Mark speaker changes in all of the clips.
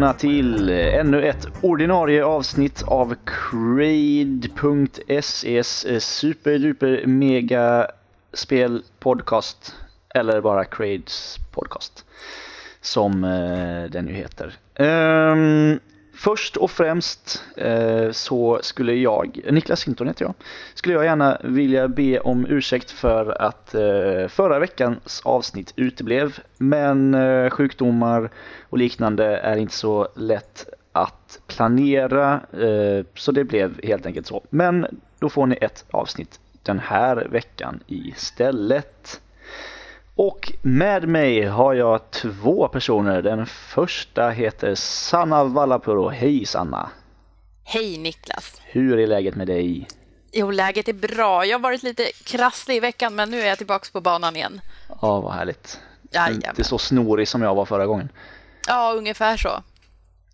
Speaker 1: välkomna till eh, ännu ett ordinarie avsnitt av Crade.ses eh, superduper mega spel podcast eller bara Crades podcast som eh, den ju heter. Ehm, först och främst eh, så skulle jag, Niklas Hinton heter jag, skulle jag gärna vilja be om ursäkt för att eh, förra veckans avsnitt uteblev. Men eh, sjukdomar och liknande är inte så lätt att planera eh, så det blev helt enkelt så. Men då får ni ett avsnitt den här veckan istället. Och med mig har jag två personer. Den första heter Sanna Vallapuro. Hej Sanna!
Speaker 2: Hej Niklas!
Speaker 1: Hur är läget med dig?
Speaker 2: Jo, läget är bra. Jag har varit lite krasslig i veckan, men nu är jag tillbaka på banan igen.
Speaker 1: Ja, vad härligt.
Speaker 2: Jajamän.
Speaker 1: Inte så snorig som jag var förra gången.
Speaker 2: Ja, ungefär så.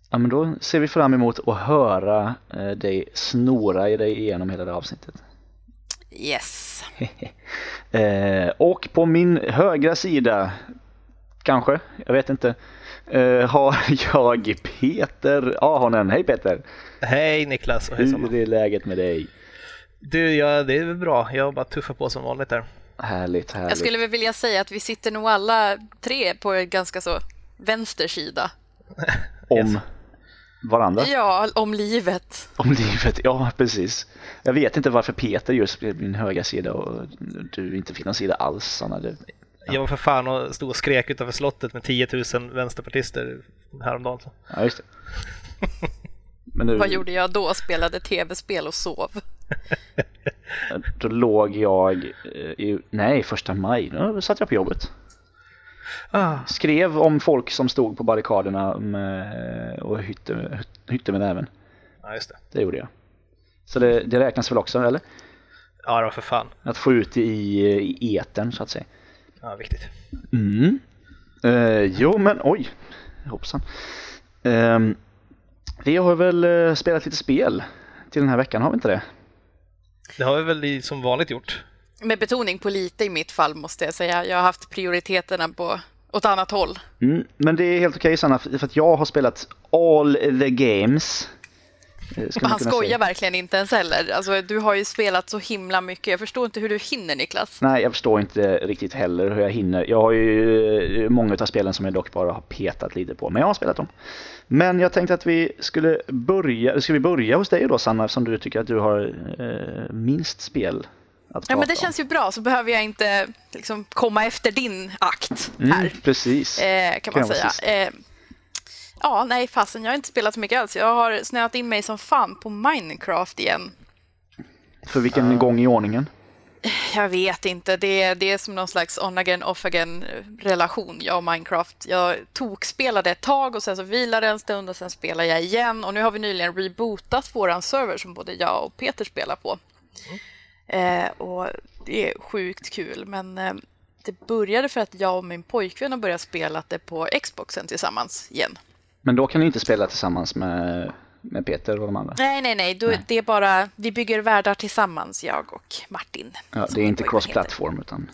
Speaker 1: Ja, men då ser vi fram emot att höra eh, dig snora i dig igenom hela det här avsnittet.
Speaker 2: Yes.
Speaker 1: Eh, och på min högra sida, kanske, jag vet inte, eh, har jag Peter Ahonen. Hej Peter!
Speaker 3: Hej Niklas och hej.
Speaker 1: Hur är läget med dig?
Speaker 3: Du, ja, det är bra. Jag bara tuffar på som vanligt där.
Speaker 1: Härligt, härligt.
Speaker 2: Jag skulle väl vilja säga att vi sitter nog alla tre på ganska så vänster sida.
Speaker 1: Om
Speaker 3: Yes.
Speaker 1: Varandra?
Speaker 2: Ja, om livet.
Speaker 1: Om livet, ja precis. Jag vet inte varför Peter just blev min höga sida och du inte fick någon sida alls. Sanna. Det,
Speaker 3: Jag var för fan och stod och skrek utanför slottet med 10 000 vänsterpartister häromdagen. Så.
Speaker 1: ja, just det. Men nu,
Speaker 2: Vad gjorde jag då? Spelade tv-spel och sov.
Speaker 1: då låg jag eh, i, nej, första maj, då satt jag på jobbet.
Speaker 3: Ah,
Speaker 1: Skrev om folk som stod på barrikaderna med, och hytte, hytte med näven.
Speaker 3: ja, just det.
Speaker 1: Det gjorde jag. Så det, det räknas väl också, eller?
Speaker 3: Ja, det var för fan.
Speaker 1: Att få ut det i, i etern så att säga.
Speaker 3: Ja, viktigt.
Speaker 1: Mm. Eh, jo, men oj, hoppsan. Ehm, vi har väl eh, spelat lite spel till den här veckan, har vi inte det?
Speaker 3: Det har vi väl som vanligt gjort.
Speaker 2: Med betoning på lite i mitt fall måste jag säga. Jag har haft prioriteterna på åt annat håll.
Speaker 1: Mm, men det är helt okej Sanna, för att jag har spelat all the games. eh, ska
Speaker 2: Han skojar
Speaker 1: säga.
Speaker 2: verkligen inte ens heller. Alltså, du har ju spelat så himla mycket. Jag förstår inte hur du hinner, Niklas.
Speaker 1: Nej, jag förstår inte riktigt heller hur jag hinner. Jag har ju eh, många av spelen som jag dock bara har petat lite på, men jag har spelat dem. Men jag tänkte att vi skulle börja, ska vi börja hos dig då Sanna, eftersom du tycker att du har eh, minst spel att prata
Speaker 2: Ja, men det
Speaker 1: om.
Speaker 2: känns ju bra, så behöver jag inte liksom, komma efter din akt
Speaker 1: Mm,
Speaker 2: här,
Speaker 1: precis.
Speaker 2: eh, kan
Speaker 1: Kan
Speaker 2: man
Speaker 1: vara
Speaker 2: säga. Eh, ja, nej fasen, jag har inte spelat så mycket alls. Jag har snöat in mig som fan på Minecraft igen.
Speaker 1: För vilken gång i ordningen?
Speaker 2: Jag vet inte, det är, det är som någon slags on-again, off-again relation, jag och Minecraft. Jag tokspelade ett tag och sen så vilade en stund och sen spelade jag igen. Och nu har vi nyligen rebootat våran server som både jag och Peter spelar på. Eh, och det är sjukt kul, men eh, det började för att jag och min pojkvän har börjat spela det på Xboxen tillsammans igen.
Speaker 1: Men då kan ni inte spela tillsammans med, med Peter och de andra?
Speaker 2: Nej, nej, nej, då, det är bara, vi bygger världar tillsammans, jag och Martin.
Speaker 1: Ja, det är inte cross-platform utan...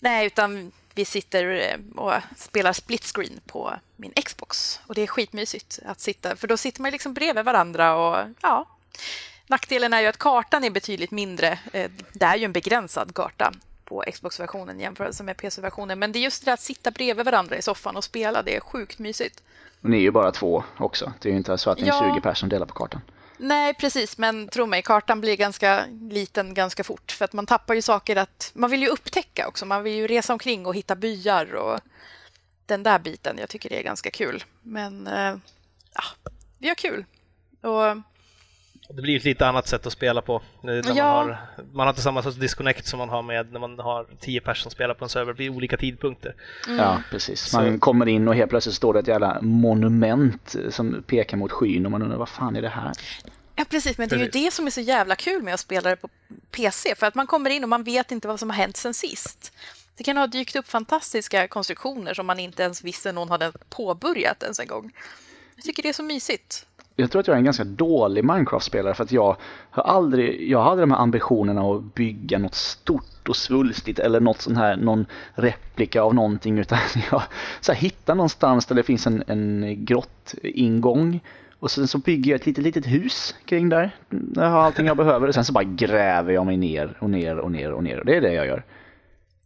Speaker 2: Nej, utan vi sitter eh, och spelar split screen på min Xbox. Och det är skitmysigt att sitta, för då sitter man liksom bredvid varandra och ja. Nackdelen är ju att kartan är betydligt mindre. Eh, Det är ju en begränsad karta på Xbox-versionen jämfört med PC-versionen. Men det är just det att sitta bredvid varandra i soffan och spela, det är sjukt mysigt.
Speaker 1: Och ni är ju bara två också. Det är ju inte så att ni är
Speaker 2: Ja.
Speaker 1: 20 personer som delar på kartan.
Speaker 2: Nej, precis, men tro mig, kartan blir ganska liten ganska fort. För att man tappar ju saker att... Man vill ju upptäcka också. Man vill ju resa omkring och hitta byar och den där biten. Jag tycker det är ganska kul. Men eh, ja, vi har kul. Och
Speaker 3: Det blir ett lite annat sätt att spela på.
Speaker 2: Ja.
Speaker 3: man, har, man har inte samma sorts disconnect som man har med när man har 10 personer som spelar på en server vid olika tidpunkter.
Speaker 2: Mm.
Speaker 1: Ja, precis.
Speaker 3: Så-
Speaker 1: Man kommer in och helt plötsligt står det ett jävla monument som pekar mot skyn och man undrar vad fan är det här?
Speaker 2: Ja, precis. Men det är ju det som är så jävla kul med att spela det på PC. För att man kommer in och man vet inte vad som har hänt sen sist. Det kan ha dykt upp fantastiska konstruktioner som man inte ens visste någon hade påbörjat ens en gång. Jag tycker det är så mysigt
Speaker 1: jag tror att jag är en ganska dålig Minecraft-spelare för att jag har aldrig, jag har aldrig de här ambitionerna att bygga något stort och svulstigt eller något sån här, någon replika av någonting utan jag så här, hittar någonstans där det finns en, en grottingång och sen så bygger jag ett litet, litet hus kring där. Jag har allting jag behöver och sen så bara gräver jag mig ner och ner och ner och ner och det är det jag gör.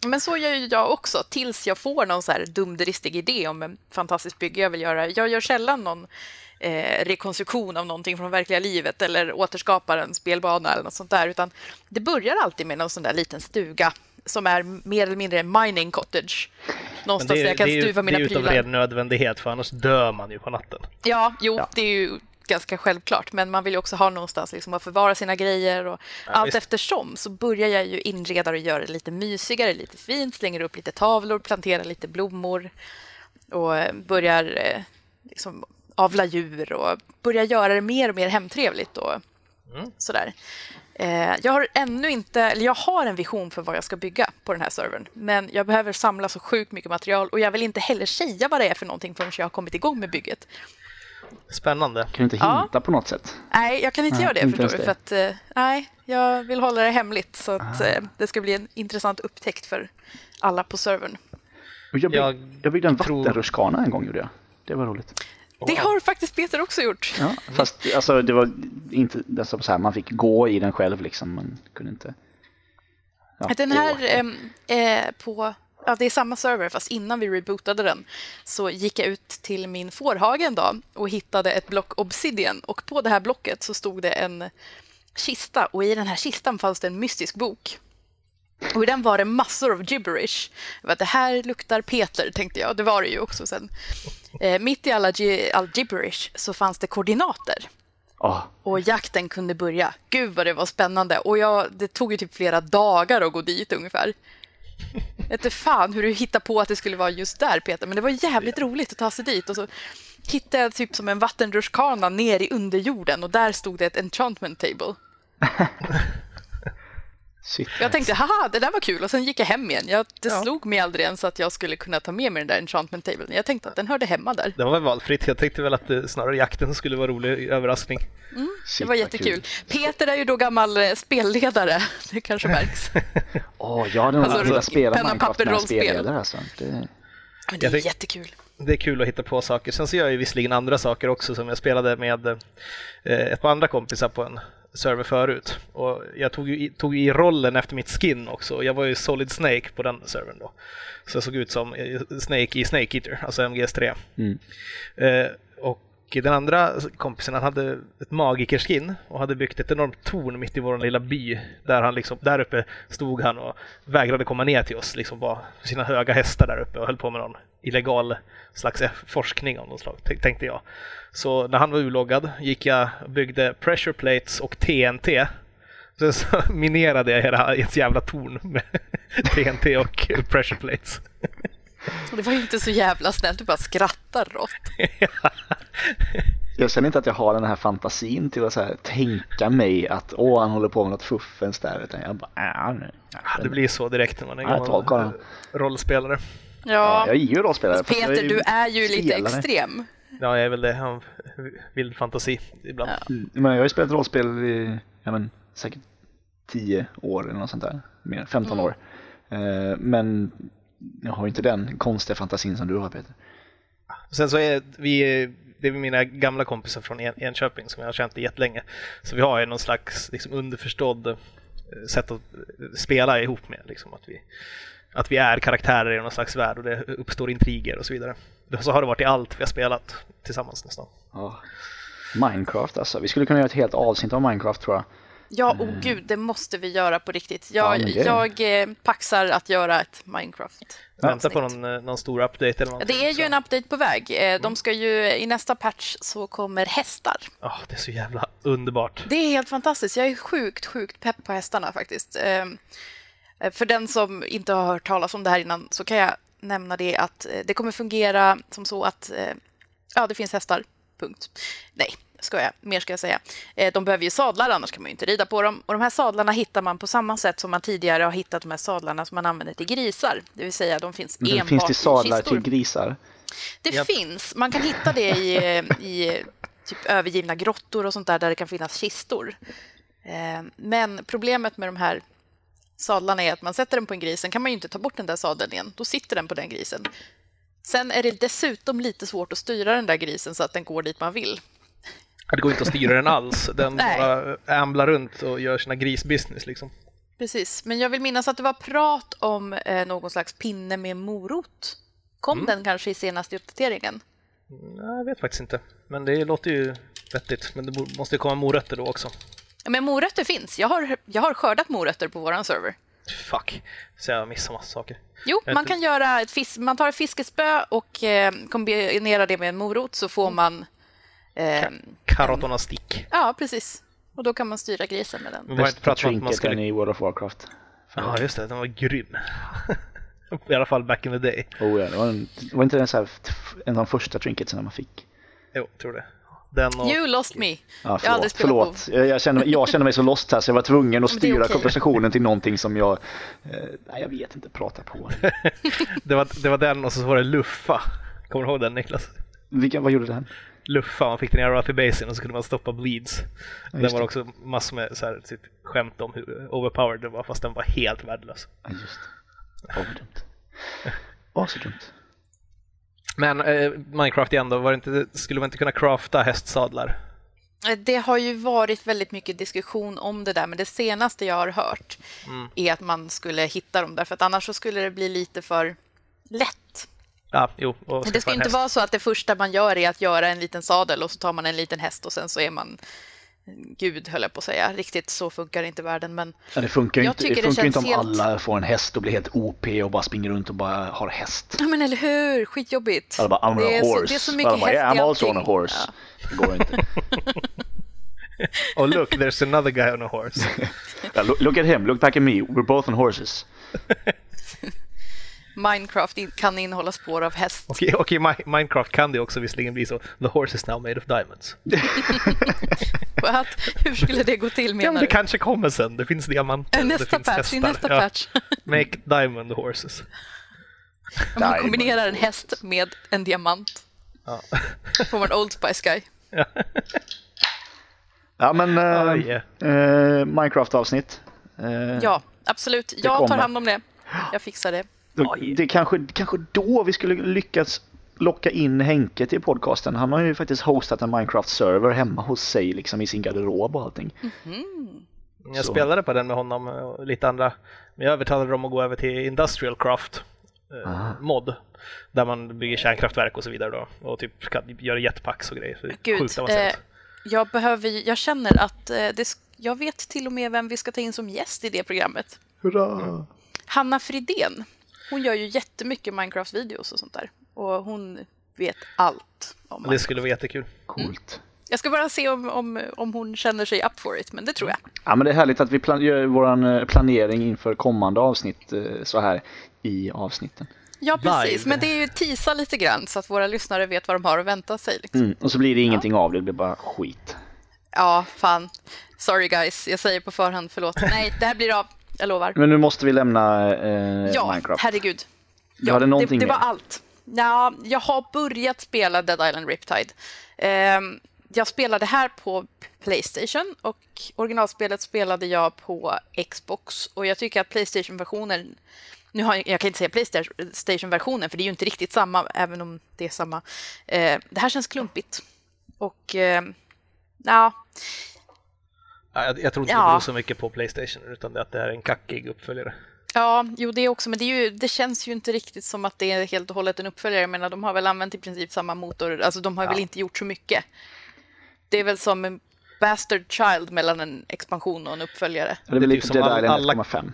Speaker 2: Men så gör ju jag också, tills jag får någon så här dumdristig idé om en fantastisk bygge jag vill göra. Jag gör sällan någon eh, rekonstruktion av någonting från verkliga livet eller återskapar en spelbana eller något sånt där, utan det börjar alltid med någon sån där liten stuga som är mer eller mindre mining cottage. Någonstans där jag kan
Speaker 3: är ju,
Speaker 2: stuva mina
Speaker 3: det är utav
Speaker 2: prylar.
Speaker 3: ren nödvändighet för annars dör man ju på natten.
Speaker 2: Ja, jo,
Speaker 1: Ja.
Speaker 2: det är ju ganska självklart, men man vill ju också ha någonstans liksom att förvara sina grejer och allt
Speaker 3: visst.
Speaker 2: eftersom så börjar jag ju inreda och göra det lite mysigare, lite fint, slänger upp lite tavlor, planterar lite blommor och eh, börjar eh, liksom avla djur och börjar göra det mer och mer hemtrevligt och sådär. Eh, Jag har ännu inte, eller jag har en vision för vad jag ska bygga på den här servern, men jag behöver samla så sjukt mycket material och jag vill inte heller säga vad det är för någonting förrän jag har kommit igång med bygget.
Speaker 3: Spännande.
Speaker 1: Kan du inte
Speaker 2: Ja.
Speaker 1: hinta på något sätt?
Speaker 2: Nej, jag kan inte
Speaker 1: Nej,
Speaker 2: göra det,
Speaker 1: inte
Speaker 2: förstår du.
Speaker 1: ens
Speaker 2: För att, eh, nej, jag vill hålla det hemligt så att
Speaker 1: Ah.
Speaker 2: eh, det ska bli en intressant upptäckt för alla på servern.
Speaker 1: Och jag, bygg,
Speaker 3: Jag
Speaker 1: jag byggde en
Speaker 3: tror-
Speaker 1: vattenrutschkana en gång gjorde jag. Det var roligt.
Speaker 2: Det har faktiskt Peter också gjort.
Speaker 1: Ja, fast alltså det var inte alltså, så här, man fick gå i den själv liksom. Man kunde inte. Ja,
Speaker 2: Den här ehm, eh, på... Ja, det är samma server, fast innan vi rebootade den så gick jag ut till min fårhage en dag och hittade ett block obsidian. Och på det här blocket så stod det en kista och i den här kistan fanns det en mystisk bok. Och i den var det massor av gibberish. Bara, Det här luktar Peter, tänkte jag. Det var det ju också sen. Eh, mitt i alla gi- all gibberish så fanns det koordinater.
Speaker 1: Ja,
Speaker 2: Och jakten kunde börja. Gud vad det var spännande. Och jag, det tog ju typ flera dagar att gå dit ungefär. Jag vet inte fan hur du hittade på att det skulle vara just där Peter, men det var jävligt roligt att ta sig dit. Och så hittade jag typ som en vattenrutschkana ner i underjorden och där stod det ett enchantment table.
Speaker 1: shit.
Speaker 2: Jag tänkte haha, det där var kul och sen gick jag hem igen. Jag, det
Speaker 3: Ja.
Speaker 2: slog mig aldrig ens att jag skulle kunna ta med mig den där enchantment tablen. Jag tänkte att den hörde hemma där.
Speaker 3: Det var väl valfritt. Jag tänkte väl att det, snarare jakten skulle vara rolig överraskning.
Speaker 2: Det
Speaker 1: Shit,
Speaker 2: var jättekul.
Speaker 1: kul.
Speaker 2: Peter är ju då gammal eh, spelledare, det kanske märks.
Speaker 1: Åh, jag hade nog
Speaker 2: Alltså,
Speaker 1: velat spela
Speaker 2: penna,
Speaker 1: Minecraft
Speaker 2: papper,
Speaker 1: med en
Speaker 2: rollspel.
Speaker 1: spelledare alltså. Det,
Speaker 2: Men det är
Speaker 3: fick-
Speaker 2: jättekul.
Speaker 3: Det är kul att hitta på saker. Sen så gör jag ju visserligen andra saker också som jag spelade med eh, ett par andra kompisar på en server förut. Och jag tog ju, i, tog ju i rollen efter mitt skin också. Jag var ju Solid Snake på den servern då. Så jag såg ut som eh, Snake i Snake Eater, alltså MGS3.
Speaker 1: Mm.
Speaker 3: Eh, och den andra kompisen han hade ett magikerskin och hade byggt ett enormt torn mitt i vår lilla by. Där, han liksom, där uppe stod han och vägrade komma ner till oss, liksom bara sina höga hästar där uppe och höll på med någon illegal slags forskning av något slag, tänkte jag. Så när han var urloggad gick jag och byggde pressure plates och TNT. Sen så minerade jag hela ett jävla torn med TNT och pressure plates.
Speaker 2: Det var ju inte så jävla snällt, du bara skrattar rått.
Speaker 1: jag känner inte att jag har den här fantasin till att så här, tänka mig att åh, han håller på med något fuffens där. Utan jag bara, äh, nu.
Speaker 3: Det blir så direkt när man är
Speaker 1: Ja,
Speaker 3: gammal
Speaker 1: den.
Speaker 3: rollspelare.
Speaker 1: Ja,
Speaker 2: Ja,
Speaker 1: jag är ju rollspelare.
Speaker 2: Peter,
Speaker 1: ju
Speaker 2: du är ju lite
Speaker 1: spelare.
Speaker 2: extrem.
Speaker 3: Ja, jag är väl det. Jag har vild fantasi ibland.
Speaker 1: Mm, Men jag har ju spelat rollspel i, ja men säkert 10 år eller något sånt där. Mer, 15
Speaker 2: Mm.
Speaker 1: år. Eh, Men jag har ju inte den konstiga fantasin som du har Peter.
Speaker 3: Sen så är vi, det är mina gamla kompisar från En- Enköping som jag har känt jättelänge. Så vi har ju någon slags liksom, underförstådd eh, sätt att eh, spela ihop med. Liksom, att, vi, att vi är karaktärer i någon slags värld och det uppstår intriger och så vidare. Så har det varit i allt vi har spelat tillsammans nästan.
Speaker 1: Oh. Minecraft alltså. Vi skulle kunna göra ett helt avsnitt av Minecraft tror jag.
Speaker 2: Ja, oh gud, det måste vi göra på riktigt. Jag,
Speaker 1: Ja,
Speaker 2: jag eh, paxar att göra ett Minecraft.
Speaker 3: Vänta på någon, eh, någon stor update eller någonting.
Speaker 2: Det är ju en update på väg. Eh, De ska ju, I nästa patch så kommer hästar.
Speaker 3: Ja, det är så jävla underbart.
Speaker 2: Det är helt fantastiskt. Jag är sjukt, sjukt pepp på hästarna faktiskt. Ehm, eh, För den som inte har hört talas om det här innan så kan jag nämna det att det kommer fungera som så att ja, det finns hästar. Punkt. Nej, ska jag. Mer ska jag säga. Eh, De behöver ju sadlar, annars kan man ju inte rida på dem. Och de här sadlarna hittar man på samma sätt som man tidigare har hittat de här sadlarna som man använder till grisar. Det vill säga, de finns enbart
Speaker 1: finns det
Speaker 2: i
Speaker 1: sadlar
Speaker 2: kistor.
Speaker 1: till grisar?
Speaker 2: Det
Speaker 3: Japp.
Speaker 2: finns. Man kan hitta det i, i typ övergivna grottor och sånt där, där det kan finnas kistor. Eh, men problemet med de här sadlarna är att man sätter den på en gris, sen kan man ju inte ta bort den där sadeln igen. Då sitter den på den grisen. Sen är det dessutom lite svårt att styra den där grisen så att den går dit man vill.
Speaker 3: Det går inte att styra den alls. Den bara amblar runt och gör sina grisbusiness liksom.
Speaker 2: Precis, men jag vill minnas att det var prat om eh, någon slags pinne med morot. Kom den kanske i senaste uppdateringen?
Speaker 3: Nej, Jag vet faktiskt inte. Men det låter ju vettigt. Men det måste ju komma morötter då också.
Speaker 2: Men morötter finns. Jag har, jag har skördat morötter på våran server.
Speaker 3: Fuck. Så jag missar massa saker.
Speaker 2: Jo, man kan göra ett fis- man tar ett fiskespö och eh, kombinerar det med en morot så får man... Eh,
Speaker 3: Karotona stick.
Speaker 2: ja, precis. Och då kan man styra grisen med den.
Speaker 1: Bästa trinketen
Speaker 3: skulle...
Speaker 1: i World of Warcraft.
Speaker 3: Ja, just det. Den var grym. I alla fall back in the day.
Speaker 1: Oh, ja, det var, en, var inte den så här, en av de första trinketsen man fick?
Speaker 3: Jo, tror det. Den och...
Speaker 2: You lost me.
Speaker 1: Ja,
Speaker 2: Jag har aldrig
Speaker 1: förlåt,
Speaker 2: spelat
Speaker 1: förlåt. Jag, jag, kände, jag kände mig så lost här så jag var tvungen att styra
Speaker 2: okej.
Speaker 1: konversationen till någonting som jag, eh, nej jag vet inte, prata på.
Speaker 3: Det var, det var den och så var det Luffa. Kommer du ihåg den Niklas?
Speaker 1: Vilka, vad gjorde den?
Speaker 3: Luffa, man fick den i Arathi Basin och så kunde man stoppa bleeds. den
Speaker 1: just
Speaker 3: var
Speaker 1: det.
Speaker 3: också massor med så här, typ, skämt om hur overpowered den var fast den var helt värdelös.
Speaker 1: Ja, just det. Åh, vad dumt. Åh, så dumt.
Speaker 3: Men eh, Minecraft igen då, var det inte, skulle man inte kunna crafta hästsadlar?
Speaker 2: Eh, Det har ju varit väldigt mycket diskussion om det där, men det senaste jag har hört är att man skulle hitta dem där, för att annars så skulle det bli lite för lätt.
Speaker 3: Ja, jo. Och
Speaker 2: Det ska inte
Speaker 3: häst.
Speaker 2: vara så att det första man gör är att göra en liten sadel och så tar man en liten häst och sen så är man Gud, höll jag på att säga. Riktigt så funkar inte världen, men
Speaker 1: Ja, det funkar ju inte, det
Speaker 2: det
Speaker 1: funkar ju inte om
Speaker 2: helt-
Speaker 1: alla får en häst och blir helt OP och bara springer runt och bara har häst.
Speaker 2: Ja, men eller hur? Skitjobbigt.
Speaker 1: Alla bara, I'm
Speaker 2: det,
Speaker 1: on a
Speaker 2: är så,
Speaker 1: horse.
Speaker 2: det är så
Speaker 1: Alla
Speaker 2: mycket
Speaker 1: bara,
Speaker 2: häst
Speaker 1: yeah,
Speaker 2: i
Speaker 1: I'm also on
Speaker 2: allting.
Speaker 1: a horse.
Speaker 2: Ja.
Speaker 1: Det går inte.
Speaker 3: Oh look, there's another guy on a horse.
Speaker 1: Look at him, look back at me, we're both on horses.
Speaker 2: Minecraft in, kan innehålla spår av häst.
Speaker 3: Och i, och i Mi- Minecraft kan det också visserligen bli så, the horse is now made of diamonds.
Speaker 2: What? Hur skulle det gå till
Speaker 3: Ja,
Speaker 2: menar
Speaker 3: men det
Speaker 2: du?
Speaker 3: kanske kommer sen, det finns diamanter, det
Speaker 2: Nästa
Speaker 3: finns
Speaker 2: patch,
Speaker 3: hästar.
Speaker 2: nästa
Speaker 3: Ja.
Speaker 2: patch.
Speaker 3: Make diamond horses.
Speaker 2: Om man kombinerar en häst med en diamant
Speaker 3: Ja.
Speaker 2: får man Old Spice Guy.
Speaker 1: Ja men, eh,
Speaker 3: Ah, yeah.
Speaker 1: eh, Minecraft-avsnitt. Eh,
Speaker 2: Ja, absolut. Jag tar hand om det. Jag fixar det.
Speaker 1: Då, det är kanske, kanske då vi skulle lyckas locka in Henke till podcasten. Han har ju faktiskt hostat en Minecraft-server hemma hos sig liksom i sin garderob och allting.
Speaker 3: Jag
Speaker 1: Så.
Speaker 3: spelade på den med honom och lite andra, men jag övertalade dem att gå över till Industrial Craft eh,
Speaker 1: Ah.
Speaker 3: mod. Där man bygger kärnkraftverk och så vidare då. Och typ kan göra jetpacks och grejer. Så
Speaker 2: Gud,
Speaker 3: sjukt avancerat.
Speaker 2: eh, jag, behöver, jag känner att eh, det, jag vet till och med vem vi ska ta in som gäst i det programmet.
Speaker 1: Hurra!
Speaker 2: Hanna Fridén. Hon gör ju jättemycket Minecraft-videos och sånt där. Och hon vet allt om
Speaker 3: Det
Speaker 2: Minecraft.
Speaker 3: skulle vara jättekul.
Speaker 1: Coolt.
Speaker 2: Jag ska bara se om, om, om hon känner sig up for it, men det tror jag.
Speaker 1: Ja men det är härligt att vi plan- gör vår planering inför kommande avsnitt eh, så här i avsnitten.
Speaker 2: Ja, precis.
Speaker 3: Live.
Speaker 2: Men det är ju tisa lite grann så att våra lyssnare vet vad de har att vänta sig. Liksom.
Speaker 1: Mm. Och så blir det ingenting av det, det blir bara skit.
Speaker 2: Ja, fan. Sorry guys, jag säger på förhand förlåt. Nej, det här blir av. Jag lovar.
Speaker 1: Men nu måste vi lämna eh,
Speaker 2: Ja,
Speaker 1: Minecraft.
Speaker 2: herregud.
Speaker 1: Du hade
Speaker 2: det,
Speaker 1: någonting
Speaker 2: det var allt. Ja, jag har börjat spela Dead Island Riptide. Ehm, jag spelade här på Playstation och originalspelet spelade jag på Xbox. Och jag tycker att Playstation-versionen, nu har jag, jag kan inte säga Playstation-versionen för det är ju inte riktigt samma, även om det är samma. Eh, det här känns klumpigt. Och eh, ja,
Speaker 3: Ja, Jag, jag tror inte
Speaker 2: Ja.
Speaker 3: det beror så mycket på Playstation utan att det är en kackig uppföljare.
Speaker 2: Ja, jo det också, men det, är ju, det känns ju inte riktigt som att det är helt och hållet en uppföljare. Jag menar, de har väl använt i princip samma motor, alltså de har väl inte gjort så mycket. Det är väl som en bastard child mellan en expansion och en uppföljare.
Speaker 1: det är väl lite
Speaker 3: typ all-
Speaker 1: Island
Speaker 3: alla-
Speaker 1: 1,5.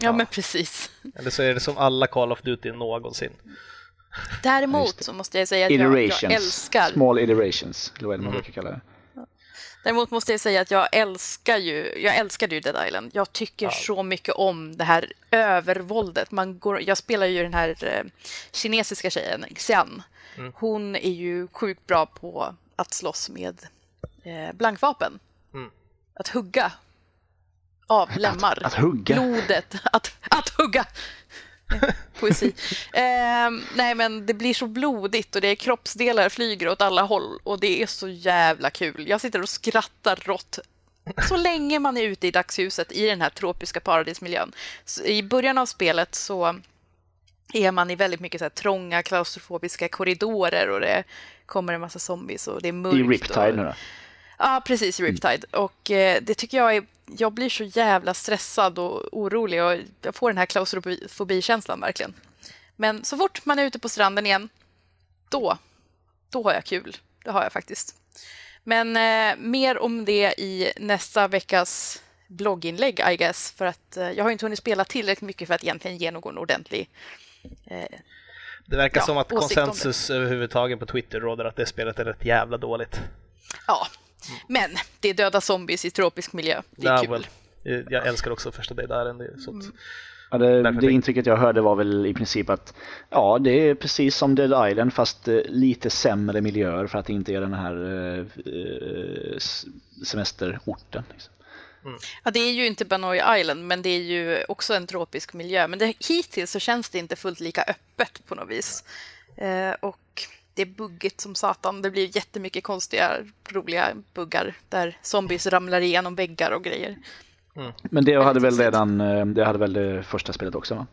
Speaker 2: Ja, men precis.
Speaker 3: Eller så är det som alla Call of Duty någonsin.
Speaker 2: Däremot så måste jag säga att jag, jag älskar
Speaker 1: Small iterations, eller vad är det man brukar kalla det.
Speaker 2: Däremot måste jag säga att jag älskar ju, jag älskade ju Dead Island. Jag tycker så mycket om det här övervåldet. Man går, jag spelar ju den här eh, kinesiska tjejen, Xian. Hon är ju sjukt bra på att slåss med eh, blankvapen.
Speaker 3: Mm.
Speaker 2: Att hugga av lemmar.
Speaker 1: att hugga?
Speaker 2: Blodet. Att, att hugga! Poesi. Eh, nej, men det blir så blodigt och det är kroppsdelar flyger åt alla håll och det är så jävla kul. Jag sitter och skrattar rått så länge man är ute i dagsljuset i den här tropiska paradismiljön. Så I början av spelet så är man i väldigt mycket så trånga klaustrofobiska korridorer och det kommer en massa zombies och det är mörkt.
Speaker 1: I Riptide
Speaker 2: och...
Speaker 1: nu då?
Speaker 2: Ja, precis, i Riptide. Och eh, det tycker jag är... Jag blir så jävla stressad och orolig och jag får den här klaustrofobikänslan verkligen. Men så fort man är ute på stranden igen, då, då har jag kul. Det har jag faktiskt. Men eh, mer om det i nästa veckas blogginlägg, I guess. För att eh, jag har inte hunnit spela tillräckligt mycket för att egentligen ge någon ordentlig eh,
Speaker 3: Det verkar
Speaker 2: Ja,
Speaker 3: som att konsensus överhuvudtaget på Twitter råder att det spelet är rätt jävla dåligt.
Speaker 2: Ja, men det är döda zombies i tropisk miljö. Det är
Speaker 3: Ja,
Speaker 2: kul.
Speaker 3: väl. Eh, Jag älskar också första Dead Island. det- Så att,
Speaker 1: Ja, det, det intrycket jag hörde var väl i princip att ja, det är precis som Dead Island fast eh, lite sämre miljöer för att det inte är den här eh, semesterorten. Liksom.
Speaker 2: Ja, det är ju inte Banoi Island, men det är ju också en tropisk miljö. Men det, hittills så känns det inte fullt lika öppet på något vis. Eh, och det är buggigt som satan. Det blir jättemycket konstiga, roliga buggar där zombies ramlar igenom väggar och grejer.
Speaker 1: Men det hade väl redan, eh, det hade väl det första spelet också va?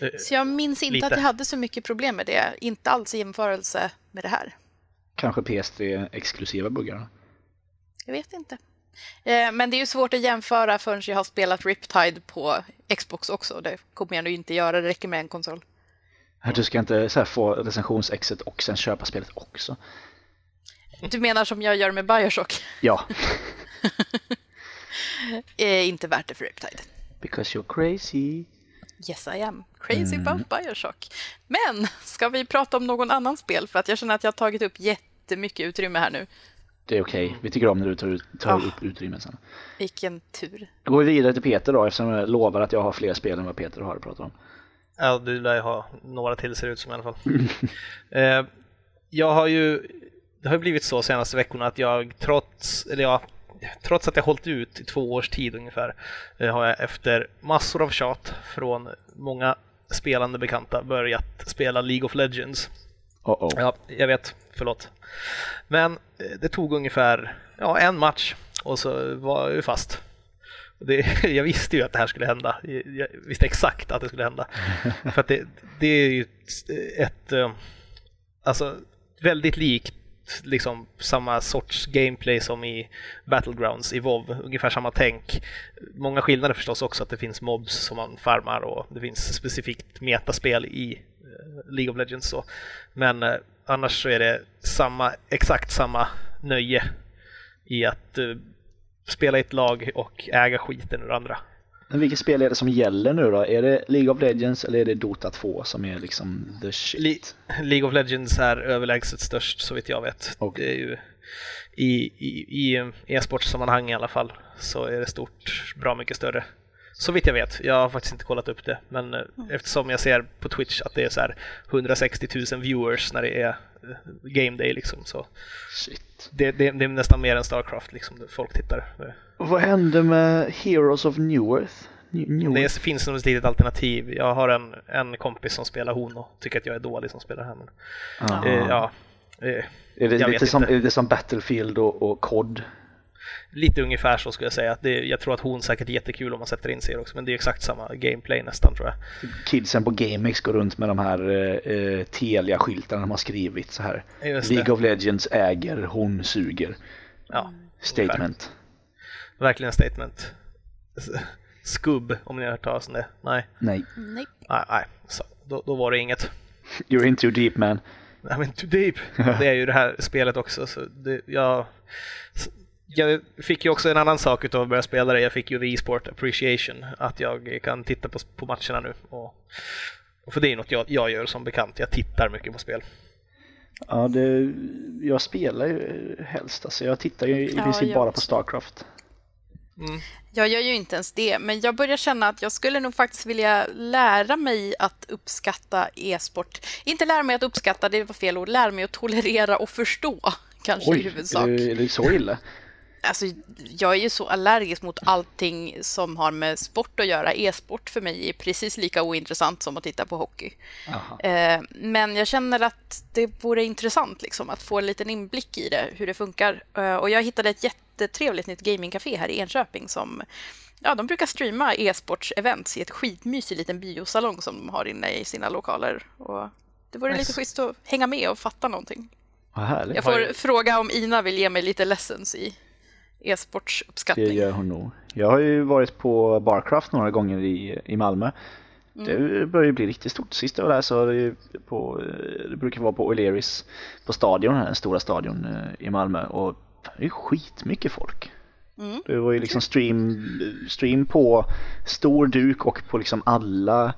Speaker 3: eh,
Speaker 2: Så jag minns inte
Speaker 3: Lite.
Speaker 2: att jag hade så mycket problem med det. Inte alls i jämförelse med det här.
Speaker 1: Kanske PS3 exklusiva buggar?
Speaker 2: Jag vet inte. Eh, Men det är ju svårt att jämföra förrän jag har spelat Riptide på Xbox också. Det kommer jag nog inte göra, det räcker med en konsol.
Speaker 1: Att Du ska inte så här, få recensionsexet och sen köpa spelet också?
Speaker 2: Du menar som jag gör med Bioshock?
Speaker 1: Ja,
Speaker 2: Eh, inte värt det för Riptide.
Speaker 1: because you're crazy.
Speaker 2: Yes I am. Crazy about Bioshock. Men ska vi prata om någon annan spel? För att jag känner att jag har tagit upp jättemycket utrymme här nu.
Speaker 1: Det är okej, vi tycker om när du tar, ut- tar
Speaker 2: Ja.
Speaker 1: upp utrymme sen.
Speaker 2: Vilken tur.
Speaker 1: Då går vi vidare till Peter då eftersom jag lovar att jag har fler spel än vad Peter har att prata om.
Speaker 3: Ja, du lär ju ha några till ser det ut som i alla fall. eh, jag har ju, det har ju blivit så senaste veckorna att jag trots, eller ja, trots att jag hållit ut i två års tid ungefär, eh, har jag efter massor av tjat från många spelande bekanta börjat spela League of Legends.
Speaker 1: Oh -oh.
Speaker 3: Ja, jag vet, förlåt. Men eh, det tog ungefär ja, en match och så var jag ju fast. Det, jag visste ju att det här skulle hända. Jag visste exakt att det skulle hända. För att det, det är ju ett, eh, alltså väldigt likt liksom samma sorts gameplay som i Battlegrounds i WoW, ungefär samma tänk. Många skillnader förstås också, att det finns mobs som man farmar och det finns specifikt metaspel i eh, League of Legends. Så. Men eh, annars så är det samma, exakt samma nöje i att spela i ett lag och äga skiten ur andra.
Speaker 1: Men vilket spel är det som gäller nu då? Är det League of Legends eller är det Dota 2 som är liksom the shit?
Speaker 3: Le- League of Legends är överlägset störst så vitt jag vet.
Speaker 1: Okej.
Speaker 3: Det är ju i, i, i e-sportsammanhang i alla fall så är det stort, bra mycket större. Så vitt jag vet. Jag har faktiskt inte kollat upp det, men eh, eftersom jag ser på Twitch att det är så här 160 000 viewers när det är eh, game day liksom så
Speaker 1: Shit.
Speaker 3: det, det, det är nästan mer än Starcraft liksom, folk tittar. Eh,
Speaker 1: Vad hände med Heroes of? New- Newerth?
Speaker 3: Det finns nog ett litet alternativ. Jag har en, en kompis som spelar hon och tycker att jag är dålig som spelar här. Men,
Speaker 1: Aha.
Speaker 3: eh, ja, eh,
Speaker 1: är, det
Speaker 3: jag
Speaker 1: lite
Speaker 3: vet
Speaker 1: som, är det som Battlefield och, och COD?
Speaker 3: Lite ungefär så skulle jag säga. Att det, jag tror att hon säkert är jättekul om man sätter in sig också, men det är exakt samma gameplay nästan tror jag.
Speaker 1: Kidsen på GameX går runt med de här eh, eh, Telia-skyltarna de har skrivit så här.
Speaker 3: Just det.
Speaker 1: League of Legends äger, hon suger.
Speaker 3: Ja,
Speaker 1: Statement.
Speaker 3: verkligen statement. Skubb, om ni har hört talas om det? Nej,
Speaker 1: Nej.
Speaker 2: Nej.
Speaker 3: nej, nej. Så, då, då var det inget.
Speaker 1: You're in too deep man.
Speaker 3: Nej men too deep. Det är ju det här spelet också. Så det, jag, jag fick ju också en annan sak utav att börja spela det. Jag fick ju the e-sport appreciation. Att jag kan titta på, på matcherna nu. Och, och för det är något jag, jag gör som bekant. Jag tittar mycket på spel.
Speaker 1: Ja, det, jag spelar ju helst alltså. Jag tittar ju i
Speaker 2: Ja,
Speaker 1: princip bara på. Starcraft.
Speaker 2: Jag gör ju inte ens det, men jag börjar känna att jag skulle nog faktiskt vilja lära mig att uppskatta e-sport. Inte lära mig att uppskatta, det var fel ord, lära mig att tolerera och förstå kanske i
Speaker 1: Oj,
Speaker 2: huvudsak.
Speaker 1: är det, är det så illa?
Speaker 2: Alltså, jag är ju så allergisk mot allting som har med sport att göra. E-sport för mig är precis lika ointressant som att titta på hockey. Eh, men jag känner att det vore intressant liksom, att få en liten inblick i det, hur det funkar. Eh, och jag hittade ett jättetrevligt nytt gamingcafé här i Enköping som Ja, de brukar streama e-sports-events i ett skitmysig liten biosalong som de har inne i sina lokaler. Och det vore
Speaker 3: Nice.
Speaker 2: lite schysst att hänga med och fatta någonting. Jag får fråga om Ina vill ge mig lite lessons i
Speaker 1: Det
Speaker 2: e-sportsuppskattning.
Speaker 1: gör hon nog. Jag har ju varit på Barcraft några gånger i, i Malmö. Det börjar ju bli riktigt stort. Sist jag var där så var det på, det brukar vara på O'Learys på stadion, här, den stora stadion eh, i Malmö och det är ju skitmycket folk.
Speaker 2: Mm.
Speaker 1: Det var ju liksom stream, stream på stor duk och på liksom alla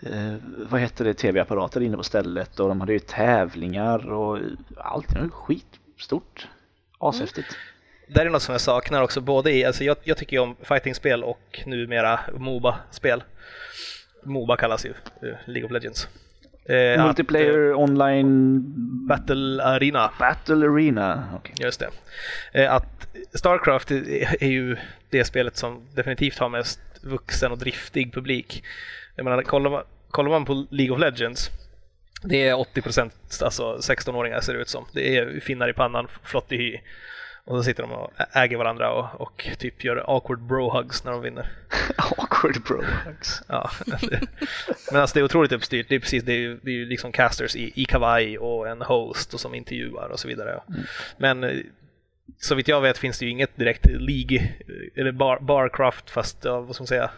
Speaker 1: eh, vad heter det, tv-apparater inne på stället och de hade ju tävlingar och allt. Det var skitstort. Ashäftigt.
Speaker 3: Där är något som jag saknar också, både i, alltså jag, jag tycker ju om fightingspel och numera Moba-spel. Moba kallas ju eh, League of Legends. Eh, att,
Speaker 1: Multiplayer online
Speaker 3: eh, Battle Arena,
Speaker 1: Battle Arena. Okej.
Speaker 3: just det. Eh, att Starcraft är är ju det spelet som definitivt har mest vuxen och driftig publik. Jag menar, kollar man, kollar man på League of Legends det är 80% alltså 16-åringar ser det ut som. Det är finnar i pannan, flott i hy. Och så sitter de och äger varandra och, och typ gör awkward bro-hugs när de vinner.
Speaker 1: Awkward bro.
Speaker 3: Ja. Men alltså det är otroligt uppstyrt. Det är precis, det är ju, det är ju liksom casters i, i kavaj och en host och som intervjuar och så vidare. Men eh, så vitt jag vet finns det ju inget direkt League, eller bar, Barcraft fast, ja, vad ska man säga?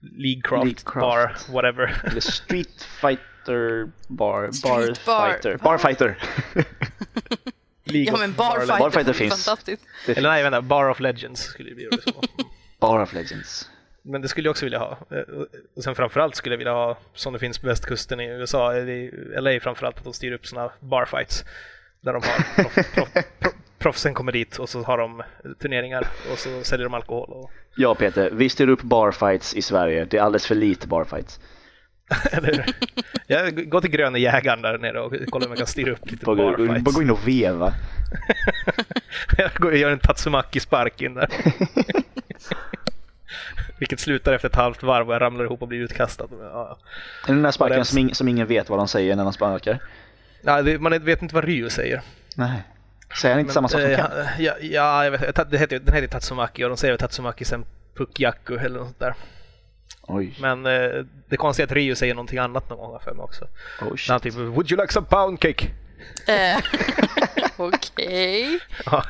Speaker 3: Leaguecraft,
Speaker 1: Leaguecraft.
Speaker 3: Bar, whatever.
Speaker 1: Eller Street Fighter Bar,
Speaker 2: Street
Speaker 1: bar,
Speaker 2: bar.
Speaker 1: Fighter. Bar Fighter.
Speaker 3: League
Speaker 2: Ja, men
Speaker 3: Bar-
Speaker 2: Barfighter,
Speaker 1: Barfighter
Speaker 2: är
Speaker 1: finns.
Speaker 2: fantastiskt.
Speaker 1: Det
Speaker 3: Eller nej, vänta, Bar of Legends skulle det bli roligt.
Speaker 1: Bar of Legends.
Speaker 3: Men det skulle jag också vilja ha. Eh, Och sen framförallt skulle jag vilja ha, som det finns på västkusten i USA, eller i LA framförallt, att de styr upp sådana barfights. Där de har proff, proff, proff, proffsen kommer dit och så har de turneringar och så säljer de alkohol. Och,
Speaker 1: Ja Peter, vi styr upp barfights i Sverige. Det är alldeles för lite barfights.
Speaker 3: eller, jag går till Gröna Jägaren där nere och kollar om jag kan styra upp lite
Speaker 1: Bara gå, bara
Speaker 3: barfights.
Speaker 1: gå in och veva.
Speaker 3: Jag går och gör en Tatsumaki-spark in där. Vilket slutar efter ett halvt varv och jag ramlar ihop och blir utkastad. Ja.
Speaker 1: Är det den där sparken
Speaker 3: Vad
Speaker 1: som, ing, som ingen vet vad de säger när de sparkar?
Speaker 3: Ja, det, man vet inte vad Ryu säger.
Speaker 1: Nej. Säger han inte samma sak som
Speaker 3: Eh,
Speaker 1: Ken?
Speaker 3: ja, ja, jag vet, det heter, den heter Tatsumaki och de säger Tatsumaki sen Pukyaku eller något sånt där.
Speaker 1: Oj.
Speaker 3: Men eh, det konstiga är att Ryu säger någonting annat någon gång för mig också.
Speaker 1: Oh shit.
Speaker 3: han typ Would you like some pound cake?
Speaker 2: Eh, Okej.
Speaker 3: Ja,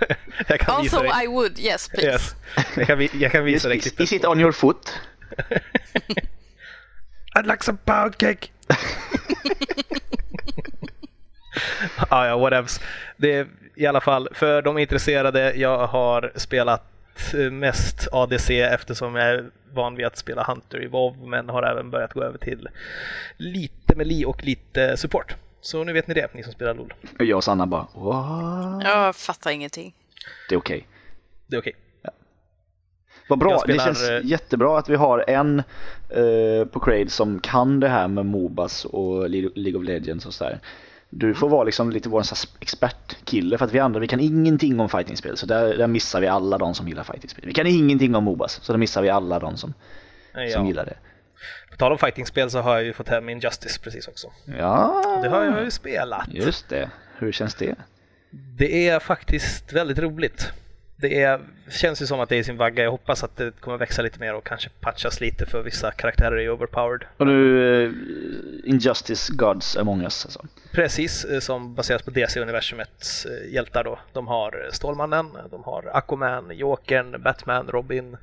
Speaker 3: jag kan visa
Speaker 2: Also
Speaker 3: dig.
Speaker 2: I would, yes please.
Speaker 3: Yes. Jag, kan, vi- jag kan visa dig
Speaker 1: Is,
Speaker 3: klippet.
Speaker 1: is it on your foot?
Speaker 3: I'd like some pound cake! ah, ja, whatevs. Det är i alla fall, för de intresserade, jag har spelat eh, mest ADC eftersom jag van vid att spela Hunter i WoW men har även börjat gå över till lite Melee och lite support. Så nu vet ni det, ni som spelar LOL.
Speaker 1: Och jag och Sanna bara What?
Speaker 2: Jag fattar ingenting.
Speaker 1: Det är okej.
Speaker 3: Det är okej.
Speaker 1: Vad bra,
Speaker 3: spelar,
Speaker 1: det känns
Speaker 3: eh,
Speaker 1: jättebra att vi har en eh, på Crade som kan det här med Mobas och Le- League of Legends och sådär. Du får vara liksom lite vår expertkille för att vi andra vi kan ingenting om fightingspel så där, där missar vi alla de som gillar fightingspel. Vi kan ingenting om Mobas så där missar vi alla de som,
Speaker 3: Eh,
Speaker 1: som
Speaker 3: Ja.
Speaker 1: gillar det.
Speaker 3: På tal om fightingspel så har jag ju fått hem Injustice precis också.
Speaker 1: Ja,
Speaker 3: Det har jag ju spelat.
Speaker 1: just det. Hur känns det?
Speaker 3: Det är faktiskt väldigt roligt. Det är, känns ju som att det är i sin vagga. Jag hoppas att det kommer växa lite mer och kanske patchas lite för vissa karaktärer är overpowered.
Speaker 1: Och nu eh, Injustice Gods Among Us alltså.
Speaker 3: Precis eh, som baseras på DC-universumets eh, hjältar då. De har Stålmannen, de har Aquaman, Jokern, Batman, Robin,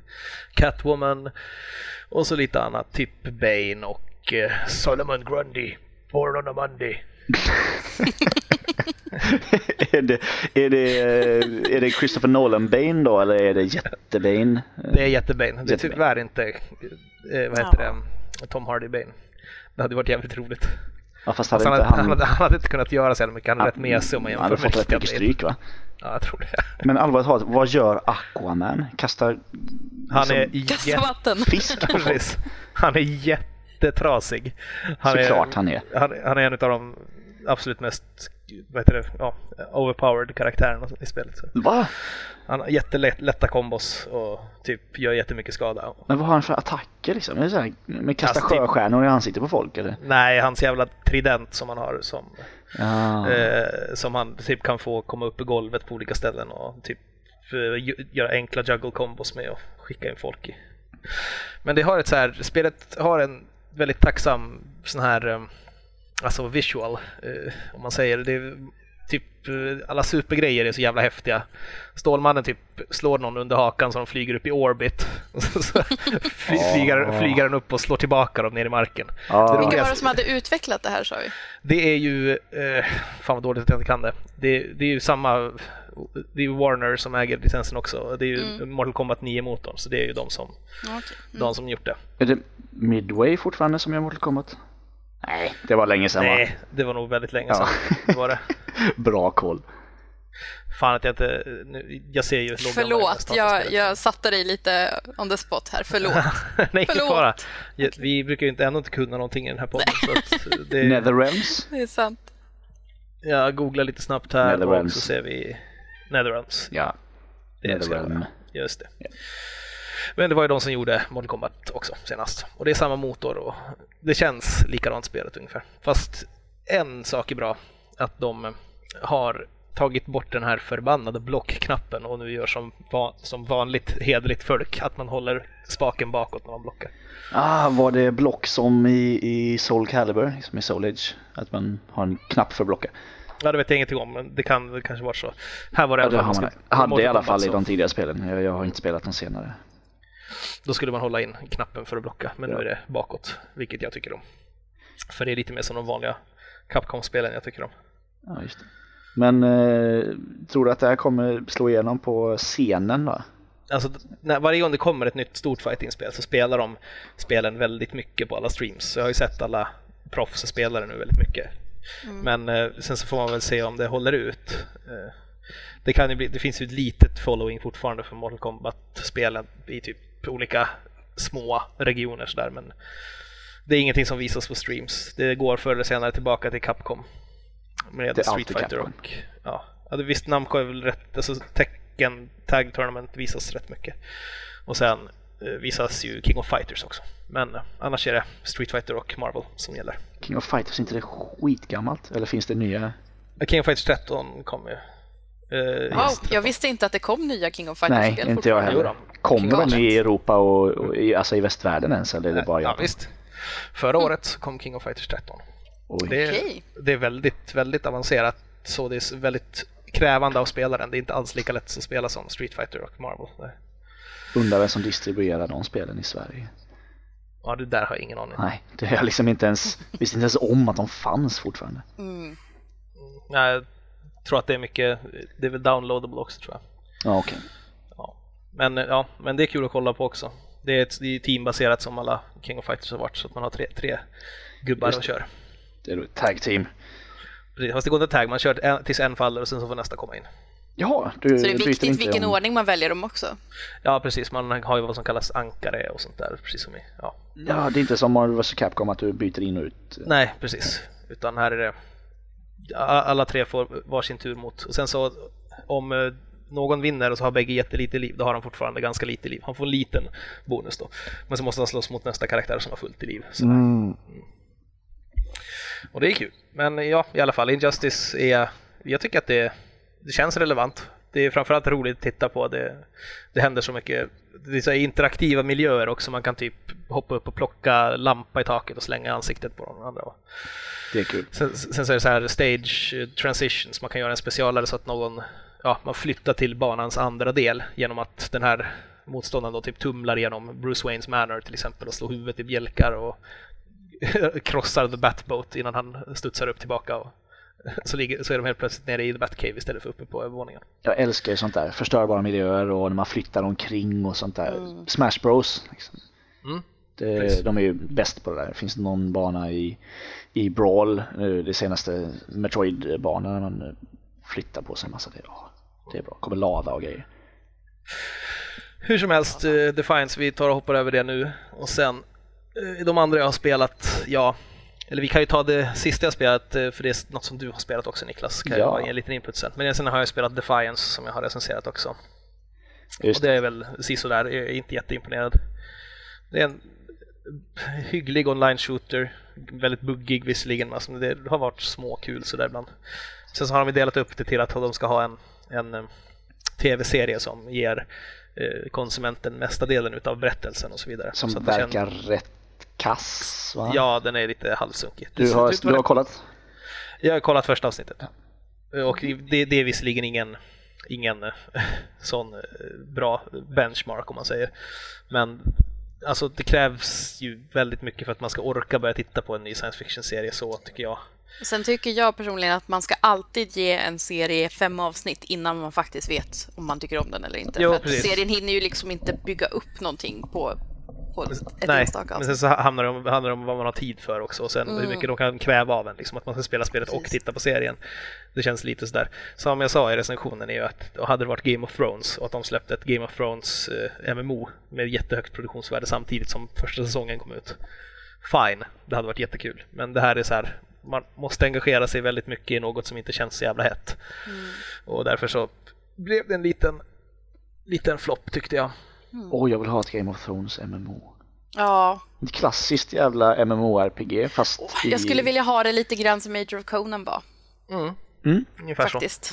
Speaker 3: Catwoman och så lite annat. Typ Bane och Solomon Grundy, Born on a Monday.
Speaker 1: är, det, är, det, är det Christopher Nolan Bane då eller är det Jättebane?
Speaker 3: Det är jättebane. Det är tyvärr inte, eh, vad heter det, Tom Hardy Bane. Det hade varit jävligt roligt.
Speaker 1: Ja, fast hade
Speaker 3: han,
Speaker 1: inte
Speaker 3: hade, han,
Speaker 1: han...
Speaker 3: hade, han hade inte kunnat göra så mycket. Han är rätt mesig om man
Speaker 1: Han
Speaker 3: jämför
Speaker 1: hade fått rätt mycket stryk va?
Speaker 3: Ja, jag tror det.
Speaker 1: Men allvarligt talat, vad gör Aquaman? Kastar
Speaker 3: Han är
Speaker 1: liksom
Speaker 3: jätte...
Speaker 2: vatten.
Speaker 1: fisk på folk?
Speaker 3: Precis. Är jättetrasig. Han
Speaker 1: Såklart han är.
Speaker 3: Han, han är en av de absolut mest vad heter det, ja, overpowered karaktären i spelet.
Speaker 1: Va?
Speaker 3: han har jättelätta kombos och typ gör jättemycket skada.
Speaker 1: Men vad har han för attacker liksom? Är det så här, med kasta
Speaker 3: Kast typ.
Speaker 1: sjöstjärnor i ansiktet på folk eller?
Speaker 3: Nej, hans jävla trident som han har som,
Speaker 1: Ja.
Speaker 3: eh, som han typ kan få komma upp i golvet på olika ställen och typ eh, göra enkla juggle combos med och skicka in folk i. Men det har ett så här, spelet har en väldigt tacksam sån här, eh, alltså visual, eh, om man säger. Det är typ eh, alla supergrejer är så jävla häftiga. Stålmannen typ slår någon under hakan så de flyger upp i orbit. Så, fly, flyger, flyger den upp och slår tillbaka dem ner i marken. Det
Speaker 2: Vilka var det som hade utvecklat det här sa vi?
Speaker 3: Det är ju, eh, fan vad dåligt att jag inte kan det. Det, det är ju samma, det är ju Warner som äger licensen också. Det är ju Mortal Kombat 9-motorn, så det är ju de som,
Speaker 2: Ja, okej.
Speaker 3: de som gjort det.
Speaker 1: Är det Midway fortfarande som gör Mortal Kombat? Nej, det var länge sedan va?
Speaker 3: Nej, det var nog väldigt länge
Speaker 1: Ja.
Speaker 3: sedan. Det var det.
Speaker 1: Bra koll.
Speaker 3: Fan att jag inte, nu, jag ser ju loggan
Speaker 2: Förlåt, jag, jag satte dig lite on the spot här. Förlåt.
Speaker 3: Nej,
Speaker 2: Förlåt.
Speaker 3: fara. Ja, Vi brukar ju inte, ändå inte kunna någonting i den här podden. Så att det,
Speaker 1: Netherrealms?
Speaker 2: Det är sant.
Speaker 3: jag googlar lite snabbt här och så ser vi Netherrealms.
Speaker 1: Ja.
Speaker 3: Det ska det
Speaker 1: Netherrealm.
Speaker 3: vara. Just det. Men det var ju de som gjorde Mortal Kombat också senast. Och det är samma motor och det känns likadant spelet ungefär. Fast en sak är bra, att de har tagit bort den här förbannade blockknappen och nu gör som, va- som vanligt hederligt folk, att man håller spaken bakåt när man blockar.
Speaker 1: Ah, var det block som i, i Soul Calibur, som i Soul Edge? Att man har en knapp för blocka?
Speaker 3: Ja, det vet jag ingenting om, men det kan det kanske vara så. Här var det i
Speaker 1: Ja,
Speaker 3: alla
Speaker 1: det
Speaker 3: fall.
Speaker 1: har
Speaker 3: man
Speaker 1: hade i alla fall i de tidigare spelen. Jag, jag har inte spelat de senare.
Speaker 3: Då skulle man hålla in knappen för att blocka, men
Speaker 1: Ja.
Speaker 3: nu är det bakåt, vilket jag tycker om. För det är lite mer som de vanliga Capcom-spelen jag tycker om.
Speaker 1: Ja, just det. Men eh, tror du att det här kommer slå igenom på scenen då?
Speaker 3: Alltså, när, varje gång det kommer ett nytt stort fighting-spel så spelar de spelen väldigt mycket på alla streams. Så jag har ju sett alla proffs spela det nu väldigt mycket. Men eh, sen så får man väl se om det håller ut. Eh, det, kan ju bli, det finns ju ett litet following fortfarande för Mortal Kombat-spelen i typ olika små regioner sådär men det är ingenting som visas på streams. Det går förr eller senare tillbaka till Capcom. Med
Speaker 1: Det är
Speaker 3: Street Fighter
Speaker 1: Capcom.
Speaker 3: och ja, ja visst Namco är väl rätt, alltså Tekken Tag Tournament visas rätt mycket. Och sen eh, visas ju King of Fighters också. Men eh, annars är det Street Fighter och Marvel som gäller.
Speaker 1: King of Fighters, är inte det skitgammalt? Eller finns det nya?
Speaker 3: King of Fighters 13 kommer ju. Eh,
Speaker 2: Wow, jag visste inte att det kom nya King of
Speaker 1: Nej,
Speaker 2: Fighters-spel
Speaker 1: inte jag heller. Kommer de i Europa och, och i, alltså i västvärlden ens? Eller är det bara
Speaker 3: ja, visst. Förra året så kom King of Fighters 13.
Speaker 1: Oj.
Speaker 3: Det är,
Speaker 2: Okej.
Speaker 3: det är väldigt, väldigt avancerat. Så det är väldigt krävande av spelaren. Det är inte alls lika lätt att spela som Street Fighter och Marvel. Nej.
Speaker 1: Undrar vem som distribuerar de spelen i Sverige?
Speaker 3: Ja, det där har jag ingen aning.
Speaker 1: Nej, det har jag liksom inte ens, visste inte ens om att de fanns fortfarande.
Speaker 2: Mm.
Speaker 3: Nej, Jag tror att det är mycket, det är väl downloadable också tror jag.
Speaker 1: Ja, okej.
Speaker 3: Ja. Men, eh, ja, men det är kul att kolla på också. Det är, ett, det är teambaserat som alla King of Fighters har varit så att man har tre, tre gubbar
Speaker 1: Just
Speaker 3: och kör.
Speaker 1: Det är ett tag team.
Speaker 3: Precis, Fast det går inte tag, man kör tills en faller och sen så får nästa komma in.
Speaker 1: Jaha, du
Speaker 2: Så det är viktigt vilken
Speaker 1: om-
Speaker 2: ordning man väljer dem också.
Speaker 3: Ja precis, man har ju vad som kallas ankare och sånt där. Precis som i, ja.
Speaker 1: Ja, det är inte som Marvel vs Capcom att du byter in och ut.
Speaker 3: Nej, precis. Utan här är det alla tre får varsin tur mot och sen så om eh, någon vinner och så har bägge jättelite liv, då har han fortfarande ganska lite liv. Han får en liten bonus då. Men så måste han slåss mot nästa karaktär som har fullt i liv. Så.
Speaker 1: Mm.
Speaker 3: Och det är kul. Men ja, i alla fall, Injustice är, jag tycker att det, det känns relevant. Det är framförallt roligt att titta på. Det, det händer så mycket. Det är så interaktiva miljöer också. Man kan typ hoppa upp och plocka lampa i taket och slänga ansiktet på de andra.
Speaker 1: Det är kul.
Speaker 3: Sen, sen så är det så här stage eh, transitions. Man kan göra en specialare så att någon, ja, man flyttar till banans andra del genom att den här motståndaren då typ tumlar genom Bruce Waynes manor till exempel och slår huvudet i bjälkar och krossar The Batboat innan han studsar upp tillbaka. Och så, ligger, så är de helt plötsligt nere i The Batcave istället för uppe på övervåningen.
Speaker 1: Jag älskar ju sånt där. Förstörbara miljöer och när man flyttar omkring och sånt där. Smash Bros. Liksom.
Speaker 3: Mm.
Speaker 1: Det, de är ju bäst på det där. Finns det någon bana i, i Brawl, nu det senaste Metroid-banan, när man eh, flyttar på sig en massa. Det, ja, det är bra. kommer lava och grejer.
Speaker 3: Hur som helst, eh, Defiance, vi tar och hoppar över det nu. Och sen, eh, de andra jag har spelat, ja, eller vi kan ju ta det sista jag spelat, eh, för det är något som du har spelat också Niklas, kan
Speaker 1: Ja.
Speaker 3: jag ge en liten input sen. Men sen har jag spelat Defiance som jag har recenserat också.
Speaker 1: Just
Speaker 3: Och det är väl sisådär, jag är inte jätteimponerad. Det är en hygglig online shooter, väldigt buggig visserligen, men alltså det har varit småkul sådär ibland. Sen så har de delat upp det till att de ska ha en, en eh, tv-serie som ger eh, konsumenten mesta delen utav berättelsen och så vidare.
Speaker 1: Som
Speaker 3: så
Speaker 1: verkar rätt kass va?
Speaker 3: Ja, den är lite halvsunkig.
Speaker 1: Du har,
Speaker 3: att
Speaker 1: du har kollat?
Speaker 3: jag har kollat första avsnittet. Och det, det är visserligen ingen, ingen eh, sån eh, bra benchmark om man säger. Men alltså det krävs ju väldigt mycket för att man ska orka börja titta på en ny science fiction-serie så tycker jag.
Speaker 2: Sen tycker jag personligen att man ska alltid ge en serie fem avsnitt innan man faktiskt vet om man tycker om den eller inte.
Speaker 3: Jo,
Speaker 2: För serien hinner ju liksom inte bygga upp någonting på, på ett
Speaker 3: Nej,
Speaker 2: enstaka
Speaker 3: men sen så handlar det, om, handlar det om vad man har tid för också och sen hur mycket de kan kräva av en. Liksom, att man ska spela spelet och
Speaker 2: Precis.
Speaker 3: titta på serien. Det känns lite sådär. Som jag sa i recensionen är ju att och hade det varit Game of Thrones och att de släppte ett Game of Thrones eh, MMO med jättehögt produktionsvärde samtidigt som första säsongen kom ut. Fine, det hade varit jättekul. Men det här är så här, man måste engagera sig väldigt mycket i något som inte känns så jävla hett. Och därför så blev det en liten, liten flopp tyckte jag.
Speaker 1: Åh, jag vill ha ett Game of Thrones MMO.
Speaker 2: Ja,
Speaker 1: Ett klassiskt jävla MMORPG fast i...
Speaker 2: jag skulle vilja ha det lite grann som Age of Conan var,
Speaker 3: Mm.
Speaker 1: Mm.
Speaker 3: Ungefär
Speaker 2: faktiskt.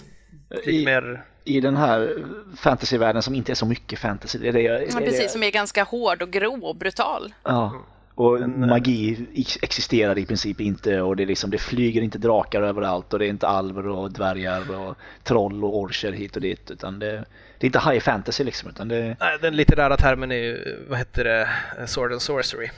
Speaker 3: så.
Speaker 1: I,
Speaker 3: mer
Speaker 1: I den här fantasyvärlden som inte är så mycket fantasy. Det är det, jag- det,
Speaker 2: Ja,
Speaker 1: är det,
Speaker 2: precis, som är ganska hård och grå och brutal.
Speaker 1: Ja. Och
Speaker 3: Men, eh,
Speaker 1: magi ex- existerar i princip inte och det, är liksom, det flyger inte drakar överallt och det är inte alver och dvärgar och troll och orcher hit och dit utan det, det är inte high fantasy liksom utan det
Speaker 3: Nej, den litterära termen är ju, vad heter det, Sword and Sorcery.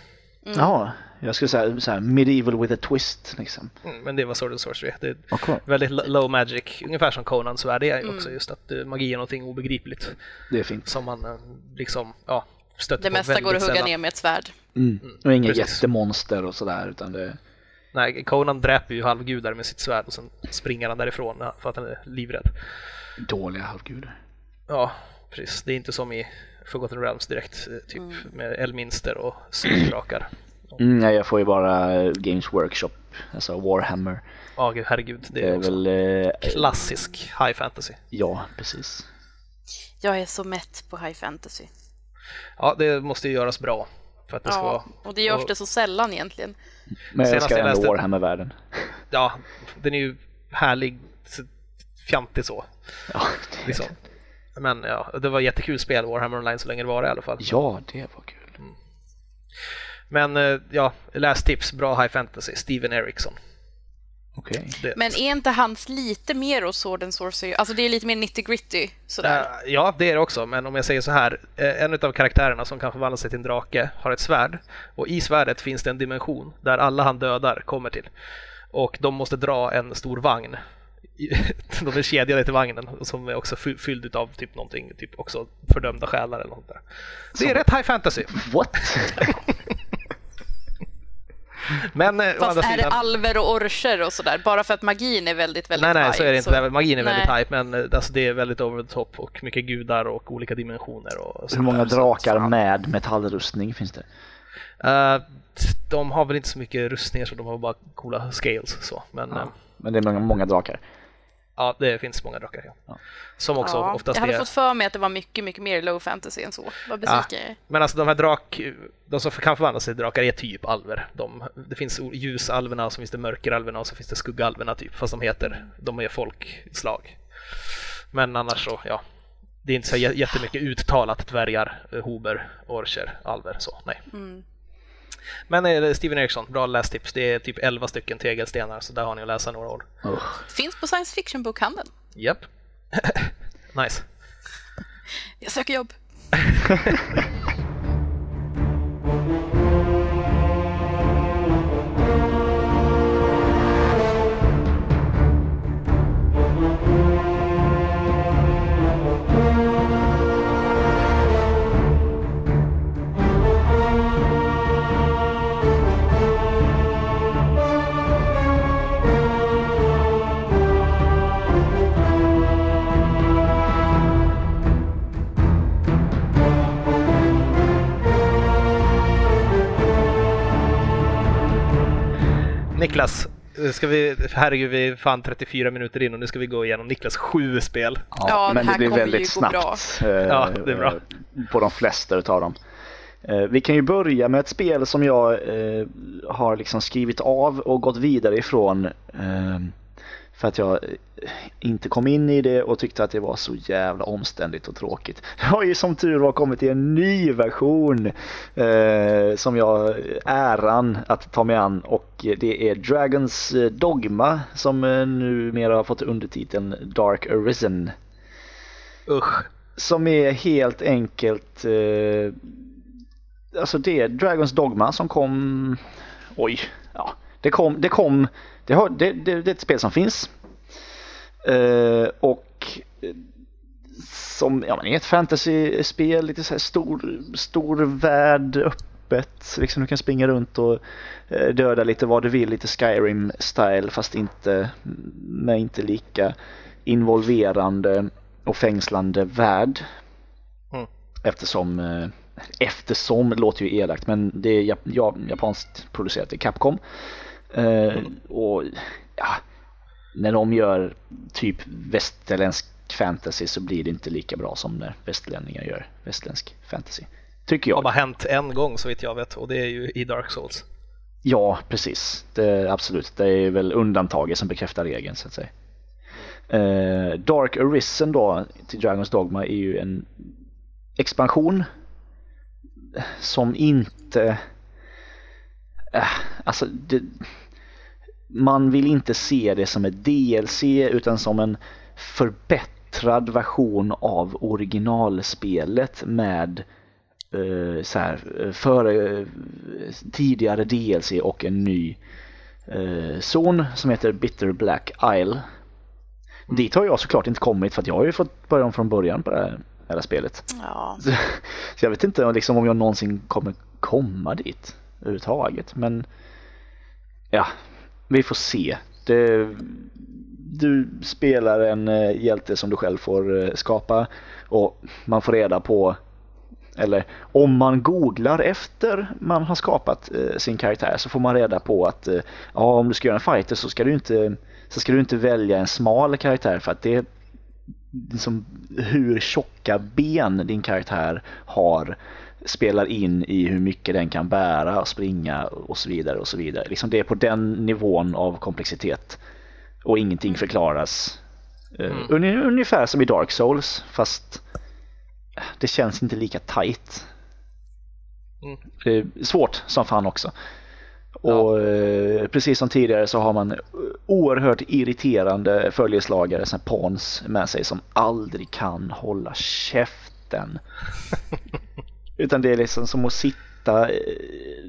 Speaker 1: Ja, jag skulle säga så här, medieval with a twist liksom.
Speaker 3: Mm, men det var Sword and Sorcery. Det är
Speaker 1: Okej.
Speaker 3: väldigt lo- low magic, ungefär som Conans värld är också, just att eh, magi är någonting obegripligt
Speaker 1: Det är fint.
Speaker 3: som man eh, liksom, ja, stöter
Speaker 2: Det
Speaker 3: på
Speaker 2: mesta
Speaker 3: väldigt
Speaker 2: går att hugga
Speaker 3: sällan.
Speaker 2: ner med ett svärd.
Speaker 1: Mm. Och inga
Speaker 3: precis.
Speaker 1: jättemonster och sådär utan det
Speaker 3: Nej, Conan dräper ju halvgudar med sitt svärd och sen springer han därifrån för att han är livrädd.
Speaker 1: dåliga halvgudar.
Speaker 3: Ja, precis. Det är inte som i Forgotten Realms direkt, eh, typ
Speaker 2: Mm.
Speaker 3: med eldminster och superdrakar.
Speaker 1: Mm, nej, jag får ju bara Games Workshop, alltså Warhammer.
Speaker 3: Ja, gud, herregud. Det
Speaker 1: Det
Speaker 3: är
Speaker 1: är
Speaker 3: också
Speaker 1: väl, eh,
Speaker 3: klassisk high fantasy.
Speaker 1: ja precis.
Speaker 2: Jag är så mätt på high fantasy.
Speaker 3: Ja, det måste ju göras bra för att det ska
Speaker 2: Ja,
Speaker 3: vara...
Speaker 2: och det görs
Speaker 3: och-
Speaker 2: det så sällan egentligen.
Speaker 1: Men jag älskar
Speaker 3: jag
Speaker 1: ändå Warhammer-världen.
Speaker 3: Ja, den är ju härlig, fjantig så.
Speaker 1: Ja,
Speaker 3: Liksom. Men ja, det var jättekul spel, Warhammer Online, så länge det var i alla fall.
Speaker 1: ja, det var kul.
Speaker 3: Men eh, ja, lästips, bra high fantasy, Steven Eriksson. Det,
Speaker 2: Men är inte hans lite mer åt Sword and Sorcery? Alltså det är lite mer nitty gritty sådär.
Speaker 3: Eh, ja, det är det också, men om jag säger så här, eh, en av karaktärerna som kan förvandla sig till en drake har ett svärd och i svärdet finns det en dimension där alla han dödar kommer till. Och de måste dra en stor vagn. De är kedjade till vagnen som är också fy- fylld av typ någonting, typ också fördömda själar eller något där. Det är rätt high fantasy.
Speaker 1: What?
Speaker 3: Men eh,
Speaker 2: Fast
Speaker 3: andra
Speaker 2: är det
Speaker 3: sidan...
Speaker 2: alver och orcher och sådär? Bara för att magin är väldigt, väldigt
Speaker 3: Nej, nej,
Speaker 2: high,
Speaker 3: så är det inte. Magin är väldigt hype, men eh, alltså, det är väldigt over the top och mycket gudar och olika dimensioner. Och
Speaker 1: Hur många
Speaker 3: där, så-
Speaker 1: drakar med metallrustning finns det?
Speaker 3: Eh, de har väl inte så mycket rustningar så de har bara coola scales så. Men ja,
Speaker 1: Men det är många, många drakar.
Speaker 3: Ja det finns många drakar. Ja.
Speaker 1: Ja.
Speaker 3: Som också
Speaker 2: Ja,
Speaker 3: oftast
Speaker 2: jag hade
Speaker 3: är...
Speaker 2: fått för mig att det var mycket, mycket mer low fantasy än så. Vad besviken är.
Speaker 3: Men alltså de här drak... De som kan förvandla sig till drakar är typ alver. De, det finns ljusalverna och så finns det mörkeralverna och så finns det skuggalverna typ. Fast de heter... De är folkslag. Men annars så, ja. Det är inte så jä- jättemycket uttalat dvärgar, eh, hober, orcher, alver så, nej.
Speaker 2: Mm.
Speaker 3: Men eh, Steven Eriksson, bra lästips. Det är typ 11 stycken tegelstenar så där har ni att läsa några år.
Speaker 1: Usch.
Speaker 2: Finns på science fiction-bokhandeln.
Speaker 3: Japp. nice.
Speaker 2: Jag söker jobb.
Speaker 3: Niklas, ska vi, herregud vi är fan 34 minuter in och nu ska vi gå igenom Niklas sju spel.
Speaker 2: Ja, det
Speaker 1: men
Speaker 2: här
Speaker 1: det blir väldigt snabbt.
Speaker 2: bra.
Speaker 1: eh,
Speaker 3: Ja, det är bra.
Speaker 1: eh, På de flesta utav dem. Eh, Vi kan ju börja med ett spel som jag eh, har liksom skrivit av och gått vidare ifrån. För att jag eh, inte kom in i det och tyckte att det var så jävla omständigt och tråkigt. Det har ju som tur var kommit i en ny version eh, som jag äran att ta mig an och det är Dragons eh, Dogma som eh, numera har fått undertiteln Dark Arisen.
Speaker 3: Usch.
Speaker 1: Som är helt enkelt eh, Alltså det är Dragons Dogma som kom Oj, ja Det kom, det kom Det, har, det, det, det är ett spel som finns eh, Och eh, Som, ja men är ett fantasyspel, lite så här stor, stor värld öppet Liksom du kan springa runt och eh, döda lite vad du vill, lite Skyrim-style fast inte med inte lika involverande och fängslande värld.
Speaker 3: Mm.
Speaker 1: Eftersom, eh, eftersom låter ju elakt men det är jap- ja, japanskt producerat, det är Capcom. Eh, Och ja, när de gör typ västerländsk fantasy så blir det inte lika bra som när västerlänningar gör västerländsk fantasy. Tycker
Speaker 3: Det har
Speaker 1: jag.
Speaker 3: bara hänt en gång så vitt jag vet och det är ju i Dark Souls.
Speaker 1: Ja, precis. Det, absolut. Det är väl undantaget som bekräftar regeln så att säga. Eh, Dark Arisen då till Dragons Dogma är ju en expansion som inte... Äh, alltså, det, man vill inte se det som ett DLC utan som en förbättrad version av originalspelet med eh, så här, eh, före, eh, tidigare DLC och en ny eh, zon som heter Bitter Black Isle. Dit har jag såklart inte kommit för jag har ju fått börja om från början på det här, det här spelet.
Speaker 2: Ja.
Speaker 1: Så, så jag vet inte liksom, om jag någonsin kommer komma dit överhuvudtaget. Men ja, vi får se. Det, du spelar en eh, hjälte som du själv får eh, skapa och man får reda på eller om man googlar efter man har skapat eh, sin karaktär så får man reda på att eh, ja, om du ska göra en fighter så ska du inte så ska du inte välja en smal karaktär för att det liksom, hur tjocka ben din karaktär har spelar in i hur mycket den kan bära och springa och så vidare och så vidare. Liksom det är på den nivån av komplexitet och ingenting förklaras. Eh,
Speaker 3: Mm.
Speaker 1: Ungefär som i Dark Souls fast det känns inte lika tight.
Speaker 3: Mm.
Speaker 1: Det är svårt som fan också. Och eh, precis som tidigare så har man oerhört irriterande följeslagare, som pawns med sig som aldrig kan hålla käften. Utan det är liksom som att sitta, eh,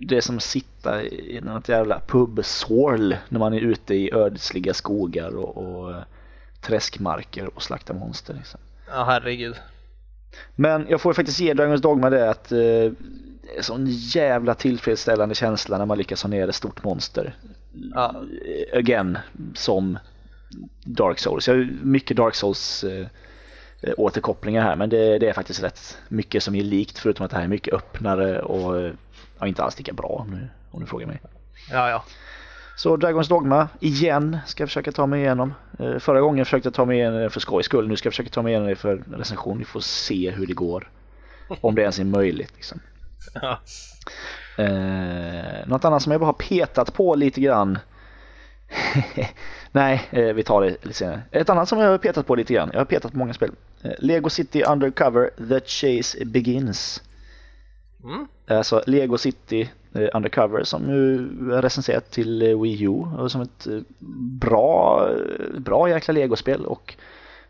Speaker 1: det är som att sitta i något jävla pubswirl när man är ute i ödsliga skogar och, och eh, träskmarker och slaktar monster. Liksom.
Speaker 3: Ja, herregud.
Speaker 1: Men jag får faktiskt ge Dragons Dogma det att eh, det är sån jävla tillfredsställande känsla när man lyckas ha ner ett stort monster.
Speaker 3: Ja.
Speaker 1: Again, som Dark Souls. Jag har mycket Dark Souls eh, återkopplingar här men det, det är faktiskt rätt mycket som är likt förutom att det här är mycket öppnare och eh, ja, inte alls lika bra du, om du frågar mig.
Speaker 3: Ja, ja.
Speaker 1: Så Dragons Dogma, igen, ska jag försöka ta mig igenom. Eh, Förra gången försökte jag ta mig igenom det för skojs skull. Nu ska jag försöka ta mig igenom det för recension. Vi får se hur det går. Om det ens är möjligt. Liksom.
Speaker 3: ja.
Speaker 1: Eh, något annat som jag bara har petat på lite grann. Nej, eh, vi tar det lite senare. Ett annat som jag har petat på lite grann. Jag har petat på många spel. Eh, Lego City Undercover The Chase Begins.
Speaker 3: Mm.
Speaker 1: Alltså Lego City eh, Undercover som nu är recenserat till Wii U och som ett bra, bra jäkla Lego-spel och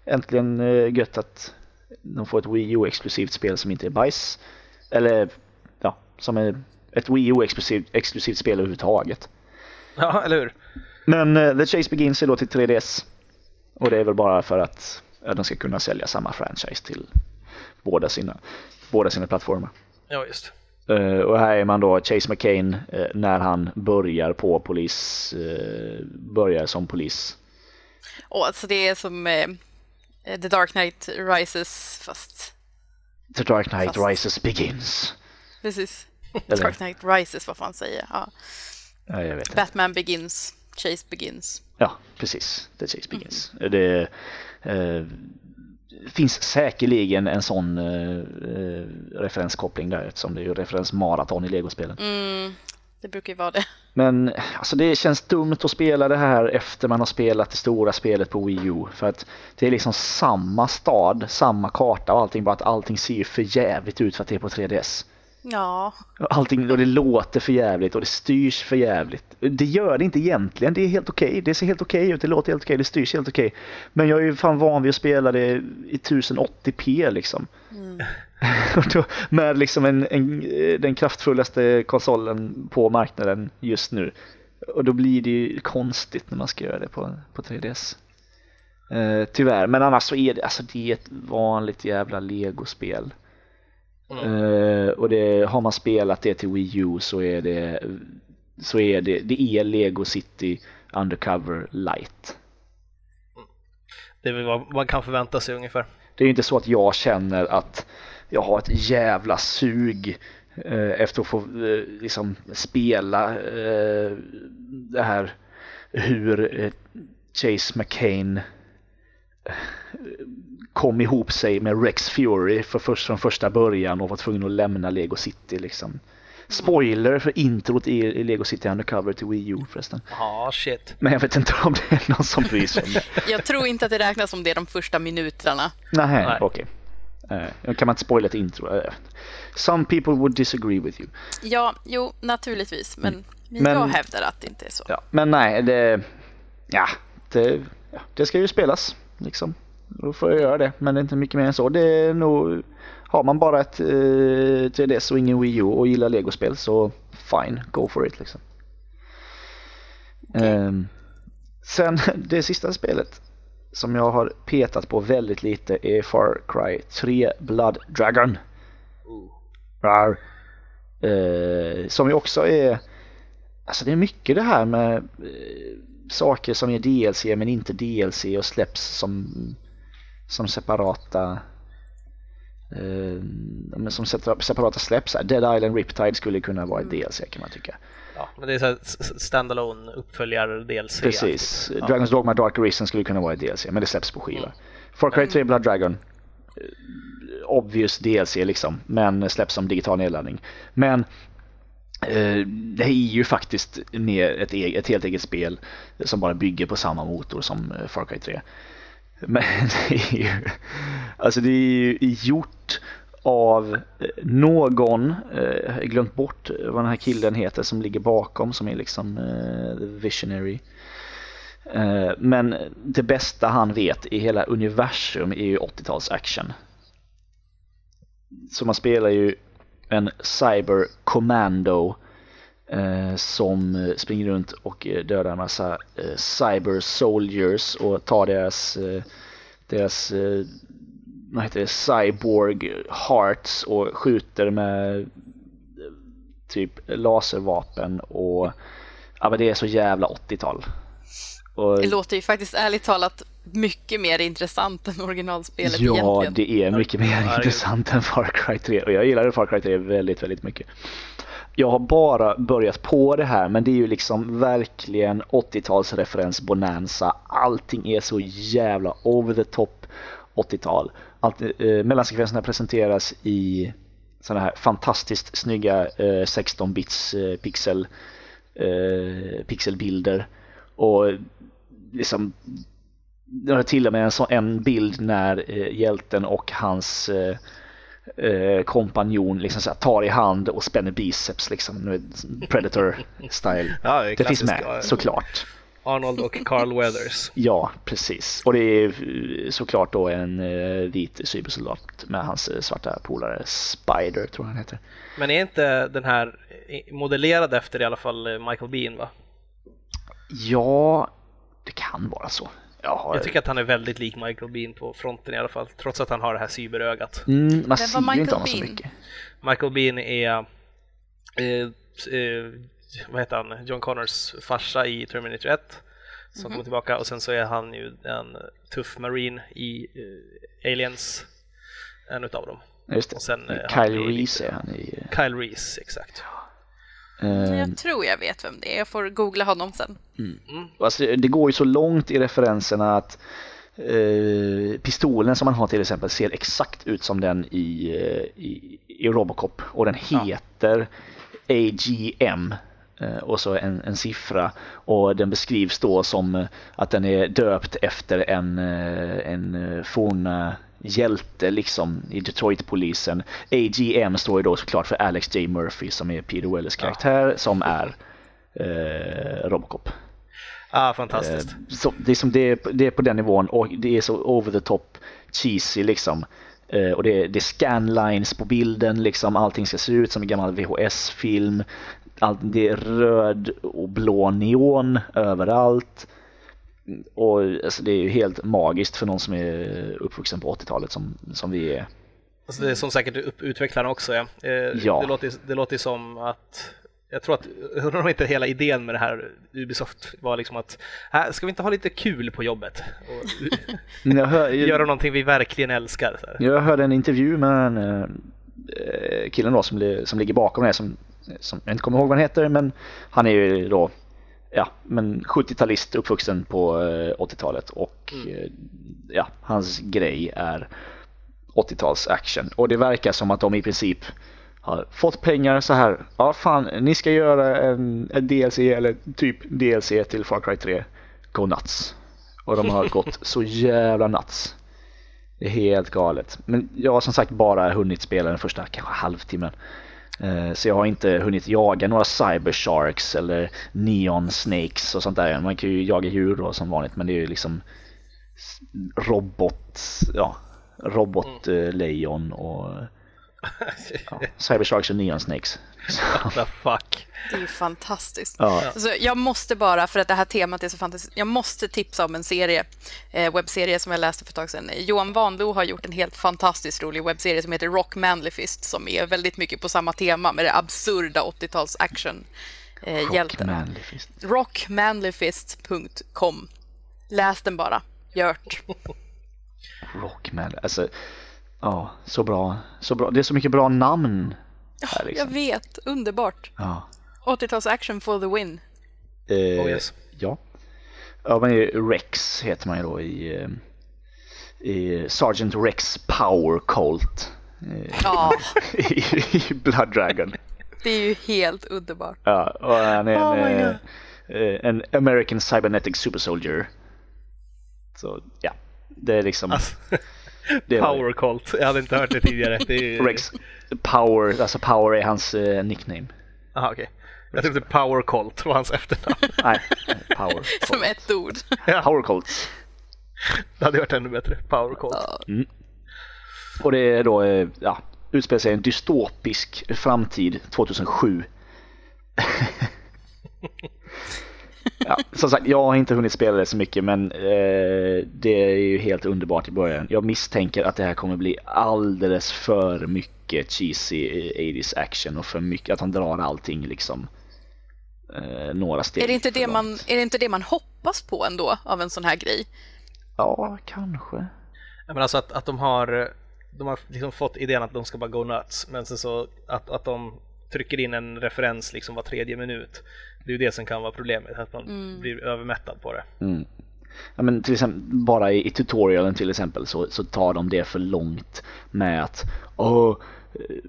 Speaker 1: äntligen gött att de får ett Wii U-exklusivt spel som inte är bajs. Eller ja, som är ett Wii U-exklusivt exklusivt spel överhuvudtaget.
Speaker 3: ja, eller hur?
Speaker 1: Men The Chase Begins är då till 3DS och det är väl bara för att ja, de ska kunna sälja samma franchise till båda sina, båda sina plattformar.
Speaker 3: Ja, just.
Speaker 1: Eh, och här är man då Chase McCain eh, när han börjar på polis, eh, börjar som polis.
Speaker 2: Och alltså det är som The Dark Knight Rises fast
Speaker 1: The Dark Knight
Speaker 2: Fast-
Speaker 1: Rises Begins.
Speaker 2: precis.
Speaker 1: Eller-
Speaker 2: Dark Knight Rises vad fan säger jag? Ja.
Speaker 1: Ja, jag vet inte.
Speaker 2: Batman Begins, Chase Begins.
Speaker 1: Ja, precis. The Chase Begins. Det eh, finns säkerligen en sån eh, eh, referenskoppling där eftersom det är ju referensmaraton i legospelen.
Speaker 2: Mm, det brukar ju vara det.
Speaker 1: Men alltså det känns dumt att spela det här efter man har spelat det stora spelet på Wii U. För att det är liksom samma stad, samma karta och allting, bara att allting ser ju för jävligt ut för att det är på 3DS.
Speaker 2: Ja,
Speaker 1: Allting och det låter för jävligt och det styrs för jävligt. Det gör det inte egentligen, det är helt okej. Det ser helt okej ut, det låter helt okej, det styrs helt okej. Men jag är ju fan van vid att spela det i 1080p liksom. Då, med liksom en, en, den kraftfullaste konsolen på marknaden just nu. Och då blir det ju konstigt när man ska göra det på, på 3DS. Eh, tyvärr, men annars så är det, alltså det är ett vanligt jävla legospel. Eh, och det, har man spelat det till Wii U så är det, så är det, det är Lego City Undercover Light.
Speaker 3: Det är väl vad man kan förvänta sig ungefär.
Speaker 1: Det är ju inte så att jag känner att jag har ett jävla sug eh, efter att få eh, liksom spela eh, det här hur Chase McCain kom ihop sig med Rex Fury för först, från första början och var tvungen att lämna Lego City liksom. Spoiler för introt i, Lego City Undercover till Wii U förresten.
Speaker 3: Ja, shit.
Speaker 1: Men jag vet inte om det är någon som bryr sig om det.
Speaker 2: jag tror inte att det räknas som det de första minuterna.
Speaker 1: Nej,
Speaker 3: Nej.
Speaker 1: okej. Eh, kan man inte spoila ett intro? Eh, Some people would disagree with you.
Speaker 2: Ja, jo, naturligtvis, men,
Speaker 1: Mm. Men-
Speaker 2: jag hävdar att det inte är så.
Speaker 1: Ja, men nej, det, ja, det, ja, det ska ju spelas liksom. Då får jag göra det, men det är inte mycket mer än så. Det är nog, har man bara ett eh, 3DS och ingen Wii U och gillar legospel så fine, go for it liksom. Ehm, sen det sista spelet som jag har petat på väldigt lite är Far Cry 3 Blood Dragon. Rar. Eh, som ju också är Alltså det är mycket det här med eh, saker som är DLC men inte DLC och släpps som, som separata eh, men som separa- separata släpps. här. Dead Island Riptide skulle kunna vara ett DLC kan man tycka.
Speaker 3: Ja, men det är så standalone uppföljare DLC.
Speaker 1: Precis.
Speaker 3: Ja.
Speaker 1: Dragon's Dogma Dark Arisen skulle kunna vara ett DLC men det släpps på skiva. Far Cry 3 Blood Dragon eh, obvious DLC liksom men släpps som digital nedladdning. Men eh, det är ju faktiskt mer ett, e- ett helt eget spel som bara bygger på samma motor som eh, Far Cry 3. Men det är ju, alltså det är ju gjort av eh, någon, jag har glömt bort vad den här killen heter som ligger bakom som är liksom eh, the visionary. Men det bästa han vet i hela universum är ju 80-tals action. Så man spelar ju en cyber commando som eh, springer runt och eh, dödar en massa eh, cyber soldiers och tar deras, eh, deras eh, vad heter det, cyborg hearts och skjuter med eh, typ laservapen och ja men det är så jävla 80-tal. Och,
Speaker 2: Det låter ju faktiskt ärligt talat mycket mer intressant än originalspelet
Speaker 1: ja,
Speaker 2: egentligen.
Speaker 1: det är mycket mer intressant än Far Cry 3 och jag gillade Far Cry 3 väldigt, väldigt mycket. Jag har bara börjat på det här men det är ju liksom verkligen 80-talsreferens bonanza. Allting är så jävla over the top 80-tal. Allt, eh, mellansekvenserna presenteras i sådana här fantastiskt snygga eh, 16-bits eh, pixel, eh, pixelbilder. Och liksom det har till och med en, så, en bild när eh, hjälten och hans eh, eh, kompanjon liksom så här, tar i hand och spänner biceps liksom, Predator style.
Speaker 3: Ja, det
Speaker 1: Det finns med
Speaker 3: ja.
Speaker 1: såklart.
Speaker 3: Arnold och Carl Weathers.
Speaker 1: Ja, precis. Och det är eh, såklart då en eh, vit cybersoldat med hans eh, svarta polare Spider tror jag han heter.
Speaker 3: Men är inte den här modellerad efter i alla fall Michael Bean va?
Speaker 1: Ja, det kan vara så. Jag, har,
Speaker 3: Jag tycker att han är väldigt lik Michael Bean på fronten i alla fall, trots att han har det här cyberögat.
Speaker 1: mm, man ser ju
Speaker 2: Michael
Speaker 1: inte honom så
Speaker 2: Bean?
Speaker 1: mycket.
Speaker 3: Michael Bean är, eh, eh, vad heter han, John Connors farsa i Terminator 1 som kommer tillbaka och sen så är han ju en tuff marine i eh, Aliens, en utav dem.
Speaker 1: Just det.
Speaker 3: Och sen, eh,
Speaker 1: Kyle Reese är han i.
Speaker 3: Kyle Reese, exakt.
Speaker 1: Eh,
Speaker 2: Jag tror jag vet vem det är. Jag får googla honom sen.
Speaker 1: Alltså, det går ju så långt i referenserna att eh, pistolen som man har till exempel ser exakt ut som den i, eh, i, i Robocop. Och den heter AGM eh, och så en, en siffra. Och den beskrivs då som att den är döpt efter en, eh, en eh, forna hjälte liksom i Detroit-polisen. AGM står ju då såklart för Alex J. Murphy som är Peter Wellers karaktär som är eh, Robocop.
Speaker 3: Ah, fantastiskt.
Speaker 1: Eh, Så det, är som det, är, det är på den nivån och det är så over the top cheesy liksom. Eh, Och det det är scanlines på bilden liksom, allting ska se ut som en gammal VHS-film. Allt, det är röd och blå neon överallt. Och alltså, det är ju helt magiskt för någon som är uppvuxen på 80-talet som, som vi är.
Speaker 3: Alltså det är som säkert utvecklarna också. Ja. Eh,
Speaker 1: Ja.
Speaker 3: Det, låter, det låter som att jag tror att, undrar om inte hela idén med det här Ubisoft var liksom att, äh, ska vi inte ha lite kul på jobbet? Och
Speaker 1: hör,
Speaker 3: göra någonting vi verkligen älskar. Här.
Speaker 1: Jag hörde en intervju med den eh, killen då som, som ligger bakom det som, som jag inte kommer ihåg vad han heter men han är ju då ja, men 70-talist uppvuxen på eh, 80-talet och eh, ja, hans grej är 80-tals action och det verkar som att de i princip har fått pengar så här. Ja fan, ni ska göra en, en DLC eller typ DLC till Far Cry 3. Go nuts. Och de har gått så jävla nuts. Det är helt galet. Men jag har som sagt bara hunnit spela den första kanske halvtimmen. Eh, Så jag har inte hunnit jaga några Cyber Sharks eller Neon Snakes och sånt där. Man kan ju jaga djur då som vanligt men det är ju liksom robot, ja, robotlejon och ja, Cyber Sharks och Neon Snakes.
Speaker 3: What the fuck?
Speaker 2: Det är ju fantastiskt.
Speaker 1: Ja.
Speaker 2: Alltså, jag måste bara, för att det här temat är så fantastiskt, jag måste tipsa om en serie, eh, webbserie som jag läste för ett tag sedan. Johan Wanlo har gjort en helt fantastiskt rolig webbserie som heter Rock Manlyfist som är väldigt mycket på samma tema med det absurda 80-tals action eh,
Speaker 1: Fist.
Speaker 2: Rockmanlyfist.com Läs den bara. Gjort.
Speaker 1: Rockman, alltså ja, så bra, så bra. Det är så mycket bra namn här
Speaker 2: Jag
Speaker 1: liksom.
Speaker 2: vet, underbart.
Speaker 1: Ja.
Speaker 2: 80-tals action for the win.
Speaker 1: Eh,
Speaker 3: Oh, yes.
Speaker 1: Ja. Ja, men Rex heter man ju då i, eh, i Sergeant Rex Power Colt eh,
Speaker 2: Ja,
Speaker 1: i, i Blood Dragon.
Speaker 2: det är ju helt underbart.
Speaker 1: Ja, och han är
Speaker 2: Oh
Speaker 1: en, eh, en American Cybernetic Super Soldier. Så ja, det är liksom
Speaker 3: Alltså,
Speaker 1: det
Speaker 3: Power Cult, jag hade inte hört det tidigare. Det är...
Speaker 1: Rex Power, alltså Power är hans eh, nickname.
Speaker 3: Aha, okej. Jag trodde Power Cult var hans efternamn.
Speaker 1: Nej, Power.
Speaker 2: Som ett ord.
Speaker 1: Power Colts.
Speaker 3: Det hade varit ännu bättre. Power Cult.
Speaker 1: Och det är då, eh, ja, utspelar sig i en dystopisk framtid 2007. ja, som sagt, jag har inte hunnit spela det så mycket men eh, det är ju helt underbart i början. Jag misstänker att det här kommer bli alldeles för mycket cheesy 80s action och för mycket att han drar allting liksom eh, några steg
Speaker 2: Är det, inte det,
Speaker 1: långt.
Speaker 2: man, är det inte det man hoppas på ändå av en sån här grej?
Speaker 1: Ja, kanske.
Speaker 3: Ja, men alltså att, att de har, de har liksom fått idén att de ska bara go nuts, men sen så att, att de trycker in en referens liksom var tredje minut. Det är ju det som kan vara problemet, att man blir övermättad på det.
Speaker 1: Mm. Ja, men till exempel, bara i, i tutorialen till exempel så, så tar de det för långt med att Åh,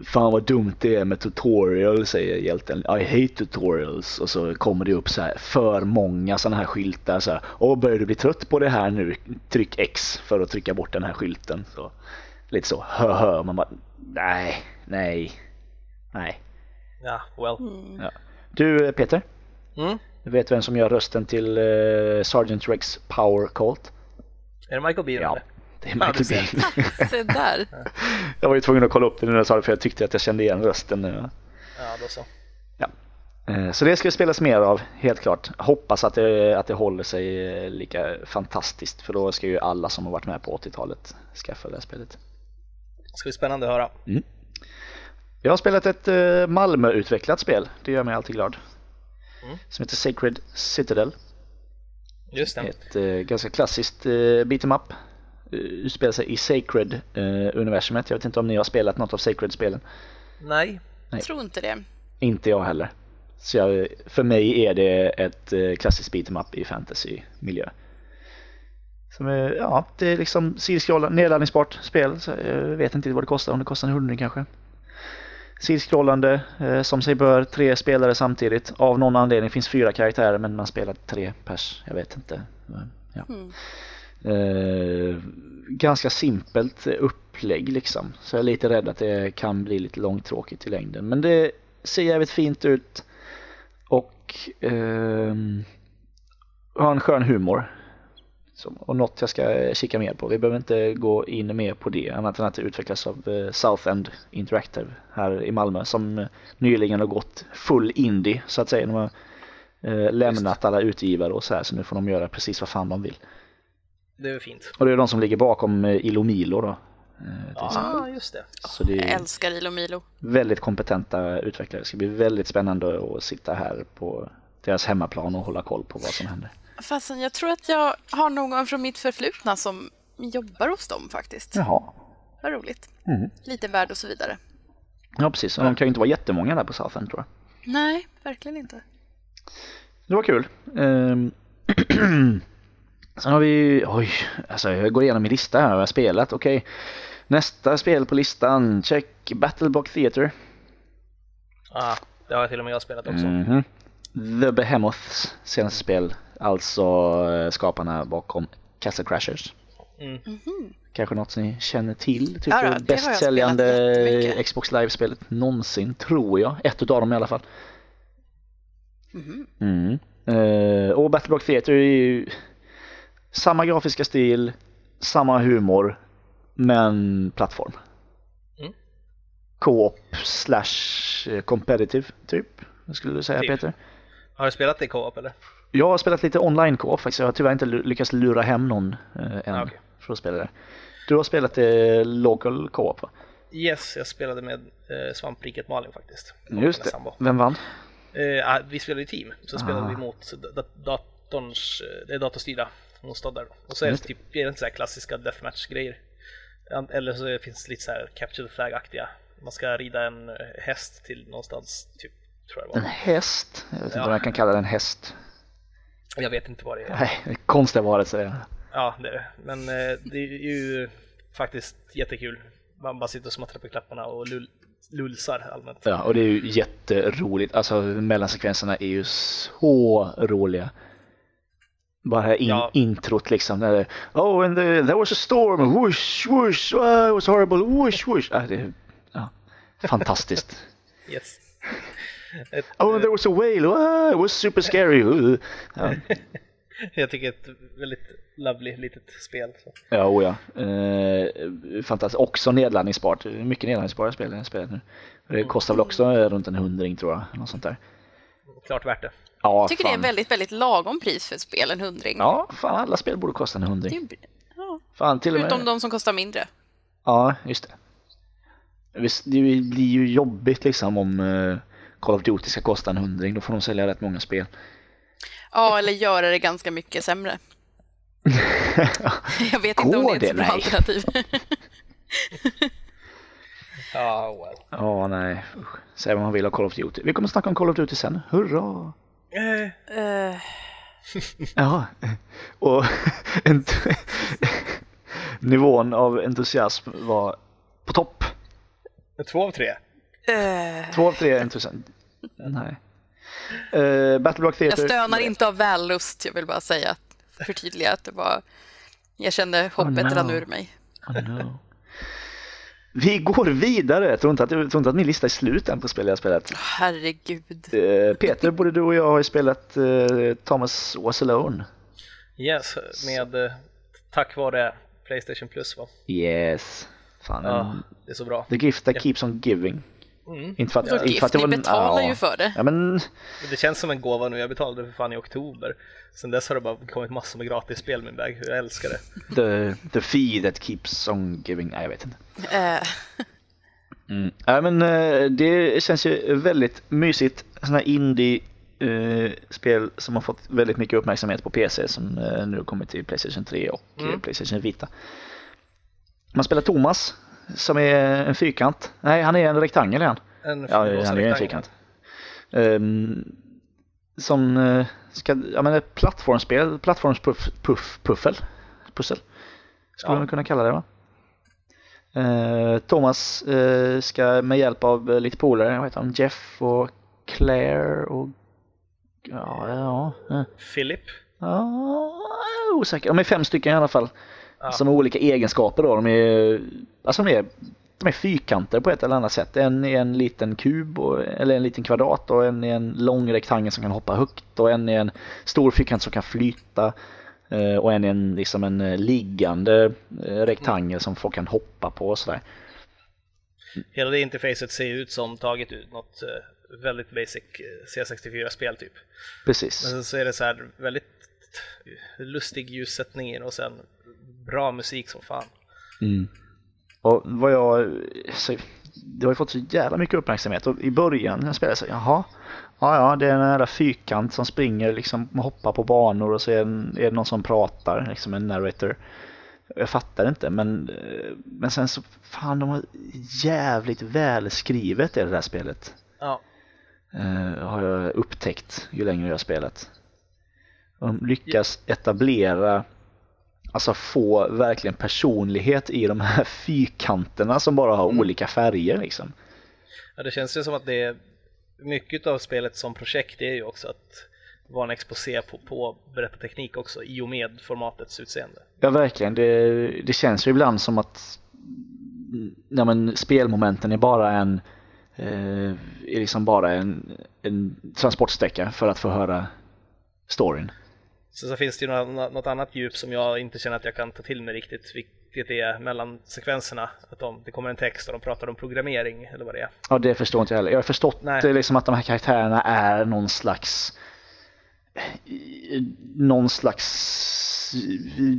Speaker 1: fan vad dumt det är med tutorial säger hjälten. I hate tutorials. Och så kommer det upp så här för många sådana här skyltar. Så här, Åh, börjar du bli trött på det här nu? Tryck X för att trycka bort den här skylten. Så, lite så, hö hö. Man bara, nej, nej, nej.
Speaker 3: Ja, well.
Speaker 1: Ja. Du Peter,
Speaker 3: Mm.
Speaker 1: du vet vem som gör rösten till uh, Sergeant Rex Power Colt?
Speaker 3: Är det Michael Bean?
Speaker 1: Ja,
Speaker 3: eller?
Speaker 1: det är
Speaker 3: Ja,
Speaker 1: Michael. Bean.
Speaker 2: Se där.
Speaker 1: Jag var ju tvungen att kolla upp det när jag sa det för jag tyckte att jag kände igen rösten. nu.
Speaker 3: Ja, då så.
Speaker 1: Ja. Eh, Så det ska spelas mer av, helt klart. Hoppas att det, att det håller sig eh, lika fantastiskt för då ska ju alla som har varit med på 80-talet skaffa det här spelet.
Speaker 3: Det ska bli spännande att höra.
Speaker 1: Jag har spelat ett Malmö-utvecklat spel, det gör mig alltid glad.
Speaker 3: Mm.
Speaker 1: Som heter Sacred Citadel.
Speaker 3: Just det.
Speaker 1: Ett eh, ganska klassiskt eh, beat'em up. Uh, utspelar sig i Sacred-universumet. jag vet inte om ni har spelat något av Sacred-spelen.
Speaker 3: Nej.
Speaker 2: Jag tror inte det.
Speaker 1: Inte jag heller. Så jag, för mig är det ett eh, klassiskt beat'em up i fantasy-miljö. Som är, ja, det är liksom sidskrollande, nedladdningsbart spel. Så jag vet inte vad det kostar, om det kostar en hundring kanske. Sidskrollande, eh, som sig bör, tre spelare samtidigt. Av någon anledning finns fyra karaktärer men man spelar tre pers, jag vet inte. Ja.
Speaker 2: Mm.
Speaker 1: Eh, ganska simpelt upplägg liksom. Så jag är lite rädd att det kan bli lite långtråkigt i längden. Men det ser jävligt fint ut. Och ehm, har en skön humor. Och något jag ska kika mer på. Vi behöver inte gå in mer på det annat än att det utvecklas av eh, South End Interactive här i Malmö som eh, nyligen har gått full indie så att säga. De har eh, lämnat alla utgivare och så här så nu får de göra precis vad fan de vill.
Speaker 3: Det är fint.
Speaker 1: Och det är de som ligger bakom eh, Ilomilo då. eh.
Speaker 3: Ja, just det.
Speaker 1: Så det
Speaker 2: Jag älskar Ilo Milo.
Speaker 1: väldigt kompetenta utvecklare. Det ska bli väldigt spännande att sitta här på deras hemmaplan och hålla koll på vad som händer.
Speaker 2: Fastän jag tror att jag har någon från mitt förflutna som jobbar hos dem faktiskt.
Speaker 1: Jaha.
Speaker 2: Vad roligt.
Speaker 1: Mm.
Speaker 2: Lite värd och så vidare.
Speaker 1: Ja precis, och de kan ju inte vara jättemånga där på Southend tror jag.
Speaker 2: Nej, verkligen inte.
Speaker 1: Det var kul. Ehm, Sen har vi, oj, alltså jag går igenom min lista här vad jag har spelat. Okej, nästa spel på listan, check Battleblock Theater.
Speaker 3: Ah, det har till och med jag spelat också.
Speaker 1: Mhm. The Behemoths senaste spel, alltså eh, skaparna bakom Castle Crashers.
Speaker 3: Mm.
Speaker 1: Kanske något ni känner till? Typ
Speaker 2: Ja, då, det har
Speaker 1: det
Speaker 2: jag
Speaker 1: bäst säljande
Speaker 2: spelat jättemycket.
Speaker 1: Xbox Live-spelet någonsin, tror jag. Ett utav dem i alla fall.
Speaker 2: Mhm.
Speaker 1: Mm. Eh, och Battleblock Theater är ju samma grafiska stil, samma humor, men plattform.
Speaker 3: Mm.
Speaker 1: Co-op slash eh, competitive, typ. Skulle du säga
Speaker 3: Typ.
Speaker 1: Peter?
Speaker 3: Har du spelat det i co-op eller?
Speaker 1: Jag har spelat lite online co-op faktiskt. Jag har tyvärr inte lyckats lura hem någon eh, än
Speaker 3: Ah, okej.
Speaker 1: för att spela det. Du har spelat eh, local co-op va?
Speaker 3: Yes, jag spelade med eh, svampriket Malin faktiskt. Och
Speaker 1: Just det.
Speaker 3: sambo.
Speaker 1: Vem vann?
Speaker 3: Eh, ah, vi spelade i team, så spelade
Speaker 1: Ah.
Speaker 3: vi mot da- datorns, eh, det är datorstyrda motståndare. Och så är det
Speaker 1: Just det.
Speaker 3: typ, är det inte så här klassiska deathmatch-grejer. Eller så finns det lite så här capture flag-aktiga. Man ska rida en eh, häst till någonstans, typ, tror jag
Speaker 1: En
Speaker 3: det var.
Speaker 1: häst? Jag vet inte
Speaker 3: Ja.
Speaker 1: om jag kan kalla den häst.
Speaker 3: Jag vet inte vad det är.
Speaker 1: Nej, konstiga varelser.
Speaker 3: Ja, det är det. Men eh, det är ju faktiskt jättekul. Man bara sitter och smattrar på klapparna och lull, lulsar allmänt.
Speaker 1: Ja, och det är ju jätteroligt. Alltså mellansekvenserna är ju så roliga. Bara in,
Speaker 3: Ja.
Speaker 1: introt liksom. Där oh, and the, there was a storm, whoosh, whoosh, oh, it was horrible, whoosh, whoosh. Ja, det, ja, fantastiskt.
Speaker 3: Yes. Ett,
Speaker 1: Oh, and
Speaker 3: eh,
Speaker 1: there was a whale, oh, it was super scary. Ja,
Speaker 3: jag tycker ett väldigt lovely litet spel. Så.
Speaker 1: ja, oh, ja. Eh, fantastiskt. Också nedladdningsbart. Mycket nedladdningsbara spel i det spelet nu. Det kostar väl också eh, runt en hundring tror jag. Något sånt där.
Speaker 3: Klart värt det.
Speaker 1: Ja,
Speaker 2: Jag tycker
Speaker 1: fan.
Speaker 2: det är väldigt, väldigt lagom pris för ett spel, en hundring.
Speaker 1: Ja, fan alla spel borde kosta en
Speaker 2: Det
Speaker 1: hundring.
Speaker 2: är, ja.
Speaker 1: Fan, till och med...
Speaker 2: De som kostar mindre.
Speaker 1: Ja, just det. Visst, det blir ju jobbigt liksom om eh, Call of Duty ska kosta en hundring. Då får de sälja rätt många spel.
Speaker 2: Ja, eller göra det ganska mycket sämre. Jag vet inte om det är ett bra
Speaker 1: Nej.
Speaker 2: alternativ.
Speaker 3: Ja, well.
Speaker 1: Ja, nej. Usch. Säg vad man vill av Call of Duty. Vi kommer snacka om Call of Duty sen. Hurra!
Speaker 3: Eh,
Speaker 2: Eh,
Speaker 1: Ja, och nivån av entusiasm var på topp.
Speaker 3: två av tre.
Speaker 2: Eh,
Speaker 1: Två av tre entusiasm. Nej. Uh, Battleblock
Speaker 2: jag
Speaker 1: Theater.
Speaker 2: stönar inte av vällust, jag vill bara säga, förtydliga att det var... Jag kände hoppet
Speaker 1: no.
Speaker 2: rann ur mig.
Speaker 1: Oh, no. Vi går vidare. Jag tror inte, att, jag tror inte att min lista är slut än på spel jag har spelat.
Speaker 2: Herregud.
Speaker 1: Eh, Peter, både du och jag har ju spelat eh, Thomas Was Alone.
Speaker 3: Yes, med eh, tack vare Playstation Plus va?
Speaker 1: Yes. Fan,
Speaker 3: Ja, det är så bra.
Speaker 1: the gift that keeps on giving.
Speaker 3: Mm.
Speaker 1: Inte för att,
Speaker 2: Så
Speaker 1: inte för att det
Speaker 2: ni
Speaker 1: var...
Speaker 2: betalar
Speaker 1: ja.
Speaker 2: ju för det.
Speaker 1: Ja, men
Speaker 3: Det känns som en gåva nu, jag betalade för fan i oktober. Sen dess har det bara kommit massor med gratis spel min bag, jag älskar det.
Speaker 1: the, the fee that keeps on giving. Nej, jag vet inte.
Speaker 2: Eh,
Speaker 1: Mm. Ja, men eh, det känns ju väldigt mysigt. Sådana här indie-spel som har fått väldigt mycket uppmärksamhet på PC som eh, nu har kommit till Playstation 3 och eh,
Speaker 3: Mm.
Speaker 1: Playstation Vita. Man spelar Thomas som är en fyrkant. Nej, han är en rektangel han.
Speaker 3: En
Speaker 1: Ja, han är en fyrkant. Ehm, som eh, ska, ja men ett plattformsspel, plattformspuff, puff, puffel, pussel. Skulle
Speaker 3: Ja.
Speaker 1: man kunna kalla det va? Eh, Thomas eh, ska med hjälp av lite polare, vad heter de, Jeff och Claire och ja, ja,
Speaker 3: Philip.
Speaker 1: ja osäker. De är fem stycken i alla fall.
Speaker 3: Ja.
Speaker 1: Som har olika egenskaper då. De är, alltså de är, de är fyrkanter på ett eller annat sätt. En är en liten kub, och, eller en liten kvadrat och en är en lång rektangel som kan hoppa högt och en är en stor fyrkant som kan flyta. eh, Och en är en, liksom en eh, liggande eh, rektangel som folk kan hoppa på och sådär.
Speaker 3: Hela det interfacet ser ut som taget ut något väldigt basic eh, C64-spel typ.
Speaker 1: Precis.
Speaker 3: Men sen så är det så här väldigt lustig ljussättning i och sen bra musik som fan.
Speaker 1: Mm. Och vad jag, så, det har ju fått så jävla mycket uppmärksamhet och i början när jag spelade så jaha, ja ja det är en jävla fyrkant som springer liksom hoppar på banor och så är, en, är det någon som pratar, liksom en narrator. Jag fattar inte men, men sen så, fan de har jävligt välskrivet i det där spelet.
Speaker 3: Ja,
Speaker 1: eh, har jag upptäckt ju längre jag har spelat. De lyckas etablera, alltså få verkligen personlighet i de här fyrkanterna som bara har olika färger liksom.
Speaker 3: ja det känns ju som att det är mycket av spelet som projekt är ju också att vara en exposé på, på berättarteknik också i och med formatets utseende.
Speaker 1: Ja verkligen, det, det känns ju ibland som att ja, men, spelmomenten är bara en eh, är liksom bara en, en transportsträcka för att få höra storyn.
Speaker 3: Så, så finns det ju något, något annat djup som jag inte känner att jag kan ta till mig riktigt, vilket är mellan sekvenserna. Att de, det kommer en text och de pratar om programmering eller vad det är.
Speaker 1: Ja, det förstår inte jag heller. Jag har förstått
Speaker 3: Nej.
Speaker 1: liksom att de här karaktärerna är någon slags någon slags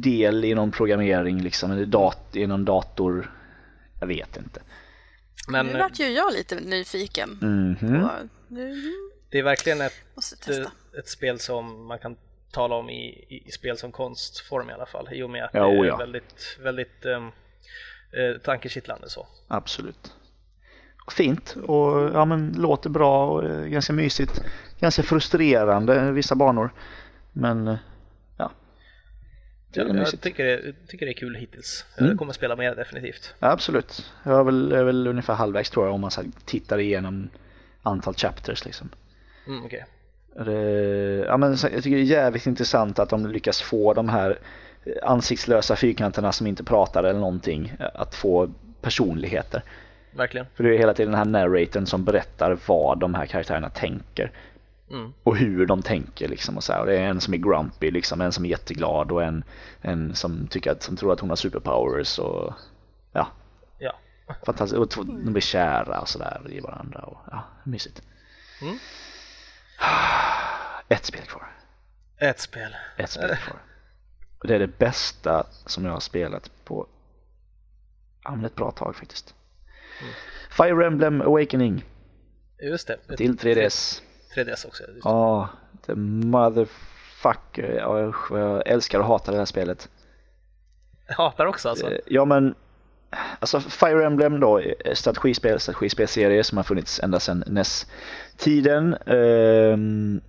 Speaker 1: del i någon programmering liksom, eller dat i någon dator. Jag vet inte.
Speaker 3: Men
Speaker 2: nu vart ju jag lite nyfiken.
Speaker 1: Mhm.
Speaker 2: Och Nu
Speaker 3: det är verkligen ett, ett spel som man kan tala om i, i, i spel som konstform i alla fall. I och med att
Speaker 1: Ja,
Speaker 3: det är
Speaker 1: oh ja.
Speaker 3: väldigt, väldigt um, eh, tankekittlande så.
Speaker 1: Absolut. Fint och ja, men låter bra och eh, ganska mysigt. Ganska frustrerande vissa banor. Men eh, ja. Det är
Speaker 3: Jag, jag tycker, det, tycker det är kul hittills.
Speaker 1: Mm.
Speaker 3: Jag kommer spela mer definitivt.
Speaker 1: Ja, absolut. Jag är väl, jag är väl ungefär halvvägs tror jag om man så här tittar igenom antal chapters liksom.
Speaker 3: Mm, okej.
Speaker 1: Ja, men jag tycker det är jävligt intressant att de lyckas få de här ansiktslösa fyrkanterna som inte pratar eller någonting att få personligheter.
Speaker 3: Verkligen.
Speaker 1: För det är hela tiden den här narratorn som berättar vad de här karaktärerna tänker.
Speaker 3: Mm.
Speaker 1: Och hur de tänker liksom och så här. Och det är en som är grumpy liksom, en som är jätteglad och en, en som tycker att, som tror att hon har superpowers och ja,
Speaker 3: Ja.
Speaker 1: fantastiskt. Och de blir kära och sådär i varandra och ja, mysigt.
Speaker 3: Mm.
Speaker 1: Ett spel kvar.
Speaker 3: Ett spel.
Speaker 1: Ett spel kvar. Och det är det bästa som jag har spelat på ja, men ett bra tag faktiskt. Fire Emblem Awakening
Speaker 3: Just det.
Speaker 1: Till 3DS.
Speaker 3: 3DS också.
Speaker 1: Ja, the motherfucker. Ja, jag älskar och hatar det här spelet.
Speaker 3: Jag hatar också alltså.
Speaker 1: Eh, Ja men, alltså Fire Emblem då, är strategispel, strategispelserie som har funnits ända sedan NES-tiden. Ehm,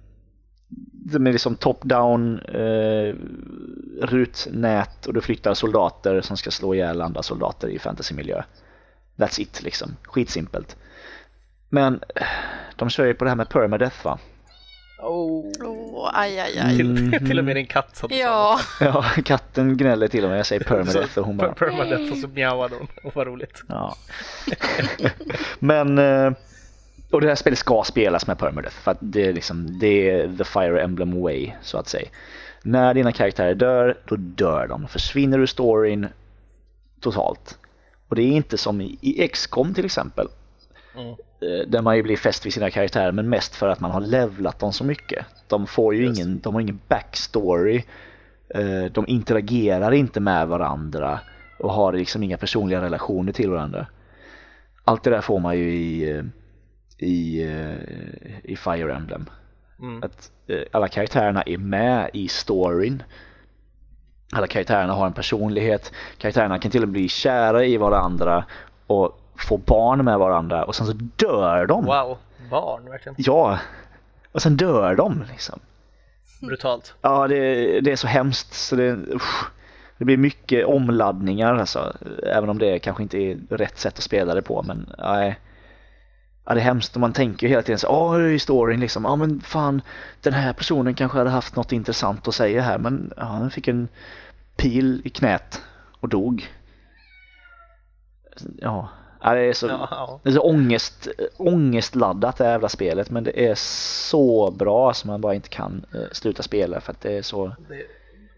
Speaker 1: de är liksom top-down eh, rutnät och du flyttar soldater som ska slå ihjäl andra soldater i fantasymiljö. That's it liksom, skitsimpelt. Men eh, de kör ju på det här med permadeath va?
Speaker 3: Oh.
Speaker 2: Åh, aj, aj, aj.
Speaker 3: Till, till och med din katt som
Speaker 2: Ja,
Speaker 1: Ja, katten gnäller till och med. Jag säger permadeath och hon bara
Speaker 3: Per- Permadeath och så mjauade hon. Och vad roligt.
Speaker 1: Ja. Men, eh, och det här spelet ska spelas med permadeath för att det är liksom, det är the fire emblem way så att säga. När dina karaktärer dör, då dör de. Försvinner ur storyn totalt. Och det är inte som i, i XCOM till exempel.
Speaker 3: Mm.
Speaker 1: Eh, Där man ju blir fäst vid sina karaktärer men mest för att man har levlat dem så mycket. De får ju
Speaker 3: Just.
Speaker 1: ingen, de har ingen backstory. eh, De interagerar inte med varandra och har liksom inga personliga relationer till varandra. Allt det där får man ju i, eh, i, i Fire Emblem.
Speaker 3: Mm.
Speaker 1: Att alla karaktärerna är med i storyn. Alla karaktärerna har en personlighet. Karaktärerna kan till och med bli kära i varandra och få barn med varandra och sen så dör de.
Speaker 3: Wow, barn, verkligen.
Speaker 1: Ja, och sen dör de liksom.
Speaker 3: Brutalt.
Speaker 1: Ja, det, det är så hemskt så det, usch, det blir mycket omladdningar alltså. Även om det kanske inte är rätt sätt att spela det på men nej. Ja, det är hemskt och man tänker ju hela tiden så ja i storyn liksom, ja men fan den här personen kanske hade haft något intressant att säga här men ja, han fick en pil i knät och dog. Ja, ja det är så,
Speaker 3: Ja, ja.
Speaker 1: det är så ångest, ångestladdat det här jävla spelet men det är så bra som man bara inte kan eh, sluta spela för att det är så
Speaker 3: Det är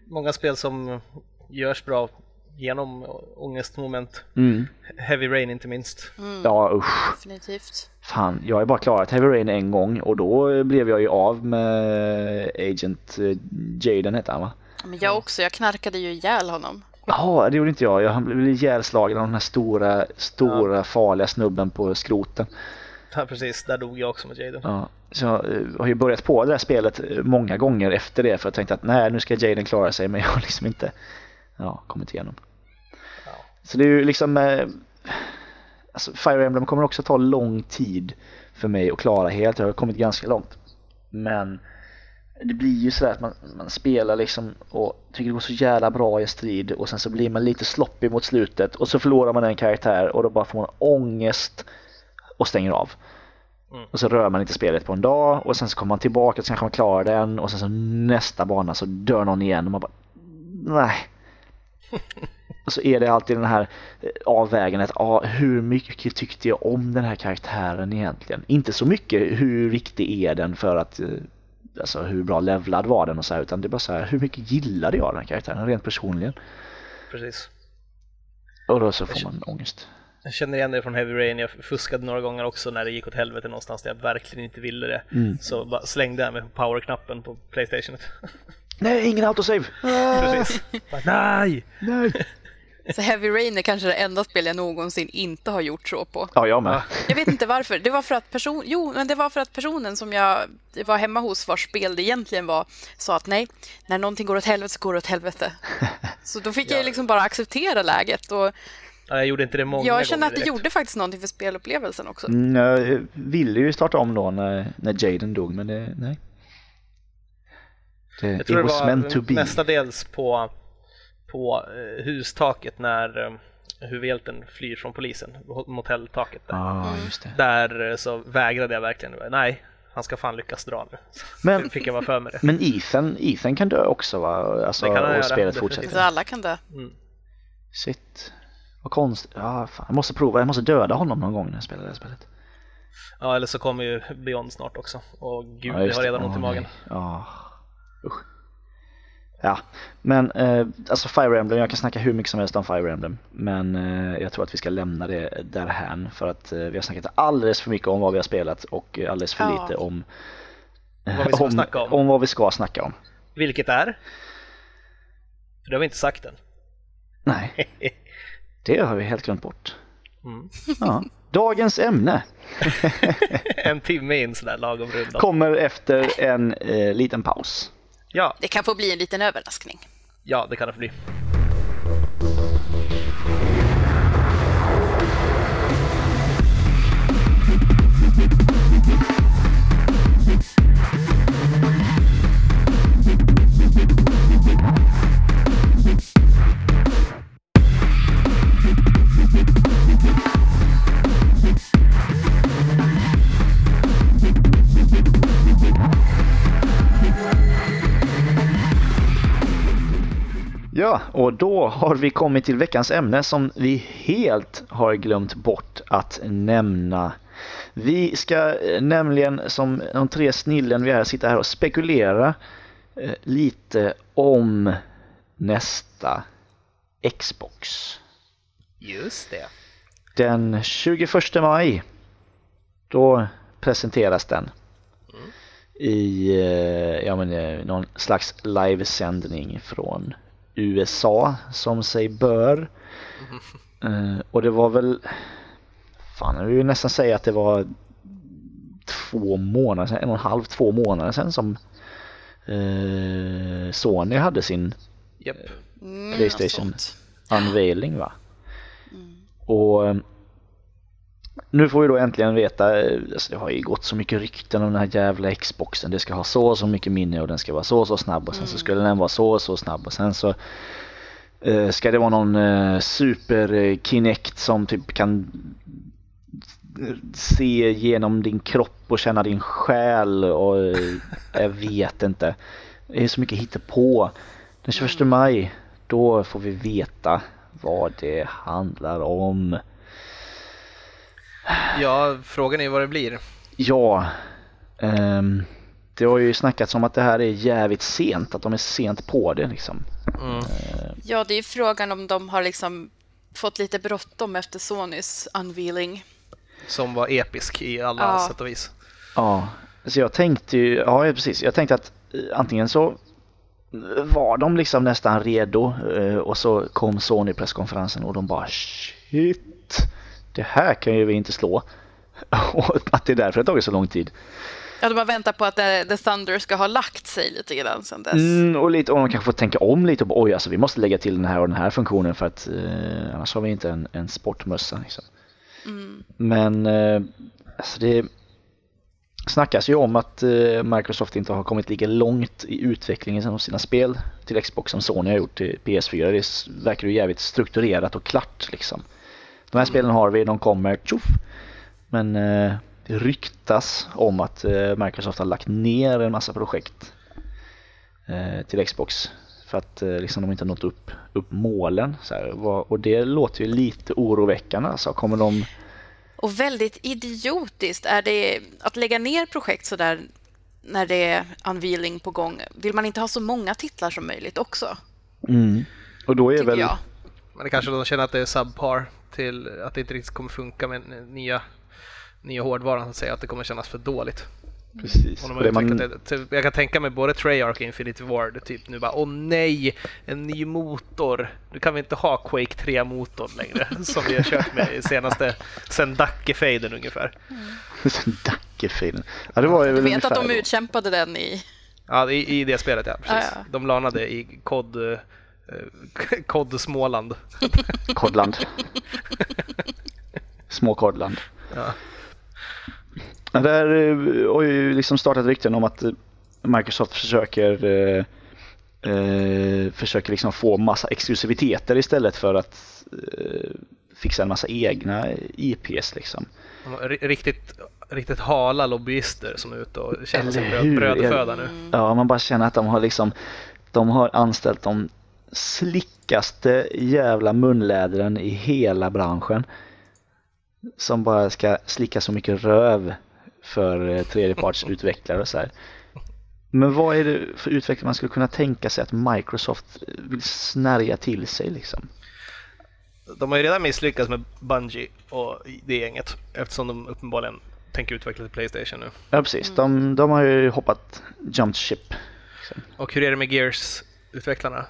Speaker 3: många spel som görs bra genom ångestmoment.
Speaker 1: mm.
Speaker 3: Heavy Rain inte minst.
Speaker 1: Ja usch,
Speaker 2: Definitivt.
Speaker 1: fan jag har bara klarat Heavy Rain en gång och då blev jag ju av med Agent eh, Jaden hette han va?
Speaker 2: Men jag också, jag knarkade ju ihjäl honom.
Speaker 1: Ja det gjorde inte jag, jag blev ihjälslagen av den här stora, stora farliga snubben på skroten.
Speaker 3: Ja, precis, där dog jag också med Jaden.
Speaker 1: Ja, så jag eh, har ju börjat på det här spelet eh, många gånger efter det för jag tänkte att nej nu ska Jaden klara sig men jag har liksom inte ja, kommit igenom.
Speaker 3: Ja.
Speaker 1: Så det är ju liksom eh, alltså Fire Emblem kommer också ta lång tid för mig att klara helt. Jag har kommit ganska långt. Men det blir ju sådär att man, man spelar liksom och tycker det går så jävla bra i strid och sen så blir man lite sloppy mot slutet och så förlorar man en karaktär och då bara får man ångest och stänger av.
Speaker 3: Mm.
Speaker 1: Och så rör man inte spelet på en dag och sen så kommer man tillbaka och så kanske man klarar den och sen så nästa bana så dör någon igen och man bara nej. Och så är det alltid den här eh, avvägandet, ja, hur mycket tyckte jag om den här karaktären egentligen? Inte så mycket hur riktig är den för att, eh, alltså hur bra levlad var den och så här, utan det är bara så här, hur mycket gillade jag den här karaktären rent personligen?
Speaker 3: Precis.
Speaker 1: Och då så får man ångest.
Speaker 3: Jag känner igen det från Heavy Rain, jag fuskade några gånger också när det gick åt helvete någonstans där jag verkligen inte ville det.
Speaker 1: Mm.
Speaker 3: Så bara slängde jag mig på power-knappen på Playstationet.
Speaker 1: Nej, ingen autosave!
Speaker 3: Precis. Bara, Nej!
Speaker 1: Nej!
Speaker 2: Så Heavy Rain är kanske det enda spel jag någonsin inte har gjort så på.
Speaker 1: Ja, jag med.
Speaker 3: Ja.
Speaker 2: Jag vet inte varför. Det var för att person... Jo, men det var för att personen som jag var hemma hos vars spel det egentligen var sa att nej, när någonting går åt helvete så går det åt helvete. Så då fick jag ju liksom bara acceptera läget och
Speaker 3: Ja, jag gjorde inte det många
Speaker 2: jag känner
Speaker 3: gånger
Speaker 2: att det
Speaker 3: direkt.
Speaker 2: gjorde faktiskt någonting för spelupplevelsen också.
Speaker 1: Mm, jag ville ju starta om då när, när Jaden dog, men det, nej. Det,
Speaker 3: Jag
Speaker 1: it
Speaker 3: tror det
Speaker 1: was
Speaker 3: var
Speaker 1: meant to be.
Speaker 3: mestadels på, på eh, hustaket när eh, huvudhjälten flyr från polisen, motelltaket där.
Speaker 1: Ah, just det.
Speaker 3: Där eh, så vägrade jag verkligen. Nej, han ska fan lyckas dra nu.
Speaker 1: Men-
Speaker 3: fick jag vara för med det.
Speaker 1: Men Ethan, Ethan kan dö också va? Alltså,
Speaker 3: Det kan han
Speaker 1: och
Speaker 3: göra,
Speaker 1: spelet fortsätter.
Speaker 2: Så alla kan dö.
Speaker 3: Mm.
Speaker 1: Shit. Vad konstigt. Ja, fan. Jag måste prova, jag måste döda honom någon gång när jag spelar det här spelet.
Speaker 3: Ja, eller så kommer ju Beyond snart också. Och gud,
Speaker 1: Ja,
Speaker 3: jag har redan ont i magen.
Speaker 1: Ja, usch. Ja, men eh, alltså Fire Emblem, jag kan snacka hur mycket som helst om Fire Emblem. Men eh, jag tror att vi ska lämna det därhän för att eh, vi har snackat alldeles för mycket om vad vi har spelat och alldeles för
Speaker 2: Ja.
Speaker 1: lite om,
Speaker 3: Vad vi ska
Speaker 1: om,
Speaker 3: om.
Speaker 1: om vad vi ska snacka om.
Speaker 3: Vilket är? För det har vi inte sagt än.
Speaker 1: Nej, det har vi helt glömt bort.
Speaker 3: Mm.
Speaker 1: Ja. Dagens ämne
Speaker 3: en timme in sådär lagom runda.
Speaker 1: kommer efter en eh, liten paus.
Speaker 3: Ja,
Speaker 2: Det kan få bli en liten överraskning.
Speaker 3: ja, det kan det bli.
Speaker 1: Ja, och då har vi kommit till veckans ämne som vi helt har glömt bort att nämna. Vi ska eh, nämligen som de tre snillen vi är sitta här och spekulera eh, lite om nästa Xbox.
Speaker 3: Just det.
Speaker 1: Den 21 maj då presenteras den i eh, ja, men, någon slags livesändning från USA som sig bör. Eh, och det var väl, fan jag vill ju nästan säga att det var två månader sedan, en och en halv, två månader sedan som eh, Sony hade sin
Speaker 3: Japp.
Speaker 2: Mm,
Speaker 1: PlayStation.
Speaker 2: sånt.
Speaker 1: unveiling va. Och eh, nu får vi då äntligen veta, eh, alltså det har ju gått så mycket rykten om den här jävla Xboxen. Det ska ha så och så mycket minne och den ska vara så och så snabb och sen så skulle den vara så och så snabb och sen så eh, ska det vara någon eh, super eh, Kinect som typ kan se genom din kropp och känna din själ och eh, jag vet inte. Det är så mycket hittepå. Den 21 maj, då får vi veta vad det handlar om.
Speaker 3: Ja, frågan är vad det blir.
Speaker 1: Ja, ehm, det har ju snackats om att det här är jävligt sent, att de är sent på det liksom.
Speaker 3: Mm.
Speaker 2: Ja, det är frågan om de har liksom fått lite bråttom efter Sonys unveiling.
Speaker 3: Som var episk i alla
Speaker 2: Ja.
Speaker 3: sätt och vis.
Speaker 1: Ja, så jag tänkte ju, ja ja, precis, jag tänkte att eh, antingen så var de liksom nästan redo eh, och så kom Sony presskonferensen och de bara shit, det här kan ju vi inte slå. Och att det är därför det har tagit så lång tid.
Speaker 2: Ja, de har väntat på att The, Thunder ska ha lagt sig lite grann sedan dess.
Speaker 1: Mm, och, lite, och de kanske får tänka om lite och bara, oj alltså vi måste lägga till den här och den här funktionen för att eh, annars har vi inte en, en sportmössa. Liksom. Men eh, alltså det snackas ju om att eh, Microsoft inte har kommit lika långt i utvecklingen av sina spel till Xbox som Sony har gjort till PS4. Det verkar ju jävligt strukturerat och klart liksom. De här spelen har vi, de kommer, tjoff! Men eh, det ryktas om att eh, Microsoft har lagt ner en massa projekt eh, till Xbox för att liksom de inte har nått upp, upp målen. Så här, och det låter ju lite oroväckande. Alltså, kommer de...
Speaker 2: Och väldigt idiotiskt är det att lägga ner projekt så där när det är unveiling på gång. Vill man inte ha så många titlar som möjligt också?
Speaker 1: Mm. Och då är
Speaker 2: Tycker
Speaker 1: väl...
Speaker 2: jag.
Speaker 3: Men det kanske de känner att det är subpar till att det inte riktigt kommer funka med nya, nya hårdvaran så att säga, att det kommer kännas för dåligt.
Speaker 1: Precis.
Speaker 3: Om de
Speaker 1: Och
Speaker 3: har
Speaker 1: det man...
Speaker 3: det, till- jag kan tänka mig både Treyarch och Infinity Ward typ nu bara åh nej, en ny motor. Nu kan vi inte ha Quake 3-motorn längre som vi har kört med i senaste, sen Dacke-faden ungefär.
Speaker 1: Dackefilen. Ja, det var ju
Speaker 2: Jag
Speaker 1: väl
Speaker 2: vet att de
Speaker 1: då.
Speaker 2: utkämpade den i...
Speaker 3: Ja, i, i det spelet ja, precis.
Speaker 2: Ja, ja.
Speaker 3: De lanade i kod, eh, kod Småland.
Speaker 1: Kodland. Små Kodland.
Speaker 3: Ja.
Speaker 1: Där eh, har ju liksom startat rykten om att eh, Microsoft försöker eh, eh, försöker liksom få massa exklusiviteter istället för att eh, fixa en massa egna IPs liksom.
Speaker 3: Riktigt, riktigt hala lobbyister som är ute och bröd,
Speaker 1: hur?
Speaker 3: brödföda nu.
Speaker 1: Ja, man bara känner att de har liksom de har anställt de slickaste jävla munlädren i hela branschen. Som bara ska slicka så mycket röv för eh, tredjepartsutvecklare och så här. Men vad är det för utveckling man skulle kunna tänka sig att Microsoft vill snärja till sig liksom?
Speaker 3: De har ju redan misslyckats med Bungie och det gänget eftersom de uppenbarligen tänker utveckla till Playstation nu.
Speaker 1: Ja precis, de, de har ju hoppat jumped ship.
Speaker 3: Och hur är det med Gears-utvecklarna?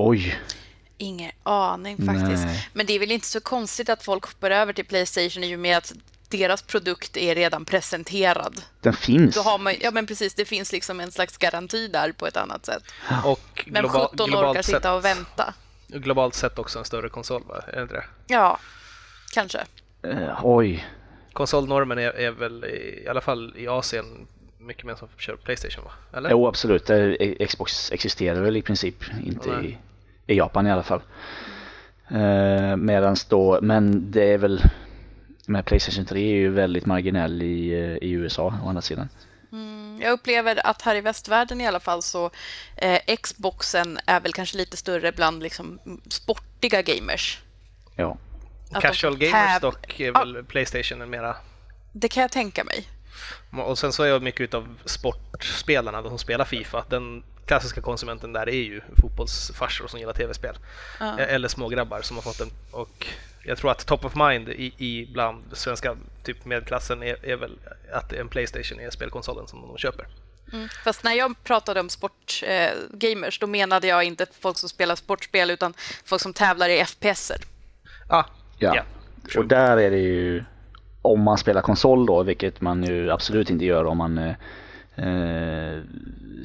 Speaker 1: Oj,
Speaker 2: Ingen aning faktiskt.
Speaker 1: Nej.
Speaker 2: Men det är väl inte så konstigt att folk hoppar över till Playstation i och med att deras produkt är redan presenterad.
Speaker 1: den finns.
Speaker 2: Då har man, ja men precis, det finns liksom en slags garanti där på ett annat sätt.
Speaker 3: Och
Speaker 2: Men
Speaker 3: globa-
Speaker 2: 17 orkar sitta
Speaker 3: sett,
Speaker 2: och vänta.
Speaker 3: globalt sett också en större konsol, va? Är det inte det?
Speaker 2: Ja, kanske.
Speaker 1: Eh, oj,
Speaker 3: Konsolnormen är, är väl i, i alla fall i Asien mycket mer som kör Playstation, va? Eller?
Speaker 1: Jo absolut, Eh, Xbox existerar väl i princip inte
Speaker 3: Nej.
Speaker 1: i Japan i alla fall. Eh, medans då, men det är väl med Playstation 3 är ju väldigt marginell i, eh, i USA å andra sidan.
Speaker 2: Mm, Jag upplever att här i västvärlden i alla fall så eh, Xboxen är väl kanske lite större bland liksom sportiga gamers.
Speaker 1: Ja,
Speaker 2: Att
Speaker 3: Casual
Speaker 2: de
Speaker 3: gamers dock är väl Playstation en mera
Speaker 2: Det kan jag tänka mig.
Speaker 3: Och sen så är mycket utav sportspelarna, de som spelar Fifa, den klassiska konsumenten där är ju fotbollsfarsor som gillar tv-spel.
Speaker 2: Ja.
Speaker 3: Eh, Eller smågrabbar som har fått den. Och jag tror att top of mind i, i bland svenska typ medklassen är, är väl att en Playstation är spelkonsolen som de köper.
Speaker 2: Mm. Fast när jag pratade om sportgamers, eh, då menade jag inte folk som spelar sportspel utan folk som tävlar i FPSer.
Speaker 3: Ah,
Speaker 1: ja.
Speaker 3: Ja,
Speaker 1: och där är det ju om man spelar konsol då, vilket man ju absolut inte gör om man eh, eh,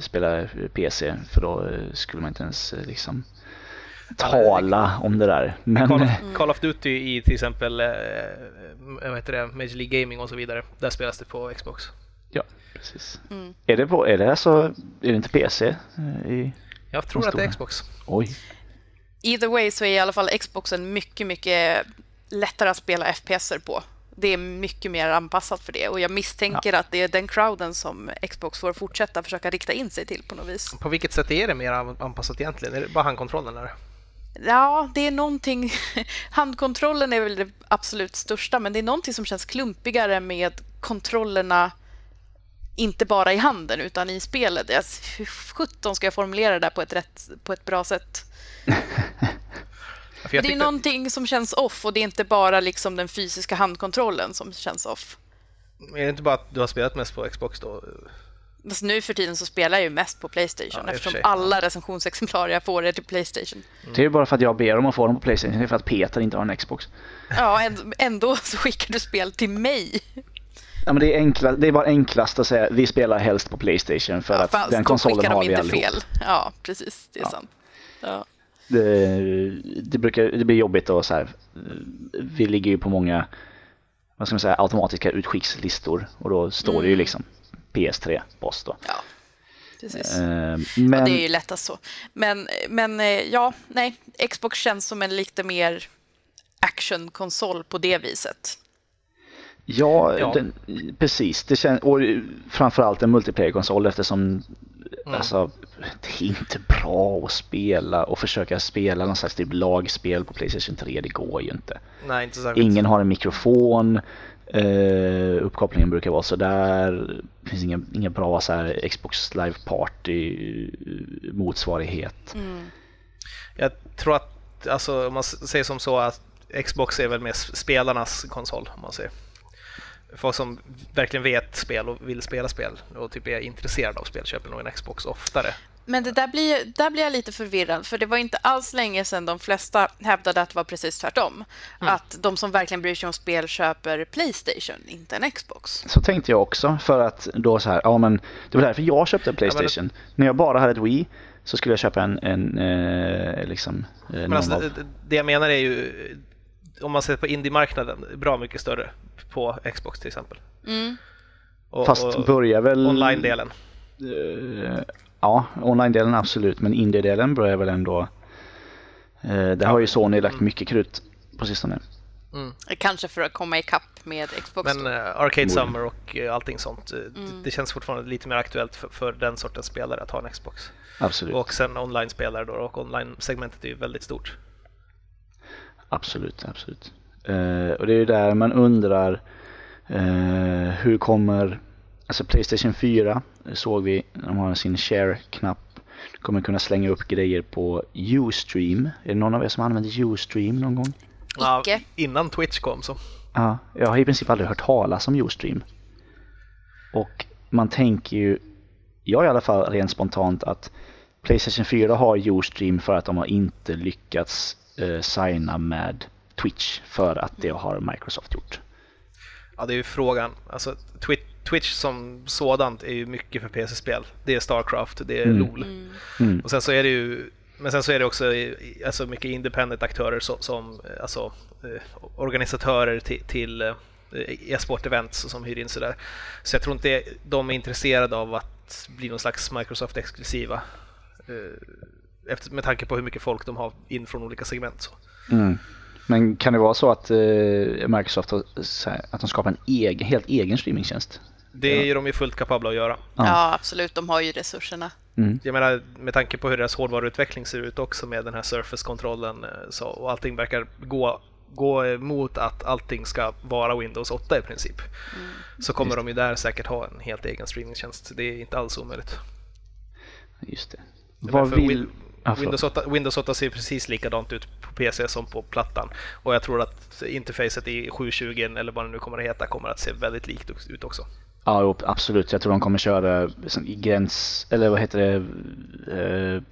Speaker 1: spelar PC för då eh, skulle man inte ens eh, liksom tala om det där. Men
Speaker 3: Call of, Call of Duty i till exempel eh, vad heter det, Major League Gaming och så vidare. Där spelas det på Xbox.
Speaker 1: ja, precis.
Speaker 2: Mm.
Speaker 1: Är det, på, är det alltså, är det inte PC? eh, I,
Speaker 3: Jag tror att det är. Xbox.
Speaker 1: oj,
Speaker 2: Either way så är i alla fall Xboxen mycket, mycket lättare att spela FPSer på. Det är mycket mer anpassat för det och jag misstänker att det är den crowden som Xbox får fortsätta försöka rikta in sig till på något vis.
Speaker 3: På vilket sätt är det mer anpassat egentligen? Är det bara handkontrollen? Eller?
Speaker 2: Ja, det är någonting... Handkontrollen är väl det absolut största, men det är någonting som känns klumpigare med kontrollerna inte bara i handen utan i spelet. Jag, hur sjutton ska jag formulera det där på ett, rätt, på ett bra sätt?
Speaker 3: För jag
Speaker 2: det är
Speaker 3: tyckte-
Speaker 2: någonting som känns off och det är inte bara liksom den fysiska handkontrollen som känns off.
Speaker 3: Är det inte bara att du har spelat mest på Xbox då?
Speaker 2: Fast nu för tiden så spelar jag ju mest på Playstation
Speaker 3: Ja,
Speaker 2: eftersom alla recensionsexemplar jag får är till Playstation.
Speaker 1: det är ju bara för att jag ber om att få dem på Playstation. Det är för att Peter inte har en Xbox.
Speaker 2: Ja, änd- ändå så skickar du spel till mig.
Speaker 1: Ja, men det, är enkla, det är bara enklast att säga vi spelar helst på Playstation för
Speaker 2: Ja,
Speaker 1: att den konsolen har vi
Speaker 2: inte
Speaker 1: allihop.
Speaker 2: fel. Ja, precis. Det är
Speaker 1: Ja.
Speaker 2: sant. Ja.
Speaker 1: Det, det, brukar, det blir jobbigt och så här. Vi ligger ju på många vad ska man säga, automatiska utskickslistor och då står det ju
Speaker 2: Mm.
Speaker 1: liksom PS3 boss då.
Speaker 2: ja, precis.
Speaker 1: Eh, men
Speaker 2: Det är ju lättast så. Men, men eh, ja, nej. Xbox känns som en lite mer actionkonsol på det viset.
Speaker 1: ja,
Speaker 3: Ja.
Speaker 1: Den, precis. Det känns, och framförallt en multiplayer-konsol eftersom alltså, det är inte bra att spela och försöka spela någon slags typ lagspel på Playstation 3. Det går ju inte.
Speaker 3: Nej, inte särskilt.
Speaker 1: Ingen har en mikrofon. Uh, uppkopplingen brukar vara sådär. Det finns inga, inga bra så här, Xbox Live Party eh, motsvarighet.
Speaker 3: Jag tror att, alltså, om man säger som så att Xbox är väl mer spelarnas konsol, om man säger. Folk som verkligen vet spel och vill spela spel och typ är intresserade av spel köper nog en Xbox oftare.
Speaker 2: Men det där blir, där blir jag lite förvirrad, för det var inte alls länge sedan de flesta hävdade att det var precis tvärtom. Att de som verkligen bryr sig om spel köper Playstation, inte en Xbox.
Speaker 1: Så tänkte jag också för att då så här, ja men det var därför jag köpte en Playstation. När jag bara hade ett Wii så skulle jag köpa en, en eh, liksom, eh,
Speaker 3: Men alltså, det, det jag menar är ju, om man ser på indie-marknaden, bra mycket större på Xbox till exempel.
Speaker 2: Mm.
Speaker 3: Och,
Speaker 1: fast börjar väl
Speaker 3: online-delen.
Speaker 1: Eh, ja, online-delen absolut, men indie-delen börjar väl ändå... Uh, där har ju Sony lagt mycket krut på sistone.
Speaker 2: Kanske för att komma ikapp med Xbox.
Speaker 3: Men eh, Arcade. Summer och eh, allting sånt, eh,
Speaker 2: Mm.
Speaker 3: det, det känns fortfarande lite mer aktuellt för, för den sortens spelare att ha en Xbox.
Speaker 1: Absolut,
Speaker 3: Och sen online-spelare då, och online-segmentet är ju väldigt stort.
Speaker 1: absolut, absolut. Eh, och det är ju där man undrar eh, hur kommer... Alltså Playstation 4 såg vi, de har sin share-knapp. Kommer kunna slänga upp grejer på Ustream. Är det någon av er som använt Ustream någon gång?
Speaker 2: Icke.
Speaker 3: innan Twitch kom så.
Speaker 1: Ja, jag har i princip aldrig hört talas om Ustream. Och man tänker ju, jag i alla fall rent spontant att Playstation 4 har Ustream för att de har inte lyckats eh, signa med Twitch för att det har Microsoft gjort.
Speaker 3: Ja, det är ju frågan. Alltså, Twitch, Twitch som sådant är ju mycket för PC-spel. Det är Starcraft, det är
Speaker 1: Mm.
Speaker 3: LOL.
Speaker 1: Mm.
Speaker 3: Och sen så är det ju men sen så är det också alltså mycket independent aktörer som, som alltså, eh, organisatörer till, till eh, e-sport-events som hyr in sig där. Så jag tror inte de är intresserade av att bli någon slags Microsoft-exklusiva. eh, Efter, med tanke på hur mycket folk de har in från olika segment. Så.
Speaker 1: Mm. Men kan det vara så att eh, Microsoft har, att de skapar en egen, helt egen streamingtjänst?
Speaker 3: Det är de ju fullt kapabla att göra.
Speaker 1: Ja.
Speaker 2: Ja, absolut. De har ju resurserna.
Speaker 1: Mm.
Speaker 3: Jag menar med tanke på hur deras hårdvaruutveckling ser ut också med den här Surface-kontrollen eh, så, och allting verkar gå, gå mot att allting ska vara Windows 8 i princip. Så kommer de ju där säkert ha en helt egen streamingtjänst. Det är inte alls omöjligt.
Speaker 1: Just det. Vad vill... Förlåt.
Speaker 3: Windows, 8, Windows 8 ser precis likadant ut på PC som på plattan. Och jag tror att interfacet i 720 eller vad det nu kommer att heta kommer att se väldigt likt ut också.
Speaker 1: Ja, absolut. Jag tror de kommer köra liksom i gräns, eller vad heter det, eh,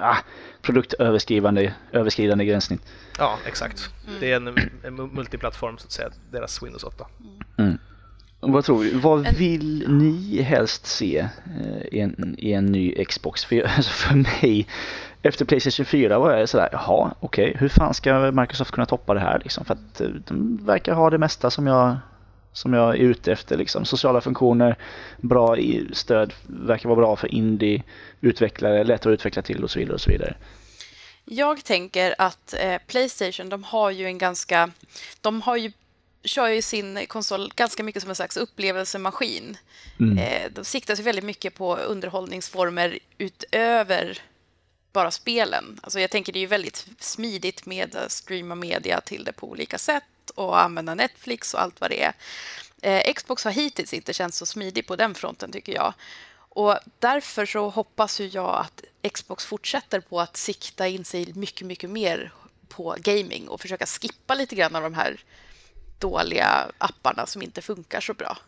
Speaker 1: ah, produktöverskridande överskridande gränssnitt.
Speaker 3: Ja, exakt. Det är en, en multiplattform så att säga, deras Windows 8.
Speaker 1: Mm. Vad tror vi? Vad
Speaker 2: En-
Speaker 1: vill ni helst se eh, i en, i en ny Xbox? För, alltså för mig, efter Playstation 4 var jag sådär, jaha, okej, hur fan ska Microsoft kunna toppa det här liksom? För att eh, de verkar ha det mesta som jag, som jag är ute efter liksom. Sociala funktioner, bra stöd, verkar vara bra för indie-utvecklare, lätt att utveckla till och så vidare och så vidare.
Speaker 2: Jag tänker att eh, Playstation, de har ju en ganska... De har ju, kör ju sin konsol ganska mycket som en slags upplevelsemaskin. Eh, de siktar sig väldigt mycket på underhållningsformer utöver bara spelen. Alltså jag tänker det är ju väldigt smidigt med att streama media till det på olika sätt och använda Netflix och allt vad det är. Eh, Xbox har hittills inte känts så smidig på den fronten tycker jag. Och därför så hoppas ju jag att Xbox fortsätter på att sikta in sig mycket, mycket mer på gaming och försöka skippa lite grann av de här dåliga apparna som inte funkar så bra.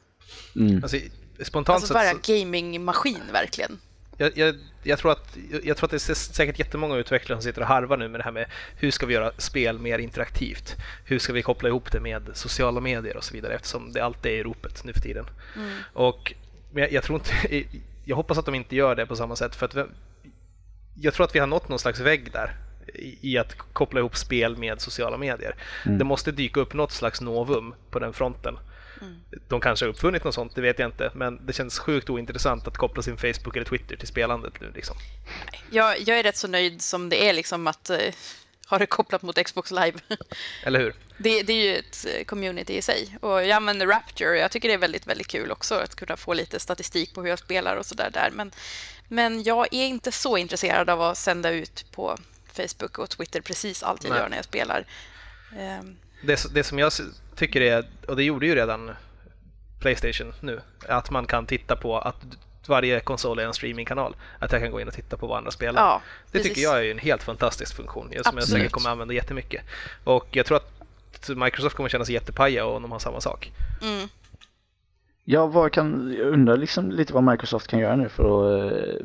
Speaker 3: Alltså, spontant
Speaker 2: Alltså bara
Speaker 3: så-
Speaker 2: gamingmaskin verkligen.
Speaker 3: Jag, jag, jag, tror att, jag, tror att det är säkert jättemånga utvecklare som sitter och harvar nu med det här med hur ska vi göra spel mer interaktivt? Hur ska vi koppla ihop det med sociala medier och så vidare eftersom det alltid är i ropet nu för tiden. Och men jag, jag tror inte, jag hoppas att de inte gör det på samma sätt för att vi- jag tror att vi har nått någon slags vägg där i, i att koppla ihop spel med sociala medier. Det måste dyka upp något slags novum på den fronten. De kanske har uppfunnit något sånt, det vet jag inte. Men det känns sjukt ointressant att koppla sin Facebook eller Twitter till spelandet nu. Liksom.
Speaker 2: Jag, jag är rätt så nöjd som det är liksom att eh, ha det kopplat mot Xbox Live.
Speaker 3: Eller hur?
Speaker 2: Det, det är ju ett eh, community i sig. Och jag använder Rapture och jag tycker det är väldigt, väldigt kul också att kunna få lite statistik på hur jag spelar och sådär där. Men, men jag är inte så intresserad av att sända ut på Facebook och Twitter precis allt jag
Speaker 3: Nej.
Speaker 2: gör när jag spelar. Ehm,
Speaker 3: Det, det som jag tycker är, och det gjorde ju redan Playstation nu, att man kan titta på att varje konsol är en streamingkanal. Att jag kan gå in och titta på vad andra spelar.
Speaker 2: Ja,
Speaker 3: det
Speaker 2: precis.
Speaker 3: tycker jag är en helt fantastisk funktion som jag
Speaker 2: Absolut.
Speaker 3: säkert kommer använda jättemycket. Och jag tror att Microsoft kommer känna sig jättepaja om de har samma sak.
Speaker 2: mm,
Speaker 1: Ja, vad kan, jag undrar liksom lite vad Microsoft kan göra nu för att eh,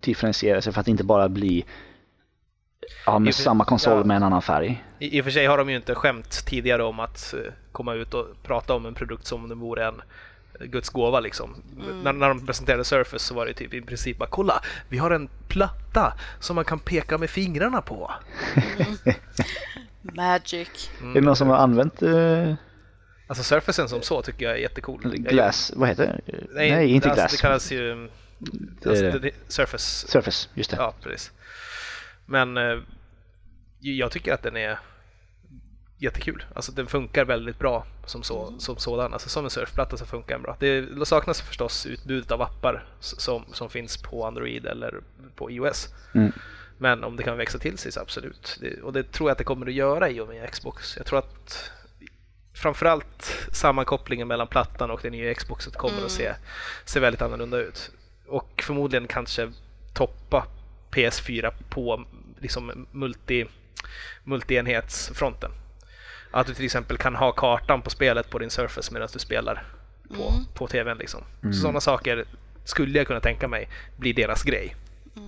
Speaker 1: differentiera sig för att inte bara bli ja, med
Speaker 3: I och för-
Speaker 1: samma konsol
Speaker 3: ja.
Speaker 1: med en annan färg.
Speaker 3: I, I och för sig har de ju inte skämt tidigare om att eh, komma ut och prata om en produkt som om den vore en eh, Guds gåva liksom. När, när de presenterade Surface så var det typ i princip bara kolla, vi har en platta som man kan peka med fingrarna på.
Speaker 2: magic.
Speaker 1: Är det någon som har använt eh,
Speaker 3: Alltså Surfacen som så tycker jag är jättecool. Jag-
Speaker 1: Glass, vad heter det?
Speaker 3: Nej,
Speaker 1: Nej inte
Speaker 3: alltså,
Speaker 1: Glass.
Speaker 3: Det kallas ju mm, alltså,
Speaker 1: det.
Speaker 3: det, Surface.
Speaker 1: Surface, just det.
Speaker 3: Ja, precis. Men eh, jag tycker att den är jättekul. Alltså den funkar väldigt bra som, så, som sådan. Alltså som en surfplatta så funkar den bra. Det saknas förstås utbudet av appar som, som finns på Android eller på iOS.
Speaker 1: Mm.
Speaker 3: Men om det kan växa till sig så absolut. Det, och det tror jag att det kommer att göra i och med Xbox. Jag tror att framförallt sammankopplingen mellan plattan och den nya Xboxet kommer att se, se väldigt annorlunda ut. Och förmodligen kanske toppa PS4 på liksom multi, multienhetsfronten. Att du till exempel kan ha kartan på spelet på din Surface medan du spelar på, på TVn. Liksom. Så Sådana saker skulle jag kunna tänka mig blir deras grej.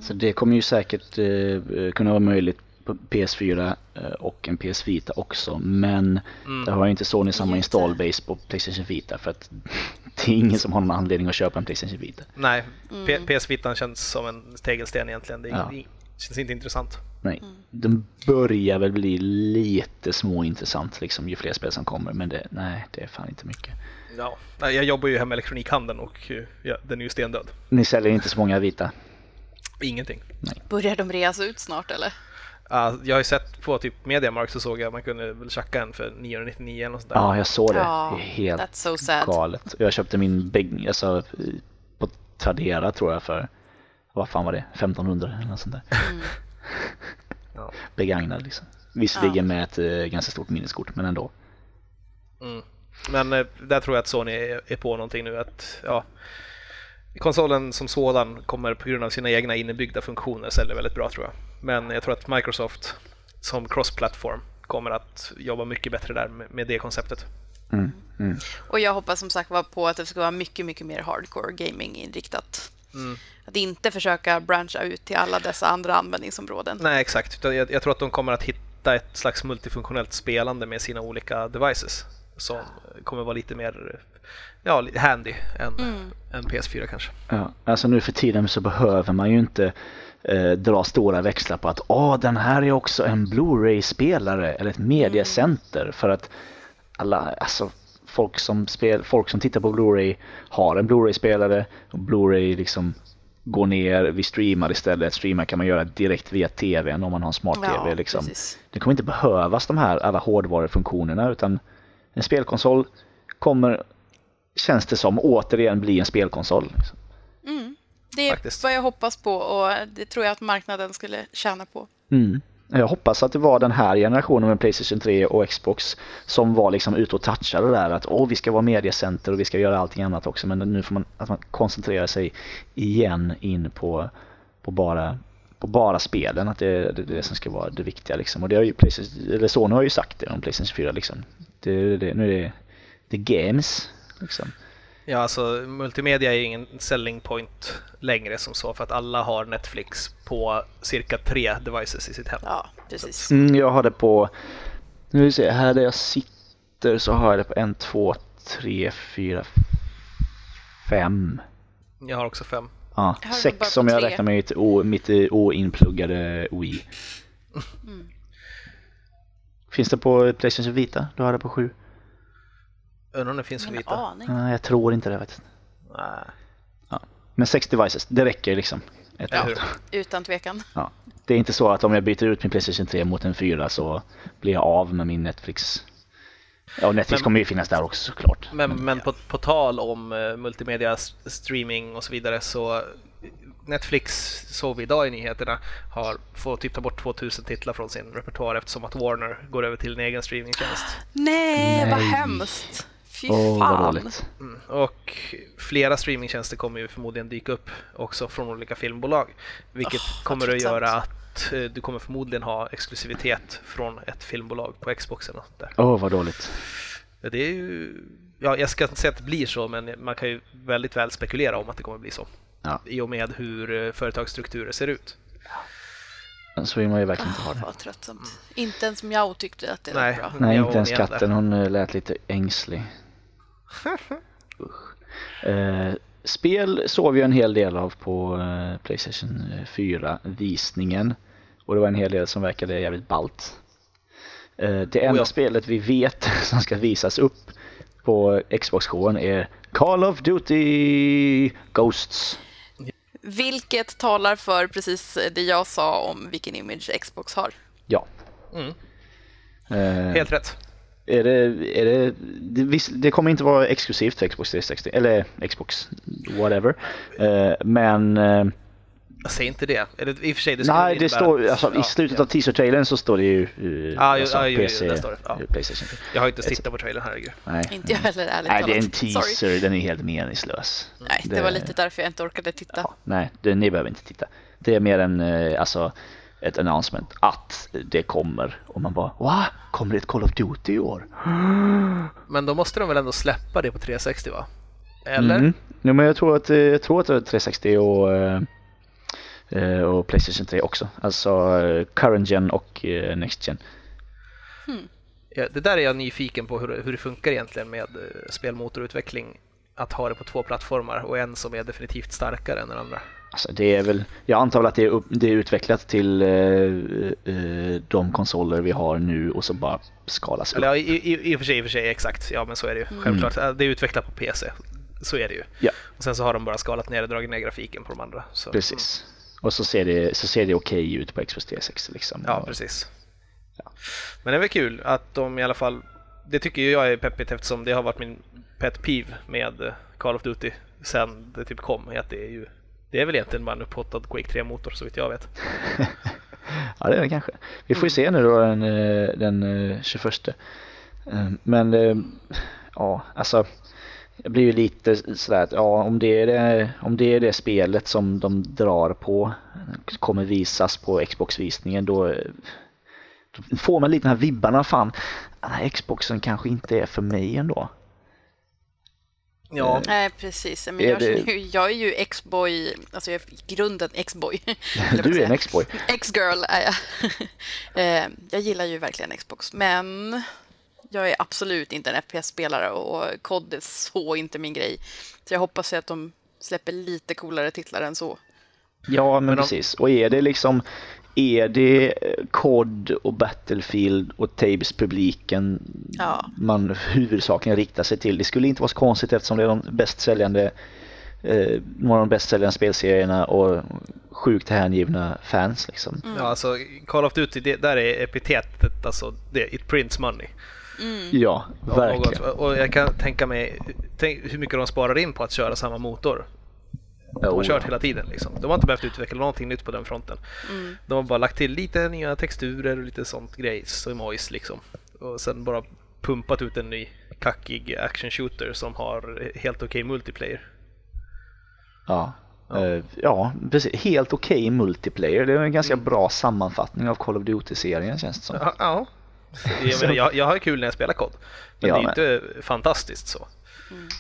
Speaker 1: Så det kommer ju säkert eh, kunna vara möjligt på PS4 eh, och en PS Vita också. Men
Speaker 3: Mm.
Speaker 1: det har inte Sony samma
Speaker 2: Inte.
Speaker 1: install base på Playstation Vita för att det är ingen som har någon anledning att köpa en Playstation Vita.
Speaker 3: Nej, P- PS Vitan känns som en tegelsten egentligen. Det är,
Speaker 1: Ja.
Speaker 3: Det känns inte intressant.
Speaker 1: Nej, den börjar väl bli lite småintressant liksom ju fler spel som kommer men det, nej det är fan inte mycket.
Speaker 3: Ja. Nej, Jag jobbar ju hemma i elektronikhandeln och eh, ja, den är ju stendöd.
Speaker 1: Ni säljer inte så många vita?
Speaker 3: Ingenting.
Speaker 2: Börjar de reas ut snart eller?
Speaker 3: Ja, jag har ju sett på typ Mediamarkt så såg jag att man kunde väl tjacka en för 999 eller något sånt där.
Speaker 1: Ja, jag såg det. Är helt
Speaker 2: that's so sad.
Speaker 1: galet. Jag köpte min bägg, alltså på Tradera tror jag för, vad fan var det, 1500 eller något sånt där.
Speaker 3: Ja.
Speaker 1: Begagnad liksom. Visserligen med ett eh, ganska stort minneskort men ändå.
Speaker 3: Mm. Men eh, där tror jag att Sony är, är på någonting nu. Att, ja, konsolen som sådan kommer på grund av sina egna innebyggda funktioner sälja väldigt bra tror jag. Men jag tror att Microsoft som cross-platform kommer att jobba mycket bättre där med, med det konceptet.
Speaker 1: Mm. Mm.
Speaker 2: Och jag hoppas som sagt var på att det ska vara mycket, mycket mer hardcore gaming inriktat.
Speaker 3: Mm.
Speaker 2: Att inte försöka branscha ut till alla dessa andra användningsområden.
Speaker 3: Nej, exakt. Jag, jag tror att de kommer att hitta ett slags multifunktionellt spelande med sina olika devices som kommer vara lite mer ja, handy än
Speaker 2: Mm.
Speaker 3: en PS4 kanske.
Speaker 1: Ja, alltså nu för tiden så behöver man ju inte eh, dra stora växlar på att åh, den här är också en Blu-ray-spelare eller ett mediacenter för att alla, alltså folk som, spel, folk som tittar på Blu-ray har en Blu-ray-spelare och Blu-ray liksom går ner, vi streamar istället. Streamar kan man göra direkt via TVn om man har en smart-TV. liksom.
Speaker 2: precis.
Speaker 1: Det kommer inte behövas de här alla hårdvarufunktionerna utan en spelkonsol kommer, känns det som, återigen bli en spelkonsol. Liksom.
Speaker 2: Mm. Det är
Speaker 3: Faktiskt.
Speaker 2: vad jag hoppas på och det tror jag att marknaden skulle tjäna på.
Speaker 1: Mm. Jag hoppas att det var den här generationen med Playstation 3 och Xbox som var liksom ute och touchade där att åh, vi ska vara mediecenter och vi ska göra allting annat också men nu får man, att man koncentrera sig igen in på, på, bara, på bara spelen, att det är det, det som ska vara det viktiga liksom. Och det har ju Playstation, eller Sony har ju sagt det om Playstation 4 liksom. Det, det, nu är det, det games liksom.
Speaker 3: Ja, alltså multimedia är ju ingen selling point längre som så för att alla har Netflix på cirka tre devices i sitt hem.
Speaker 2: Ja, precis.
Speaker 1: Mm, jag har det på, nu vill vi se, här där jag sitter så har jag det på en, två, tre, fyra, fem.
Speaker 3: Jag har också fem.
Speaker 1: Ja,
Speaker 2: Jag
Speaker 1: sex
Speaker 2: på
Speaker 1: som jag
Speaker 2: tre.
Speaker 1: räknar med mitt, o, mitt oinpluggade Wii.
Speaker 2: Mm.
Speaker 1: Finns det på Playstation Vita? Du har det på sju?
Speaker 3: Undrar om det finns
Speaker 2: Ingen
Speaker 3: vita?
Speaker 2: aning.
Speaker 1: Nej, jag tror inte det faktiskt.
Speaker 3: Nej.
Speaker 1: Men sex devices, det räcker liksom. Ett datum.
Speaker 2: Utan tvekan.
Speaker 1: Ja. Det är inte så att om jag byter ut min Playstation 3 mot en 4 så blir jag av med min Netflix. Ja, Netflix
Speaker 3: Men-
Speaker 1: kommer ju finnas där också såklart.
Speaker 3: Men, men på, på tal om eh, multimedia, streaming och så vidare så Netflix såg vi idag i nyheterna har fått typ ta bort 2000 titlar från sin repertoar eftersom att Warner går över till en egen streamingtjänst.
Speaker 2: Nej, vad
Speaker 1: Nej.
Speaker 2: hemskt. Fy
Speaker 1: Åh, vad
Speaker 2: fan.
Speaker 1: dåligt.
Speaker 3: Mm. Och flera streamingtjänster kommer ju förmodligen dyka upp också från olika filmbolag. Vilket
Speaker 2: vad
Speaker 3: kommer att göra att eh, du kommer förmodligen ha exklusivitet från ett filmbolag på Xboxen och sånt där.
Speaker 1: Åh, vad dåligt.
Speaker 3: Det är ju, ja, jag ska inte säga att det blir så, men man kan ju väldigt väl spekulera om att det kommer bli så.
Speaker 1: Ja.
Speaker 3: I och med hur eh, företagsstrukturer ser ut.
Speaker 1: Så vill man ju verkligen inte ha
Speaker 2: Ah,
Speaker 1: det.
Speaker 2: vad tröttsamt. Inte ens Miao tyckte att det
Speaker 3: Nej.
Speaker 2: var bra.
Speaker 1: Nej, inte ens katten. Hon eh, lät lite ängslig. Eh, spel såg vi en hel del av på eh, Playstation 4-visningen. Och det var en hel del som verkade jävligt ballt. Eh, det enda
Speaker 3: Oh ja.
Speaker 1: spelet vi vet som ska visas upp på Xbox-showen är Call of Duty Ghosts.
Speaker 2: Vilket talar för precis det jag sa om vilken image Xbox har.
Speaker 1: Ja.
Speaker 3: Mm.
Speaker 1: Eh,
Speaker 3: Helt rätt.
Speaker 1: Är det, är det, det, visst, det kommer inte vara exklusivt för Xbox 360, eller Xbox whatever. Eh, men eh,
Speaker 3: Jag säger inte det. Eller i och för sig, det
Speaker 1: nej, det står, alltså,
Speaker 3: ja,
Speaker 1: i slutet
Speaker 3: ja.
Speaker 1: av teaser-trailern så står det ju uh,
Speaker 3: Ja, ju-
Speaker 1: alltså,
Speaker 3: ju- ju,
Speaker 1: PC,
Speaker 3: står det, ja.
Speaker 1: eh, Playstation.
Speaker 3: Jag har inte tittat på trailern, herregud.
Speaker 1: Nej.
Speaker 2: Inte jag heller ärligt
Speaker 1: Nej, det är en
Speaker 2: talat. Sorry.
Speaker 1: teaser, den är helt meningslös.
Speaker 2: Nej, det,
Speaker 1: Det-
Speaker 2: var lite därför jag inte orkade titta.
Speaker 1: Ja, nej, det, ni behöver inte titta. Det är mer en, eh, alltså, ett announcement att det kommer. Och man bara, va? Kommer det ett Call of Duty i år?
Speaker 3: Men då måste de väl ändå släppa det på 360 va? Eller?
Speaker 1: Mm. Jo, men jag tror att, eh, jag tror att det är 360 och, eh, eh, och Playstation 3 också. Alltså current gen och next gen.
Speaker 3: Ja, det där är jag nyfiken på hur, hur det funkar egentligen med spelmotorutveckling. Att ha det på två plattformar och en som är definitivt starkare än den andra.
Speaker 1: Alltså det är väl, jag antar väl att det är, upp, det är utvecklat till eh, eh, de konsoler vi har nu och så bara skalas upp.
Speaker 3: Eller ja, i, i, i och för sig, i och för sig, exakt. Ja, men så är det ju. Självklart. Eh, Det är utvecklat på PC. Så är det ju.
Speaker 1: Ja.
Speaker 3: Och sen så har de bara skalat ner och dragit ner grafiken på de andra. Så.
Speaker 1: Precis. Och så ser det, så ser det okej ut på Xbox 360 liksom.
Speaker 3: Ja, precis. Men det är väl kul att de i alla fall, det tycker ju jag är peppigt eftersom det har varit min pet peeve med eh, Call of Duty sen det typ kom. Att det är ju, det är väl egentligen bara en upphottad Quake 3-motor så vitt jag vet.
Speaker 1: Ja det är det kanske. Vi får ju se nu då den, eh, den eh, 21. Ehm, men eh, ja, alltså jag blir ju lite sådär att ja, om det är det, om det är det spelet som de drar på kommer visas på Xbox-visningen då, då får man lite den här vibbarna fan, den här Xboxen kanske inte är för mig ändå.
Speaker 3: Ja,
Speaker 2: Nej, precis. Men
Speaker 1: Är
Speaker 2: jag,
Speaker 1: det-
Speaker 2: ju, jag är ju X-boy, alltså jag är i grunden X-boy.
Speaker 1: Du är en. X-boy.
Speaker 2: X-girl är jag. Eh, jag gillar ju verkligen Xbox, men jag är absolut inte en FPS-spelare och COD är så inte min grej. Så jag hoppas ju att de släpper lite coolare titlar än så.
Speaker 1: Ja, men,
Speaker 3: Men om-
Speaker 1: precis. Och är det liksom är det eh, COD och Battlefield och Tabes publiken
Speaker 2: Ja.
Speaker 1: man huvudsakligen riktar sig till? Det skulle inte vara så konstigt eftersom det är de bäst säljande eh, några av de bäst säljande spelserierna och sjukt hängivna fans liksom.
Speaker 2: Mm.
Speaker 3: Ja, alltså Call of Duty, det, där är epitetet, alltså det, it prints money.
Speaker 1: Ja,
Speaker 3: Om
Speaker 1: verkligen.
Speaker 3: Och jag kan tänka mig tänk hur mycket de sparar in på att köra samma motor. De har
Speaker 1: Oh,
Speaker 3: kört
Speaker 1: ja.
Speaker 3: hela tiden liksom. De har inte behövt utveckla någonting nytt på den fronten. De har bara lagt till lite nya texturer och lite sånt grejs och mojs liksom. Och sen bara pumpat ut en ny kackig action shooter som har helt okej multiplayer.
Speaker 1: Ja. Eh, ja, precis. Helt okej multiplayer. Det är en ganska bra sammanfattning av Call of Duty-serien känns det som.
Speaker 3: Ja, ja. Jag, menar, jag, jag har kul när jag spelar kod. Men
Speaker 1: Ja,
Speaker 3: det är inte fantastiskt så.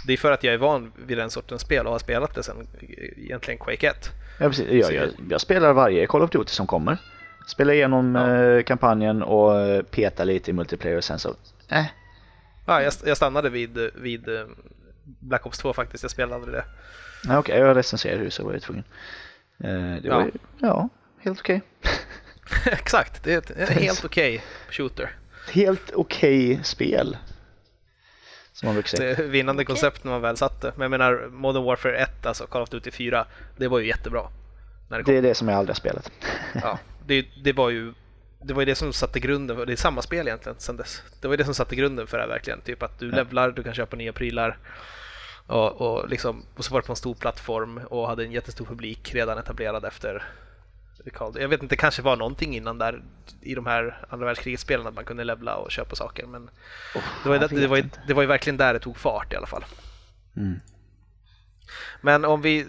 Speaker 3: Det är för att jag är van vid den sortens spel och har spelat det sen eh, egentligen Quake 1.
Speaker 1: Ja, precis. Jag, jag, jag spelar varje Call of Duty som kommer. Spelar igenom eh, kampanjen och eh, petar lite i multiplayer och sen så, eh.
Speaker 3: Ja, jag, jag stannade vid, vid Black Ops 2 faktiskt, jag spelade aldrig det.
Speaker 1: Okej, jag recenserade ju så var jag tvungen. Det
Speaker 3: Ja.
Speaker 1: var ju, ja, helt okej.
Speaker 3: Exakt, det är ett helt okej shooter.
Speaker 1: Helt okej spel. Som man brukar
Speaker 3: Det
Speaker 1: säga.
Speaker 3: är vinnande koncept när man väl satt det. Men jag menar Modern Warfare 1, alltså Call of Duty 4, det var ju jättebra. När det kom.
Speaker 1: Det är det som jag aldrig har spelat.
Speaker 3: Ja, det, det var ju det var ju det som satte grunden, för, det är samma spel egentligen sen dess. Det var ju det som satte grunden för det här verkligen. Typ att du levlar, du kan köpa nya prylar. Och, och, liksom, och så var det på en stor plattform och hade en jättestor publik redan etablerad efter jag vet inte, det kanske var någonting innan där i de här andra världskriget-spelen att man kunde levla och köpa saker men det, var ju, det, det, var ju, det var ju verkligen där det tog fart i alla fall.
Speaker 1: Mm.
Speaker 3: Men om vi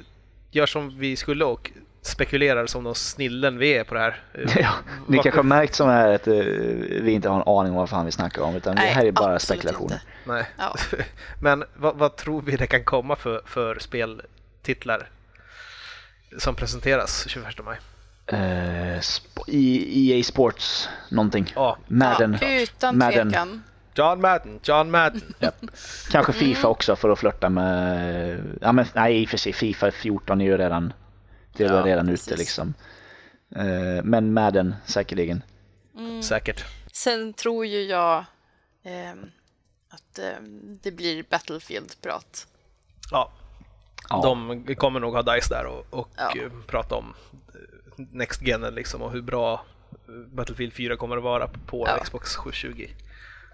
Speaker 3: gör som vi skulle och spekulerar som de snillen vi är på det här. eh,
Speaker 1: Ja, ni kanske har märkt som är att eh, vi inte har en aning om vad fan vi snackar om utan det
Speaker 2: Nej,
Speaker 1: här är bara spekulationer.
Speaker 2: inte.
Speaker 3: Nej.
Speaker 2: Ja.
Speaker 3: Men vad, vad tror vi det kan komma för, för speltitlar som presenteras 21 maj?
Speaker 1: Eh, EA Sports någonting.
Speaker 3: Ja,
Speaker 1: Madden.
Speaker 2: Ja, utan
Speaker 1: Madden.
Speaker 2: tvekan.
Speaker 3: John Madden, John Madden.
Speaker 1: Kanske Fifa också för att flörta med, ja men nej i och för sig Fifa 14 är ju redan, det är
Speaker 3: Ja,
Speaker 1: redan
Speaker 2: precis.
Speaker 1: ute liksom. Eh, Men Madden säkerligen.
Speaker 3: Säkert.
Speaker 2: Sen tror ju jag ehm, att ehm, det blir Battlefield-prat.
Speaker 3: Ja,
Speaker 1: Ja.
Speaker 3: de kommer nog ha DICE där och, och
Speaker 2: Ja.
Speaker 3: eh, prata om eh, Next Gen liksom och hur bra Battlefield 4 kommer att vara på
Speaker 2: Ja.
Speaker 3: Xbox 720.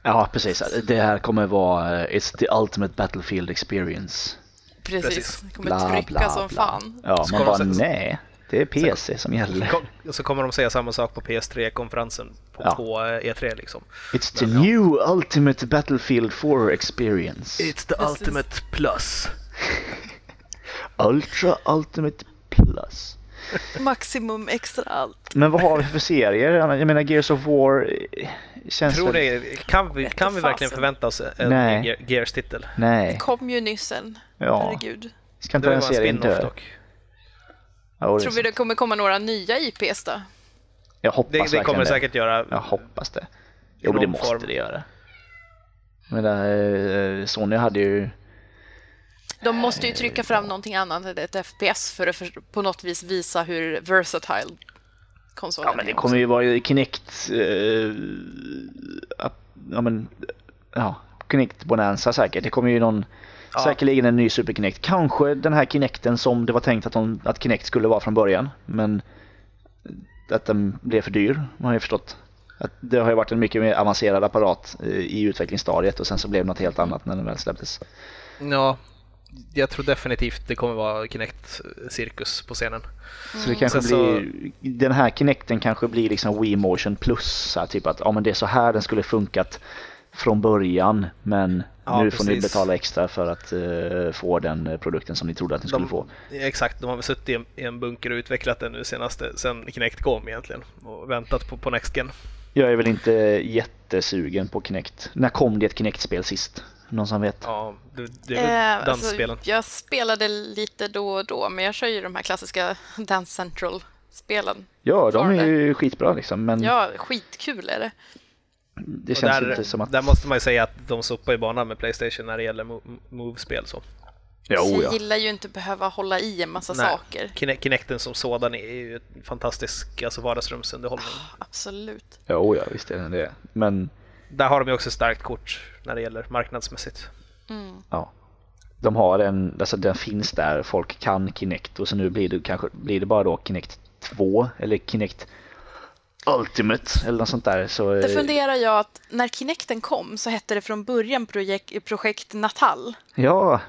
Speaker 1: Ja precis, det här kommer vara eh, It's the ultimate battlefield experience.
Speaker 2: Precis.
Speaker 3: Precis.
Speaker 2: Det kommer
Speaker 1: Bla,
Speaker 2: trycka
Speaker 1: bla,
Speaker 2: som
Speaker 1: bla.
Speaker 2: fan.
Speaker 1: Ja,
Speaker 3: Ska
Speaker 1: man bara
Speaker 3: säga så?
Speaker 1: nej, det är PC som gäller.
Speaker 3: Och så kommer de säga samma sak på PS3-konferensen på,
Speaker 1: Ja.
Speaker 3: på eh, E3 liksom.
Speaker 1: It's the new ultimate battlefield 4 experience.
Speaker 3: It's the
Speaker 2: Precis.
Speaker 3: ultimate plus.
Speaker 1: Ultra ultimate plus.
Speaker 2: Maximum extra allt.
Speaker 1: Men vad har vi för serier? Jag menar Gears of War eh, känns
Speaker 3: Tror ni, kan vi, kan vi verkligen förvänta oss en
Speaker 1: Nej.
Speaker 3: Ge- Gears-titel?
Speaker 1: Nej,
Speaker 2: Kom ju nyss en.
Speaker 1: ja.
Speaker 2: Herregud.
Speaker 1: Ska
Speaker 3: Det
Speaker 1: inte den serien
Speaker 3: spin-off
Speaker 1: dö?
Speaker 3: dock.
Speaker 1: Ja, det
Speaker 2: Tror vi det kommer komma några nya IPs då?
Speaker 1: Jag hoppas
Speaker 3: Det, det
Speaker 1: verkligen
Speaker 3: kommer det säkert göra.
Speaker 1: Jag hoppas det. Jo, det måste
Speaker 3: form.
Speaker 1: det göra. Men där, eh, Sony hade ju...
Speaker 2: De måste ju trycka fram någonting annat än ett FPS för att för, på något vis visa hur versatile konsolen
Speaker 1: Ja, men det
Speaker 2: är.
Speaker 1: kommer ju vara ju Kinect... Eh, app- ja, men... Ja, Kinect Bonanza säkert. Det kommer ju någon...
Speaker 3: Ja.
Speaker 1: Säkerligen en ny Super Kinect. Kanske den här Kinecten som det var tänkt att, de, att Kinect skulle vara från början. Men att den blev för dyr, har jag förstått. Att det har ju varit en mycket mer avancerad apparat eh, i utvecklingsstadiet och sen så blev det något helt annat när den väl släpptes.
Speaker 3: Ja, jag tror definitivt det kommer vara Kinect-cirkus på scenen.
Speaker 1: Så det kanske
Speaker 3: Sen så-
Speaker 1: blir, den här Kinecten kanske blir liksom Wii Motion plus, så här, typ att ja, men det är så här den skulle funkat från början men
Speaker 3: Ja,
Speaker 1: nu får ni betala extra för att eh, få den eh, produkten som ni trodde att ni skulle få.
Speaker 3: Exakt, de har väl suttit i en, i en bunker och utvecklat den nu senaste, sen Kinect kom egentligen och väntat på, på Next Gen.
Speaker 1: Jag är väl inte jättesugen på Kinect. När kom det ett Kinect-spel sist? Någon som vet?
Speaker 3: Ja, det, det är
Speaker 2: Eh, alltså,
Speaker 3: dansspelen.
Speaker 2: jag spelade lite då och då, men jag kör ju de här klassiska Dance Central-spelen.
Speaker 1: Ja, de är ju skitbra liksom men
Speaker 2: Ja, skitkul är det.
Speaker 1: Det
Speaker 3: Och
Speaker 1: känns
Speaker 3: där,
Speaker 1: inte som att...
Speaker 3: där måste man ju säga att de sopar i banan med Playstation när det gäller mo- Move-spel. Så.
Speaker 1: Jo,
Speaker 2: jag
Speaker 1: ja.
Speaker 2: gillar ju inte behöva hålla i en massa
Speaker 3: Nej.
Speaker 2: saker.
Speaker 3: Kine- Kinecten som sådan är ju en fantastisk alltså vardagsrumsunderhållning.
Speaker 2: Absolut.
Speaker 1: Jo, ja, visst är den det. Men
Speaker 3: Där har de ju också starkt kort när det gäller marknadsmässigt.
Speaker 2: Mm.
Speaker 1: ja, de har en, alltså den finns där, folk kan Kinect och så nu blir det kanske, blir det bara då Kinect 2 eller Kinect Ultimate eller något sånt där. Så,
Speaker 2: Där
Speaker 1: eh,
Speaker 2: funderar jag att när Kinecten kom så hette det från början projekt, projekt Natal.
Speaker 1: ja,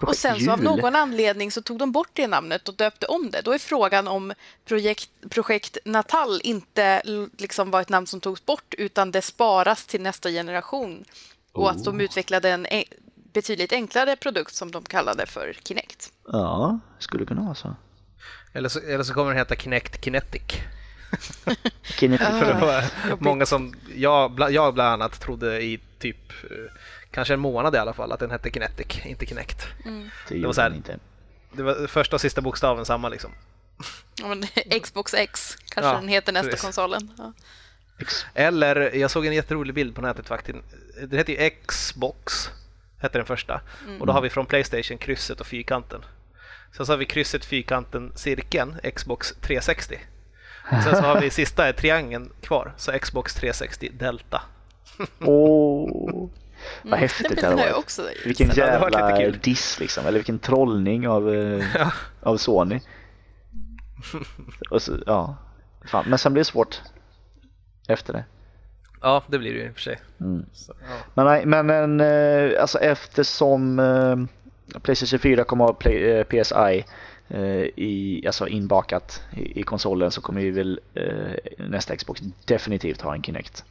Speaker 2: Och sen så av någon anledning så tog de bort det namnet och döpte om det. Då är frågan om projekt, projekt Natal inte liksom var ett namn som togs bort utan det sparas till nästa generation. Och att
Speaker 1: Oh.
Speaker 2: de utvecklade en betydligt enklare produkt som de kallade för Kinect.
Speaker 1: Ja, skulle kunna vara så.
Speaker 3: Eller så, eller så kommer den heta Kinect Kinetic.
Speaker 1: Kinect,
Speaker 3: För det var många som, jag, jag bland annat trodde i typ eh, kanske en månad i alla fall att den hette Kinetic, inte Kinect.
Speaker 1: det
Speaker 3: var så här-. Det var första och sista bokstaven samma liksom.
Speaker 2: Ja, men Xbox X kanske
Speaker 3: Ja,
Speaker 2: den heter nästa
Speaker 3: precis.
Speaker 2: konsolen. Ja.
Speaker 3: Eller, jag såg en jätterolig bild på nätet faktiskt. Den heter ju Xbox, hette den första. Och då har vi från Playstation krysset och fyrkanten. Sen så har vi krysset, fyrkanten, cirkeln, Xbox 360. Sen så har vi sista är triangeln kvar, så Xbox 360 Delta.
Speaker 1: Åh, vad häftigt
Speaker 2: Den
Speaker 1: det hade varit.
Speaker 2: också.
Speaker 1: Vilken
Speaker 3: Det
Speaker 1: jävla diss liksom, eller vilken trollning av, eh, av Sony. Och så, ja, fan. men sen blir det svårt efter det.
Speaker 3: Ja, det blir det ju i och för sig.
Speaker 1: Mm.
Speaker 3: Så, ja.
Speaker 1: Men, nej, men en, eh, alltså eftersom eh, Playstation 4 kommer att ha PSI i, alltså inbakat i, i konsolen så kommer ju väl eh, nästa Xbox definitivt ha en Kinect.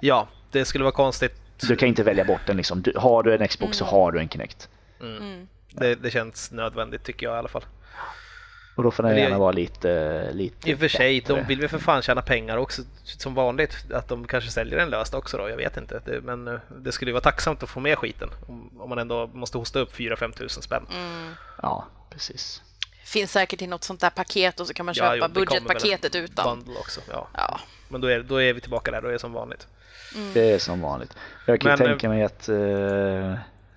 Speaker 3: ja, det skulle vara konstigt.
Speaker 1: Du kan inte välja bort den liksom. Du, har du en Xbox så har du en Kinect.
Speaker 3: Det, det känns nödvändigt tycker jag i alla fall.
Speaker 1: Och då får den gärna vara lite, lite
Speaker 3: I och för sig,
Speaker 1: bättre.
Speaker 3: de vill väl för fan tjäna pengar också som vanligt. Att de kanske säljer den löst också då, jag vet inte. Det, men eh, det skulle ju vara tacksamt att få med skiten. Om, om man ändå måste hosta upp 4-5 tusen spänn.
Speaker 1: Ja, precis.
Speaker 2: Finns säkert i något sånt där paket och så kan man
Speaker 3: Ja,
Speaker 2: köpa
Speaker 3: jo, kommer väl
Speaker 2: budgetpaketet utan.
Speaker 3: Bundle också, ja.
Speaker 2: Ja.
Speaker 3: Men då är, då är vi tillbaka där, då är det som vanligt.
Speaker 1: Det är som vanligt. Jag kan
Speaker 3: Men,
Speaker 1: tänka mig att... eh,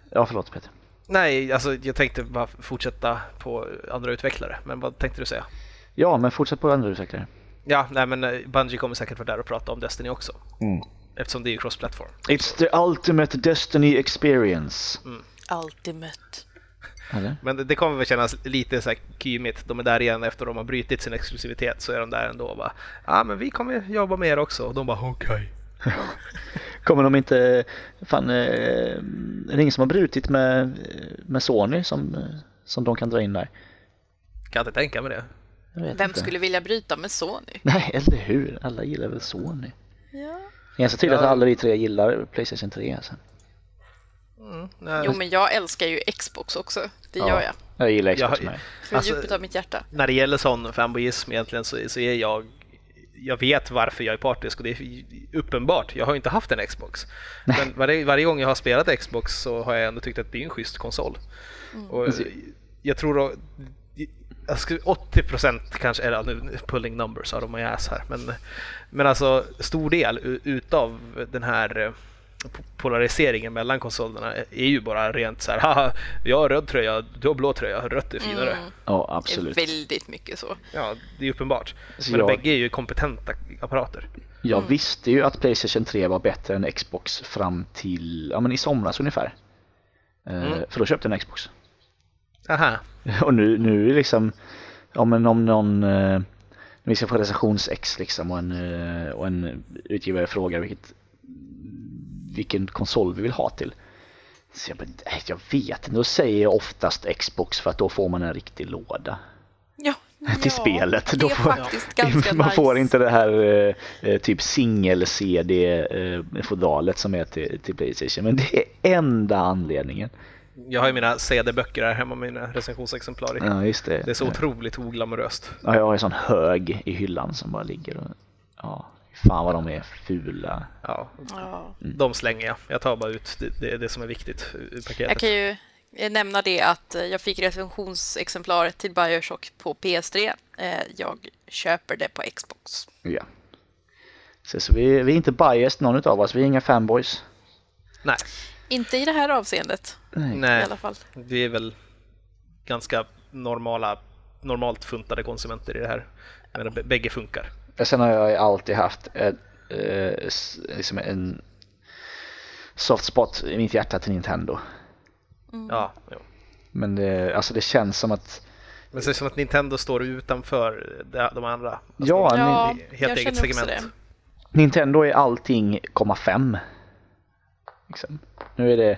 Speaker 1: ja, förlåt Peter.
Speaker 3: Nej, alltså jag tänkte bara fortsätta på andra utvecklare. Men vad tänkte du säga?
Speaker 1: Ja, men fortsätt på andra utvecklare.
Speaker 3: Ja, nej men eh, Bungie kommer säkert vara där och prata om Destiny också.
Speaker 1: Mm.
Speaker 3: Eftersom det är ju cross-platform.
Speaker 1: It's the ultimate Destiny experience.
Speaker 2: Ultimate.
Speaker 1: Eller?
Speaker 3: Men det, det kommer väl kännas lite så här kymigt. De är där igen efter de har brutit sin exklusivitet så är de där ändå Ja men vi kommer jobba med er också och de bara okej.
Speaker 1: Kommer de inte... Fan, eh, är det ingen som har brutit med, med Sony som, som de kan dra in där?
Speaker 3: Kan inte tänka mig det.
Speaker 1: Jag
Speaker 2: Vem
Speaker 1: inte.
Speaker 2: skulle vilja bryta med Sony?
Speaker 1: Nej, eller hur? Alla gillar väl Sony?
Speaker 2: Ja.
Speaker 1: Ganska tydligt
Speaker 3: Ja.
Speaker 1: att alla vi tre gillar Playstation 3. Alltså.
Speaker 3: Mm, nej.
Speaker 2: Jo, men jag älskar ju Xbox också. Det
Speaker 1: Ja.
Speaker 2: gör jag.
Speaker 1: Jag gillar Xbox
Speaker 3: Jag-
Speaker 1: med.
Speaker 2: Från
Speaker 3: Alltså-
Speaker 2: djupet av mitt hjärta.
Speaker 3: När det gäller sån fanboyism egentligen så, så är jag jag vet varför jag är partisk och det är uppenbart. Jag har ju inte haft en Xbox. Men varje, varje gång jag har spelat Xbox så har jag ändå tyckt att det är en schysst konsol. Och
Speaker 1: Alltså-
Speaker 3: jag tror skulle, 80% kanske, eller nu pulling numbers out of my ass här, men, men alltså stor del utav den här eh, polariseringen mellan konsolerna är ju bara rent så här, haha, jag har röd tröja, du har blå tröja, rött är finare.
Speaker 2: Mm.
Speaker 1: Ja,
Speaker 2: Det är
Speaker 1: absolut.
Speaker 2: väldigt mycket så.
Speaker 3: Ja, det är uppenbart.
Speaker 1: Så
Speaker 3: Men
Speaker 1: jag-
Speaker 3: bägge är ju kompetenta apparater.
Speaker 1: Jag
Speaker 2: Mm.
Speaker 1: visste ju att Playstation 3 var bättre än Xbox fram till, ja men i somras ungefär. Eh,
Speaker 3: Mm.
Speaker 1: För då köpte jag en Xbox.
Speaker 3: Aha.
Speaker 1: Och nu, nu är det liksom, ja men om någon, eh, vi ska få recensions-X liksom och en, eh, och en utgivare frågar vilket, vilken konsol vi vill ha till. Så jag, bara, nej, jag vet inte, då säger jag oftast Xbox för att då får man en riktig låda
Speaker 2: Ja,
Speaker 1: till
Speaker 2: ja,
Speaker 1: spelet. Då får, man
Speaker 2: nice.
Speaker 1: får inte det här eh, eh, typ singel-CD-fodralet som är till, till Playstation. Men det är enda anledningen.
Speaker 3: Jag har ju mina CD-böcker här hemma, mina recensionsexemplar.
Speaker 1: Ja, just det.
Speaker 3: Det är så otroligt oglamoröst.
Speaker 1: Ja, jag har en sån hög i hyllan som bara ligger och... Ja, fan vad de är fula.
Speaker 3: Ja,
Speaker 2: Ja.
Speaker 3: de slänger jag. Jag tar bara ut det, det, det som är viktigt ur
Speaker 2: Jag
Speaker 3: paketet.
Speaker 2: kan ju nämna det att eh, jag fick recensionsexemplar till Bioshock på PS3. Eh, Jag köper det på Xbox.
Speaker 1: Ja. Så, så vi, vi är inte biased någon av oss, vi är inga fanboys.
Speaker 3: Nej,
Speaker 2: Inte i det här avseendet
Speaker 1: Nej.
Speaker 2: i alla fall.
Speaker 3: Vi är väl ganska normala, normalt funtade konsumenter i det här. Jag menar, bägge funkar.
Speaker 1: Och Sen har jag alltid haft ett, eh, liksom en soft spot i mitt hjärta till Nintendo.
Speaker 3: Ja, jo.
Speaker 1: Men det, alltså det känns som att
Speaker 3: Men det är som att Nintendo står utanför de andra. Alltså,
Speaker 1: Ja,
Speaker 3: de-
Speaker 2: Ja,
Speaker 3: helt
Speaker 2: jag
Speaker 3: eget
Speaker 2: känner också
Speaker 3: segment.
Speaker 2: det.
Speaker 1: Nintendo är allting, komma fem. Liksom. Nu är det...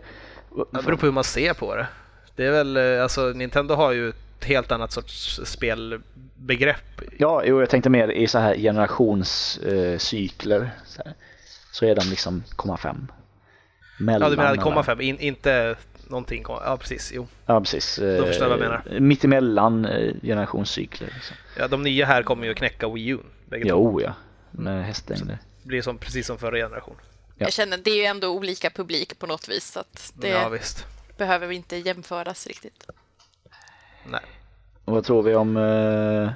Speaker 3: Det beror på hur man ser på det. Det är väl, eh, alltså Nintendo har ju ett helt annat sorts spelbegrepp.
Speaker 1: Ja, jo, jag tänkte mer i så här generationscykler. Eh, så, så är de liksom komma fem. Mellan
Speaker 3: Ja, du menar
Speaker 1: alla.
Speaker 3: komma fem, in, inte någonting. Ja, precis. Jo.
Speaker 1: Ja, precis.
Speaker 3: Då förstår jag vad jag
Speaker 1: Eh, Mittemellan eh, generationscykler. Liksom.
Speaker 3: Ja, de nya här kommer ju att knäcka Wii U. Bägge två.
Speaker 1: Jo, ja. Med hästlängder.
Speaker 3: Det blir som, precis som förra generation.
Speaker 1: Ja.
Speaker 2: Jag känner det är ju ändå olika publik på något vis så att det
Speaker 3: Ja, visst.
Speaker 2: behöver inte jämföras riktigt.
Speaker 3: Nej.
Speaker 1: Och vad tror vi om eh,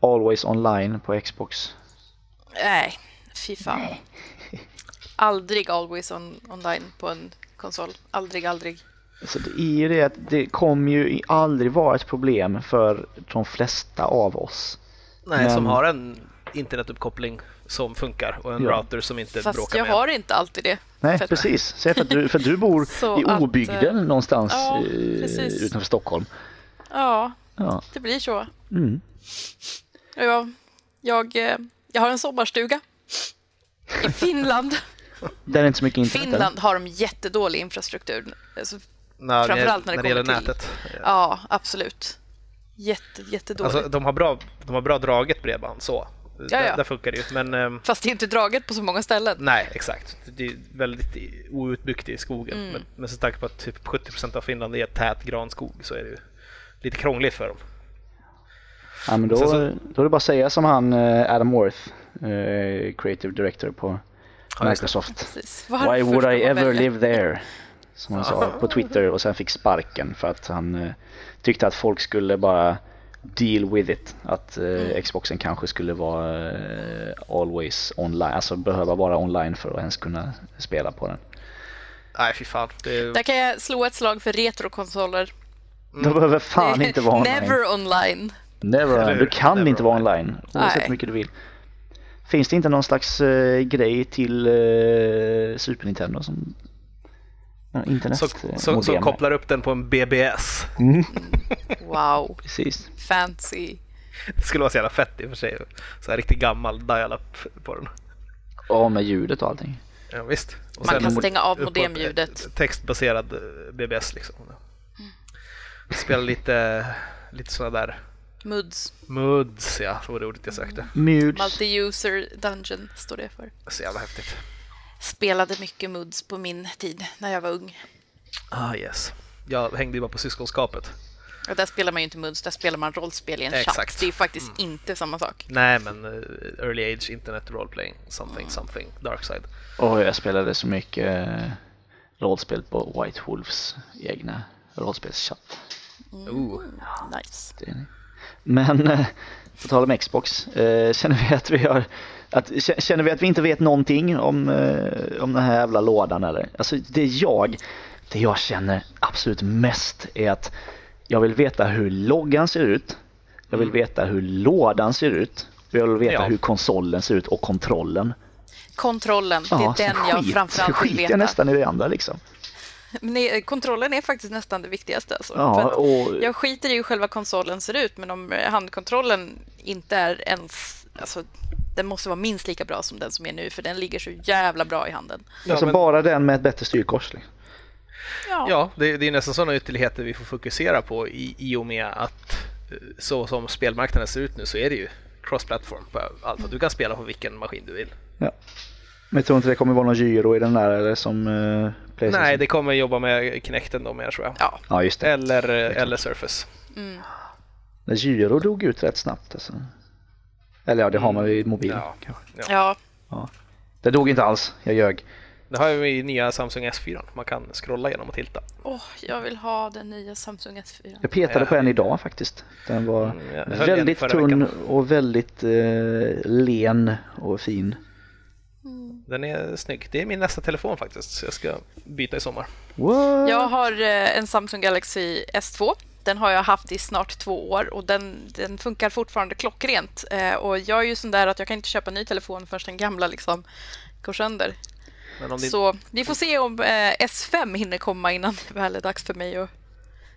Speaker 1: Always Online på Xbox?
Speaker 2: Nej, fy fan. Aldrig always on, online på en konsol. Aldrig, aldrig.
Speaker 1: Så det är ju det att det kommer ju aldrig vara ett problem för de flesta av oss.
Speaker 3: Nej,
Speaker 1: Men-
Speaker 3: som har en internetuppkoppling som funkar och en
Speaker 1: Ja.
Speaker 3: router som inte
Speaker 2: Fast
Speaker 3: bråkar
Speaker 2: jag
Speaker 3: med.
Speaker 2: har inte alltid det.
Speaker 1: Nej,
Speaker 2: För att-
Speaker 1: precis. Säg för att du, för du bor i
Speaker 2: att,
Speaker 1: obygden
Speaker 2: eh,
Speaker 1: någonstans
Speaker 2: ja,
Speaker 1: eh,
Speaker 2: precis.
Speaker 1: utanför Stockholm.
Speaker 2: Ja,
Speaker 1: Ja.
Speaker 2: det blir så.
Speaker 1: Mm.
Speaker 2: Jag, jag, eh, jag har en sommarstuga i Finland.
Speaker 1: Där är inte så mycket internet. eller?
Speaker 2: Finland har de jättedålig infrastruktur. Alltså,
Speaker 3: Nej,
Speaker 2: framförallt när det
Speaker 3: gäller
Speaker 2: kommer till-
Speaker 3: nätet.
Speaker 2: ja, absolut. Jätte, jättedåligt.
Speaker 3: Alltså, de, har bra, de har bra draget bredband så.
Speaker 2: Ja,
Speaker 3: Där,
Speaker 2: ja.
Speaker 3: där funkar det ju. Men ehm,
Speaker 2: Fast det är inte draget på så många ställen.
Speaker 3: nej, exakt. Det är väldigt outbyggt i skogen.
Speaker 2: Mm.
Speaker 3: Men, men så tanke på att typ 70% av Finland är tät granskog så är det ju lite krångligt för dem.
Speaker 1: Ja, men då,
Speaker 3: så-
Speaker 1: då är det bara att säga som han eh, Adam Worth, eh, creative director på. Microsoft. Why would I ever
Speaker 2: välja?
Speaker 1: live there? Som han sa på Twitter och sen fick sparken för att han eh, tyckte att folk skulle bara deal with it. Att eh,
Speaker 2: Mm.
Speaker 1: Xboxen kanske skulle vara eh, always online, alltså behöva vara online för att ens kunna spela på den.
Speaker 3: Nej, fy fan. Det är,
Speaker 2: Där kan jag slå ett slag för retrokonsoler.
Speaker 1: De behöver fan inte vara online.
Speaker 2: Never online.
Speaker 1: Never Du kan
Speaker 3: never
Speaker 1: inte vara
Speaker 3: online.
Speaker 1: oavsett hur mycket du vill. Finns det inte någon slags eh, grej till eh, Super Nintendo som internet
Speaker 3: så, så, så kopplar upp den på en BBS.
Speaker 2: Wow.
Speaker 1: Precis.
Speaker 2: Fancy.
Speaker 3: Det skulle vara så jävla fett i och för sig. Så här riktigt gammal dial-up på den.
Speaker 1: Ja, med ljudet och allting.
Speaker 3: Ja, visst. Och
Speaker 2: Man
Speaker 3: sen
Speaker 2: kan stänga av modemljudet.
Speaker 3: eh, Textbaserad eh, BBS liksom. Spela lite, lite sådana där
Speaker 2: MUDs.
Speaker 3: MUDs, ja, det var det ordet jag sökte.
Speaker 1: Mules.
Speaker 2: Multi-user dungeon står det för.
Speaker 3: Så jävla häftigt.
Speaker 2: Spelade mycket MUDs på min tid när jag var ung.
Speaker 3: Ah yes. Jag hängde ju bara på syskonskapet.
Speaker 2: Och där spelar man ju inte MUDs, där spelar man rollspel i en
Speaker 3: Exakt.
Speaker 2: chatt. Det är ju faktiskt inte samma sak.
Speaker 3: Nej, men eh, early age internet role playing, something, something, dark side.
Speaker 1: Och jag spelade så mycket eh, rollspel på White Wolves egna rollspelschatt.
Speaker 3: Ooh.
Speaker 2: Nice.
Speaker 1: Det är ni. Men eh, på tal om Xbox, eh, känner vi att vi har att, känner vi att vi inte vet någonting om, eh, om den här jävla lådan eller? Alltså det jag, det jag känner absolut mest är att jag vill veta hur loggan ser ut. Jag vill veta hur lådan ser ut. Och jag vill veta
Speaker 3: Ja.
Speaker 1: hur konsolen ser ut och kontrollen.
Speaker 2: Kontrollen, det
Speaker 1: Ja,
Speaker 2: är den
Speaker 1: så
Speaker 2: jag
Speaker 1: skit-
Speaker 2: framförallt vill
Speaker 1: skiter jag
Speaker 2: veta.
Speaker 1: nästan i det andra liksom.
Speaker 2: Det- kontrollen är faktiskt nästan det viktigaste. Alltså.
Speaker 1: Ja, och
Speaker 2: Jag skiter i hur själva konsolen ser ut, men om handkontrollen inte är ens... Alltså, den måste vara minst lika bra som den som är nu, för den ligger så jävla bra i handen.
Speaker 1: alltså
Speaker 3: men-
Speaker 1: bara den med ett bättre styrkors. Liksom.
Speaker 2: Ja,
Speaker 3: Ja, det, det är nästan sådana ytterligheter vi får fokusera på i, i och med att eh, så som spelmarknaden ser ut nu så är det ju cross-platform på allt. Du kan spela på vilken maskin du vill.
Speaker 1: Ja. Men jag tror inte det kommer vara någon gyro i den där eller som eh, Playstation.
Speaker 3: Nej, det kommer jobba med Kinecten då mer tror jag.
Speaker 2: ja.
Speaker 1: Ja just det.
Speaker 3: Eller, eh, eller Surface.
Speaker 1: Men gyro dog ut rätt snabbt alltså. Eller ja, det har man ju i mobil
Speaker 3: Ja.
Speaker 1: kanske.
Speaker 2: ja.
Speaker 1: Det dog inte alls, jag ljög.
Speaker 3: Det har ju i nya Samsung S4. Man kan scrolla genom och tilta.
Speaker 2: Åh, jag vill ha den nya Samsung S4.
Speaker 1: Jag petade
Speaker 3: Ja.
Speaker 1: på en idag faktiskt. Den var
Speaker 3: Mm,
Speaker 1: väldigt tunn
Speaker 3: veckan.
Speaker 1: och väldigt eh, len och fin.
Speaker 3: Den är snygg. Det är min nästa telefon faktiskt. Så jag ska byta i sommar.
Speaker 1: What?
Speaker 2: Jag har eh, en Samsung Galaxy S2. Den har jag haft i snart två år och den, den funkar fortfarande klockrent. Eh, och jag är ju sån där att jag kan inte köpa ny telefon förrän den gamla liksom går sönder.
Speaker 3: Det
Speaker 2: Så vi får se om eh, S5 hinner komma innan det väl är dags för mig att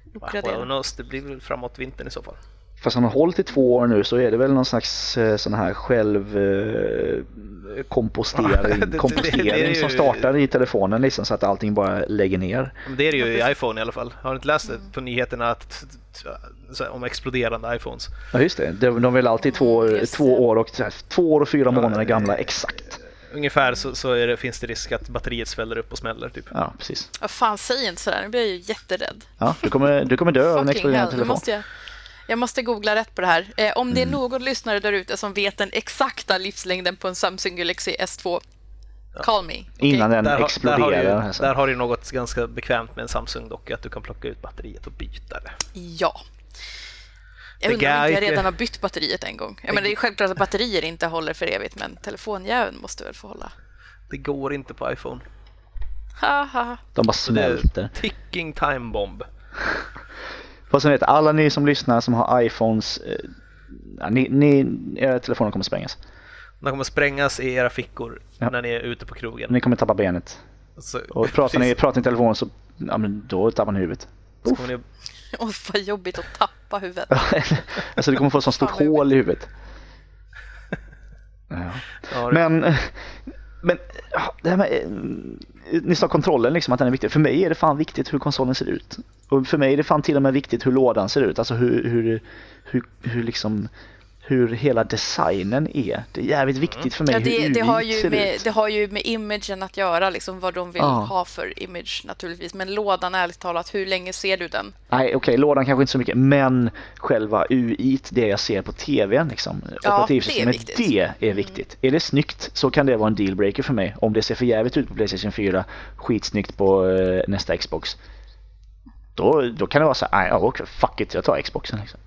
Speaker 3: Well,
Speaker 2: uppgradera.
Speaker 3: knows, det blir väl framåt vintern i så fall.
Speaker 1: Fast han har hållit i två år nu så är det väl någon slags eh, sån här själv eh, kompostering,
Speaker 3: Ja, det- det- det
Speaker 1: kompostering
Speaker 3: är ju-
Speaker 1: som startar i telefonen liksom så att allting bara lägger ner.
Speaker 3: Det är det ju i iPhone i alla fall. Har du inte läst det på nyheterna att, om exploderande iPhones?
Speaker 1: Ja just det, de, de är väl alltid två,
Speaker 2: Mm,
Speaker 1: två år och två år och fyra månader gamla exakt.
Speaker 3: Ungefär så, så är det, finns det risk att batteriet sväller upp och smäller typ.
Speaker 1: Ja precis.
Speaker 2: Vad fan, säg inte sådär. Nu blir jag ju jätterädd.
Speaker 1: Ja, du kommer, du kommer dö av en exploderande telefon.
Speaker 2: måste jag, jag måste googla rätt på det här. Eh, om
Speaker 1: Mm.
Speaker 2: det är någon lyssnare där ute som vet den exakta livslängden på en Samsung Galaxy S2, call me. okej?
Speaker 1: Innan den
Speaker 3: Där, har- där, har
Speaker 1: exploderar. alltså.
Speaker 3: där har du något ganska bekvämt med en Samsung dock, att du kan plocka ut batteriet och byta det.
Speaker 2: Ja. Jag undrar om inte jag redan har bytt batteriet en gång. Ja, men det är självklart att batterier inte håller för evigt, men telefonjäveln måste väl få hålla.
Speaker 3: Det går inte på iPhone.
Speaker 2: Ha, ha, ha.
Speaker 1: De bara smälter.
Speaker 3: ticking time bomb.
Speaker 1: Fast ni vet, alla ni som lyssnar som har iPhones, eh, ni, ni, era telefoner kommer sprängas.
Speaker 3: De kommer sprängas i era fickor
Speaker 1: Ja.
Speaker 3: när ni är ute på krogen.
Speaker 1: Ni kommer tappa benet.
Speaker 3: Så,
Speaker 1: Och pratar ni, pratar ni i telefon så, ja men då tappar ni huvudet.
Speaker 3: Ni,
Speaker 2: Åh, vad jobbigt att tappa huvudet.
Speaker 1: alltså du kommer få ett sånt stort hål i huvudet. Ja.
Speaker 3: ja,
Speaker 1: Men, men det här med, eh, ni sa kontrollen liksom att den är viktig. För mig är det fan viktigt hur konsolen ser ut. Och för mig är det fan till och med viktigt hur lådan ser ut. Alltså hur, hur, hur, hur liksom hur hela designen är. Det är jävligt viktigt för mig
Speaker 2: Ja, det,
Speaker 1: hur
Speaker 2: det, har ju
Speaker 1: ser
Speaker 2: med,
Speaker 1: ut.
Speaker 2: det har ju med imagen att göra, liksom vad de vill
Speaker 1: Ja.
Speaker 2: ha för image naturligtvis. Men lådan, ärligt talat, hur länge ser du den?
Speaker 1: Nej okej, lådan kanske inte så mycket men själva UI, det jag ser på tvn liksom.
Speaker 2: Ja,
Speaker 1: Operativsystemet,
Speaker 2: det är viktigt. Mm.
Speaker 1: det är viktigt. Är det snyggt så kan det vara en dealbreaker för mig. Om det ser för jävligt ut på Playstation 4, skitsnyggt på eh, nästa Xbox. Då, då kan det vara så här, nej, fuck it, jag tar Xboxen liksom.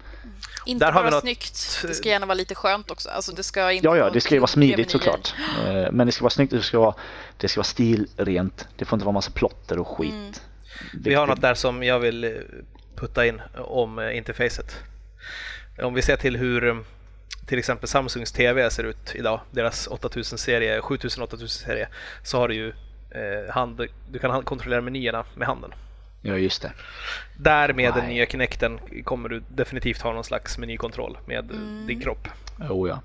Speaker 2: Inte
Speaker 3: Där har
Speaker 2: bara
Speaker 3: vi något-
Speaker 2: snyggt, det ska gärna vara lite skönt också. Alltså, det ska inte
Speaker 1: Ja, ja, det ska ju vara smidigt såklart. Eh, Men det ska vara snyggt, det ska vara, det ska vara stilrent. Det får inte vara massa plotter och skit.
Speaker 2: Mm.
Speaker 3: Vi har något där som jag vill eh, putta in om eh, interfacet. Om vi ser till hur till exempel Samsungs TV ser ut idag, deras 8000-serie, 7000-8000-serie, så har du ju eh, hand, du kan kontrollera menyerna med handen.
Speaker 1: Ja, just det.
Speaker 3: Där med den nya Kinecten kommer du definitivt ha någon slags menykontroll med
Speaker 2: Mm.
Speaker 3: din kropp.
Speaker 1: Oh, ja.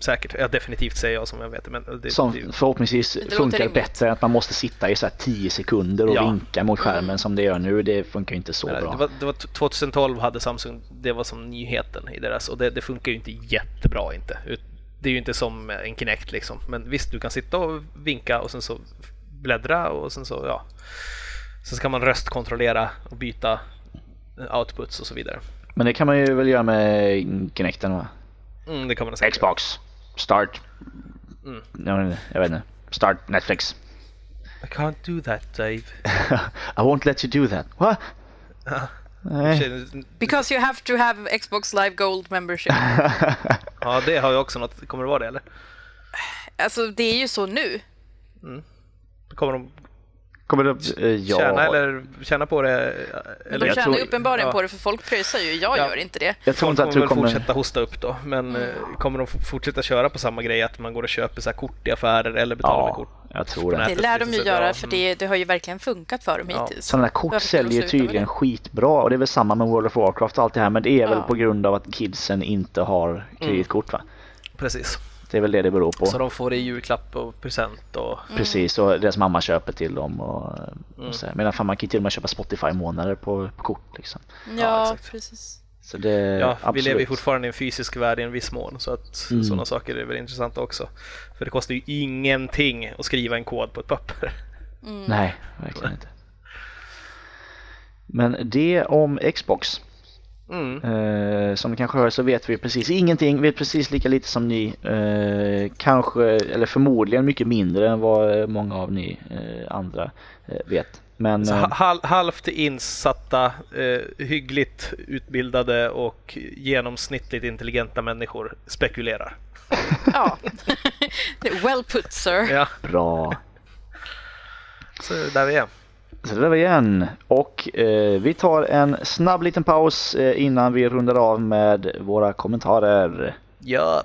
Speaker 3: Säkert, ja, definitivt säger jag som jag vet det, men det,
Speaker 1: Som
Speaker 3: det,
Speaker 1: förhoppningsvis
Speaker 2: låter
Speaker 1: funkar
Speaker 2: rimligt.
Speaker 1: bättre än att man måste sitta i så här 10 sekunder och
Speaker 3: Ja.
Speaker 1: vinka mot skärmen som det gör nu. Det funkar ju inte så
Speaker 3: Nej,
Speaker 1: bra.
Speaker 3: Det var, det var t- 2012 hade Samsung, det var som nyheten i deras och det, det funkar ju inte jättebra inte. Det är ju inte som en Kinect liksom. Men visst, du kan sitta och vinka och sen så bläddra och sen så, ja. Sen ska man röstkontrollera och byta outputs och så vidare.
Speaker 1: Men det kan man ju väl göra med Kinecten va?
Speaker 3: Mm, det kan man säkert.
Speaker 1: Xbox, start,
Speaker 3: Mm.
Speaker 1: jag, vet inte, jag vet inte, start Netflix.
Speaker 3: I can't do that Dave.
Speaker 1: I won't let you do that. What?
Speaker 2: Because you have to have Xbox Live Gold membership.
Speaker 3: Ja, det har ju också något. Kommer det vara det eller?
Speaker 2: Alltså, det är ju så nu.
Speaker 3: Kommer de
Speaker 1: Kommer det, eh, ja.
Speaker 3: tjäna, eller, tjäna på det?
Speaker 2: Men de tjänar
Speaker 1: tror-
Speaker 2: uppenbarligen
Speaker 3: ja.
Speaker 2: på det, för folk pröjsar ju. Jag
Speaker 3: Ja.
Speaker 2: gör inte det.
Speaker 1: Jag tror
Speaker 3: Folk
Speaker 1: inte att
Speaker 3: kommer
Speaker 1: kommer...
Speaker 3: fortsätta hosta upp då, men eh, kommer de fortsätta köra på samma grej att man går och köper så här kort i affärer eller betalar med
Speaker 1: Ja,
Speaker 3: kort?
Speaker 1: jag tror det.
Speaker 2: Det lär de ju göra, för
Speaker 3: mm.
Speaker 2: det, det har ju verkligen funkat för dem
Speaker 3: Ja.
Speaker 2: hittills.
Speaker 1: Sådana här kort
Speaker 2: de
Speaker 1: säljer
Speaker 2: med
Speaker 1: tydligen
Speaker 2: det?
Speaker 1: skitbra och det är väl samma med World of Warcraft och allt det här men det är väl
Speaker 2: Ja.
Speaker 1: på grund av att kidsen inte har kreditkort va?
Speaker 3: Precis.
Speaker 1: Det är väl det det beror på.
Speaker 3: Så de får det i julklapp och present och...
Speaker 1: Precis, och deras mamma köper till dem och,
Speaker 3: Mm.
Speaker 1: och så här. Medan fan man kan ju till och med köpa Spotify-månader på, på kort liksom.
Speaker 3: Ja,
Speaker 2: Ja,
Speaker 3: exakt.
Speaker 2: precis.
Speaker 1: Så det,
Speaker 3: Ja,
Speaker 1: absolut.
Speaker 3: vi lever ju fortfarande i en fysisk värld i en viss mån så att
Speaker 1: Mm.
Speaker 3: sådana saker är väl intressanta också. För det kostar ju ingenting att skriva en kod på ett papper.
Speaker 1: Nej, verkligen inte. Men det om Xbox.
Speaker 3: Mm.
Speaker 1: Eh, som ni kanske hör så vet vi precis ingenting, vet precis lika lite som ni. Eh, kanske, eller förmodligen mycket mindre än vad eh, många av ni eh, andra eh, vet. Men
Speaker 3: Så
Speaker 1: eh,
Speaker 3: ha- hal, halvt insatta, eh, hyggligt utbildade och genomsnittligt intelligenta människor spekulerar.
Speaker 2: Ja. Well put, sir.
Speaker 3: Ja,
Speaker 1: bra.
Speaker 3: så där vi är.
Speaker 1: Så det där var igen. Och eh, vi tar en snabb liten paus eh, innan vi rundar av med våra kommentarer.
Speaker 3: Ja.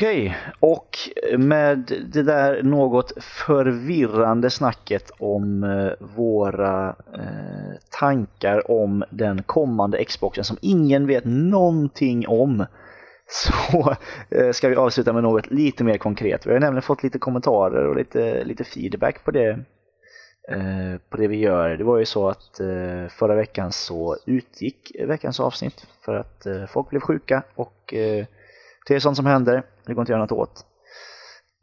Speaker 1: Okej, och med det där något förvirrande snacket om eh, våra eh, tankar om den kommande Xboxen som ingen vet någonting om så eh, ska vi avsluta med något lite mer konkret. Vi har nämligen fått lite kommentarer och lite, lite feedback på det, på det vi gör. Det var ju så att förra veckan så utgick veckans avsnitt för att folk blev sjuka och det är sånt som händer, det går inte att göra något åt.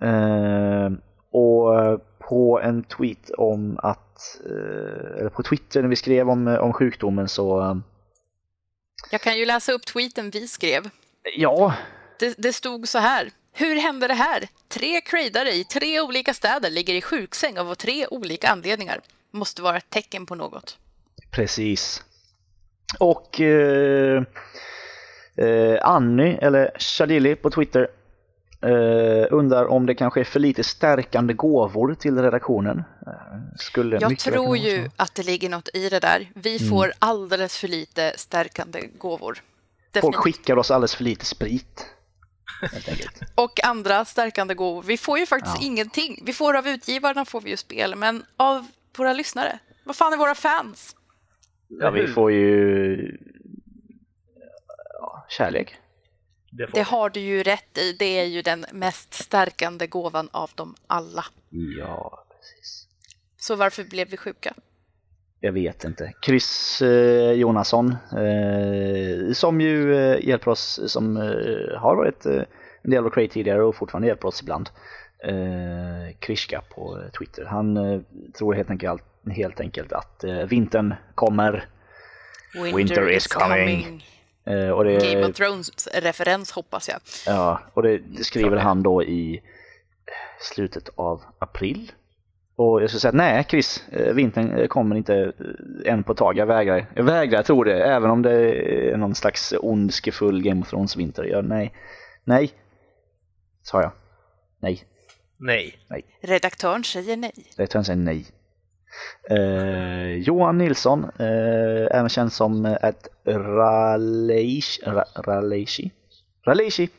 Speaker 1: Eh, och på en tweet om att, eh, eller på Twitter när vi skrev om, om sjukdomen så, eh,
Speaker 2: Jag kan ju läsa upp tweeten vi skrev.
Speaker 1: ja,
Speaker 2: Det, det stod så här. Hur hände det här? Tre crejdare i tre olika städer ligger i sjuksäng av tre olika anledningar. Måste vara ett tecken på något.
Speaker 1: precis. Och eh, eh, Annie, eller Shadili på Twitter, eh, undrar om det kanske är för lite stärkande gåvor till redaktionen. Eh, skulle
Speaker 2: Jag tror ju att det ligger något i det där. Vi
Speaker 1: Mm.
Speaker 2: får alldeles för lite stärkande gåvor.
Speaker 1: Folk
Speaker 2: Definitivt.
Speaker 1: skickar oss alldeles för lite sprit.
Speaker 2: Och andra stärkande gåvor. Vi får ju faktiskt
Speaker 1: Ja.
Speaker 2: ingenting. Vi får av utgivarna får vi ju spel, men av våra lyssnare. Vad fan är våra fans?
Speaker 1: Ja, vi får ju ja, kärlek.
Speaker 3: Det
Speaker 2: Det har du ju rätt i. Det är ju den mest stärkande gåvan av dem alla.
Speaker 1: Ja, precis.
Speaker 2: Så varför blev vi sjuka?
Speaker 1: Jag vet inte. Chris eh, Jonasson, eh, som ju eh, hjälper oss, som eh, har varit eh, en del av Crate tidigare och fortfarande hjälper oss ibland. Eh, Krishka på eh, Twitter. Han tror helt enkelt, helt enkelt att vintern kommer. Winter is coming. Eh, och det,
Speaker 2: Game of Thrones-referens hoppas jag.
Speaker 1: Ja, och det, det skriver han då i slutet av april. Och jag skulle säga nej Chris, eh, vintern eh, kommer inte eh, än på ett tag. Jag vägrar, jag vägrar tro det, även om det är någon slags ondskefull Game of Thrones-vinter. Jag, nej, nej, sa jag. Nej,
Speaker 3: Nej.
Speaker 2: Redaktören säger nej.
Speaker 1: jag säga nej. Eh, Johan Nilsson, eh, även känd som ett Raleishi, Raleishi, Raleishi.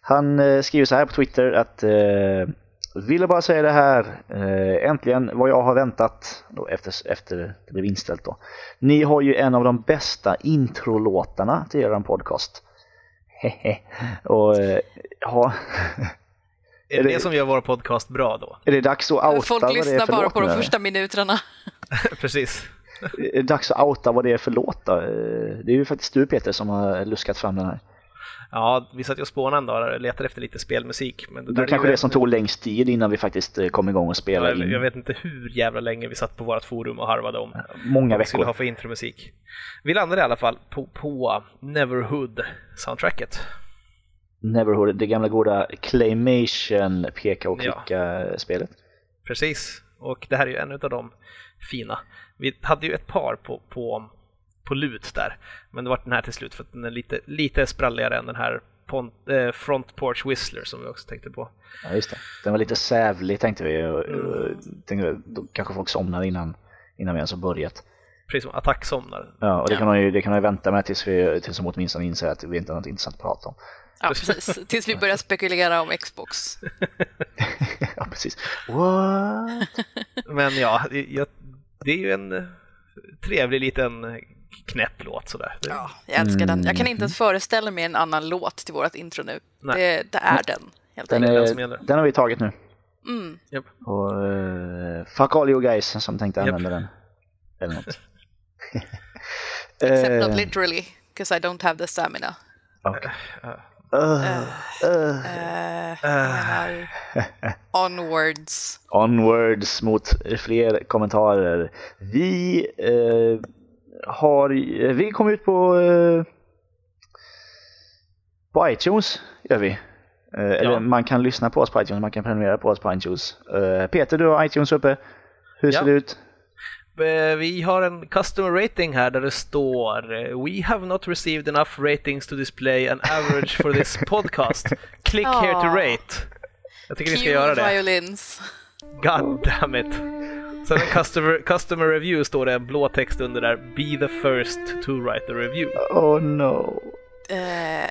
Speaker 1: Han eh, skriver så här på Twitter att eh, ville bara säga det här, eh, äntligen vad jag har väntat då efter, efter det blev inställt då. Ni har ju en av de bästa introlåtarna till er podcast. Hehe. Och eh, ja,
Speaker 3: Är
Speaker 1: Är
Speaker 3: det
Speaker 1: det-
Speaker 3: det som gör vår podcast bra då?
Speaker 1: är det dags att outa
Speaker 2: Folk
Speaker 1: vad det är
Speaker 2: lyssnar bara på de första minuterna.
Speaker 3: Precis.
Speaker 1: Är det dags att outa vad det är för låt då? Det är ju faktiskt du Peter som har luskat fram den här.
Speaker 3: Ja, vi satt ju och spånade en dag och letade efter lite spelmusik. Men
Speaker 1: Det är kanske det som tog längst tid innan vi faktiskt eh, kom igång och spelade
Speaker 3: jag,
Speaker 1: in.
Speaker 3: jag vet inte hur jävla länge vi satt på vårt forum och harvade om
Speaker 1: Många
Speaker 3: vad vi skulle ha för intromusik. Vi landade i alla fall på, på Neverhood-soundtracket.
Speaker 1: Neverhood, det gamla goda Claymation peka och
Speaker 3: Ja.
Speaker 1: klicka-spelet.
Speaker 3: Precis, och det här är ju en av de fina. Vi hade ju ett par på, på, på lut där, men det var den här till slut för att den är lite, lite spralligare än den här pont, eh, Front Porch Whistler som vi också tänkte på.
Speaker 1: Ja, just det. Den var lite sävlig tänkte vi. och-
Speaker 3: Mm.
Speaker 1: Tänkte, då kanske folk somnar innan, innan vi ens har börjat.
Speaker 3: Precis som Attack somnar.
Speaker 1: Ja, och det
Speaker 2: Ja.
Speaker 1: kan man ju, det kan man ju vänta med tills vi tills de åtminstone inser att vi inte har något intressant att prata om.
Speaker 2: Ja, precis. Tills vi börjar spekulera om Xbox.
Speaker 1: ja, precis. What?
Speaker 3: Men ja, det, jag, det är ju en eh, trevlig liten knäpp låt sådär.
Speaker 2: Ja, jag älskar den. Jag kan
Speaker 1: Mm.
Speaker 2: inte ens föreställa mig en annan låt till vårt intro nu.
Speaker 3: Nej.
Speaker 2: Det, det är den, helt
Speaker 1: Den,
Speaker 2: enkelt.
Speaker 3: den som
Speaker 1: är, den har vi tagit nu.
Speaker 2: Mm.
Speaker 3: Japp.
Speaker 1: Och uh, fuck all you guys som tänkte använda den. Eller något.
Speaker 2: Except
Speaker 1: Eh,
Speaker 2: not literally. because I don't have the stamina.
Speaker 1: Okej.
Speaker 2: Eh, jag menar, onwards.
Speaker 1: Onwards mot fler kommentarer. Vi eh, har, vi kom ut på, eh, på iTunes, gör vi. Eh, Eller man kan lyssna på oss på iTunes, man kan prenumerera på oss på iTunes. Eh, Peter, du har iTunes uppe. Hur ser
Speaker 3: Ja.
Speaker 1: det ut?
Speaker 3: Eh, Vi har en customer rating här där det står eh, We have not received enough ratings to display an average for this podcast. Click here to rate. Jag tycker ni ska
Speaker 2: Cue
Speaker 3: göra det.
Speaker 2: violins.
Speaker 3: God damn it. Sen en customer, customer review står det en blå text under där. Be the first to write a review.
Speaker 1: Oh no.
Speaker 2: Eh,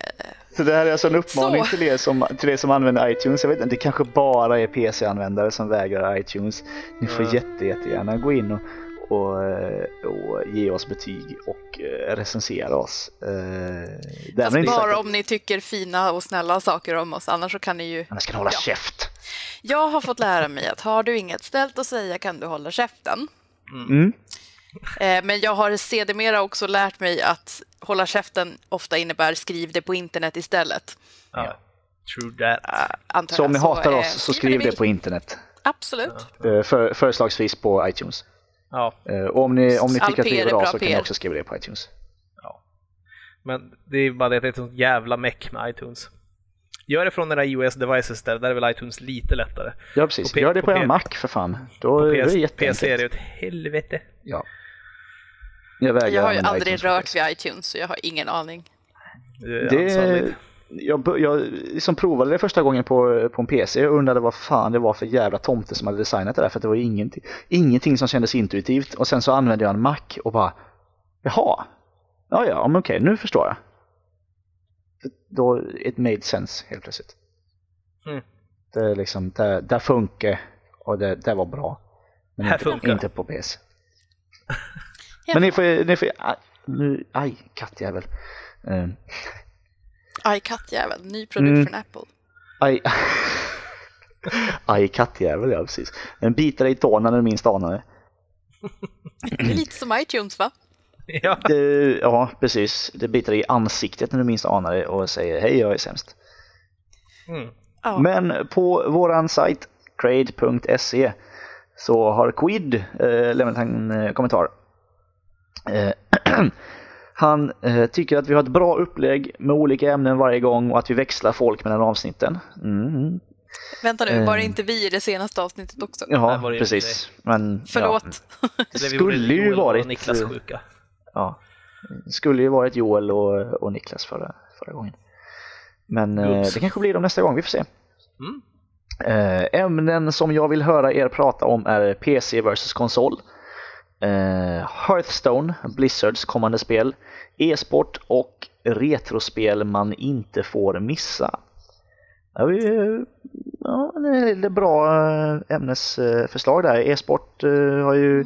Speaker 1: Så det här är alltså en uppmaning
Speaker 2: Så.
Speaker 1: till er, som, till er som använder iTunes. Jag vet inte, det kanske bara är PC-användare som vägrar iTunes. Ni får
Speaker 3: Ja.
Speaker 1: jätte, jättegärna gå in och, och, eh, och ge oss betyg och eh, recensera oss. Eh, Därmed
Speaker 2: fast bara
Speaker 1: att
Speaker 2: om ni tycker fina och snälla saker om oss, annars så kan ni ju...
Speaker 1: annars ska ni hålla
Speaker 2: Ja.
Speaker 1: käft.
Speaker 2: Jag har fått lära mig att har du inget ställt att säga kan du hålla käften.
Speaker 1: Mm.
Speaker 2: Men jag har sedermera också lärt mig att hålla käften ofta innebär skriv det på internet istället.
Speaker 3: Ja. True that.
Speaker 1: Så om ni hatar oss så
Speaker 2: skriv
Speaker 1: det på internet.
Speaker 2: Absolut.
Speaker 1: För, förslagsvis på iTunes.
Speaker 3: Ja,
Speaker 1: Eh, Och om ni, om ni tycker att
Speaker 2: PR
Speaker 1: är
Speaker 2: är
Speaker 1: bra så kan ni också skriva det på iTunes.
Speaker 3: men det är bara det att det är ett sånt jävla meck med iTunes. Gör det från era iOS devices där, där är väl iTunes lite lättare.
Speaker 1: Ja precis,
Speaker 3: På P-
Speaker 1: gör det
Speaker 3: på
Speaker 1: på er Mac för fan. Då
Speaker 3: På
Speaker 1: är det
Speaker 3: PC,
Speaker 1: jätteenkelt.
Speaker 3: PC är det ett helvete.
Speaker 1: Ja. Jag
Speaker 2: Jag har ju aldrig
Speaker 1: iTunes
Speaker 2: rört vid iTunes så jag har ingen aning.
Speaker 3: Det är
Speaker 1: Det. Jag, jag liksom provade det första gången på, på en PC och undrade vad fan det var för jävla tomte som hade designat det där för det var ingenting, ingenting som kändes intuitivt och sen så använde jag en Mac och bara jaha, ja ja, men okej, nu förstår jag. För Då, it made sense helt plötsligt.
Speaker 3: Mm.
Speaker 1: Det liksom, det, det funkar och det, det var bra. Men
Speaker 3: Här
Speaker 1: inte,
Speaker 3: funkar.
Speaker 1: inte på PC. Men ni får, ni får aj, nu, aj kattjävel. Eh,
Speaker 2: Aj, kattjävel, ny produkt
Speaker 1: Mm.
Speaker 2: från Apple.
Speaker 1: Aj, aj kattjävel ja precis. En biter dig i tån när du minst anar det.
Speaker 2: Lite som iTunes va?
Speaker 3: Ja.
Speaker 1: det. Ja precis, det biter dig i ansiktet när du minst anar det och säger hej jag är sämst.
Speaker 3: Mm.
Speaker 2: Ja.
Speaker 1: Men på våran sajt crade.se så har Quid eh, lämnat en eh, kommentar. Eh, han eh, tycker att vi har ett bra upplägg med olika ämnen varje gång och att vi växlar folk mellan avsnitten. Mm.
Speaker 2: Vänta nu, var det
Speaker 1: Eh.
Speaker 2: inte vi i det senaste avsnittet också?
Speaker 1: Ja, precis. Men,
Speaker 2: Förlåt.
Speaker 1: Ja, det skulle ju varit
Speaker 3: Niklas
Speaker 1: eh,
Speaker 3: sjuka.
Speaker 1: Ja, det skulle ju varit Joel och, och Niklas förra, förra gången. Men eh,
Speaker 3: Oops.
Speaker 1: det kanske blir de nästa gång, vi får se.
Speaker 3: Mm.
Speaker 1: Eh, ämnen som jag vill höra er prata om är PC vs konsol, eh, Hearthstone, Blizzards kommande spel, e-sport och retrospel man inte får missa. Ja, vi, ja, det är bra eh, ämnesförslag där. E-sport eh, har ju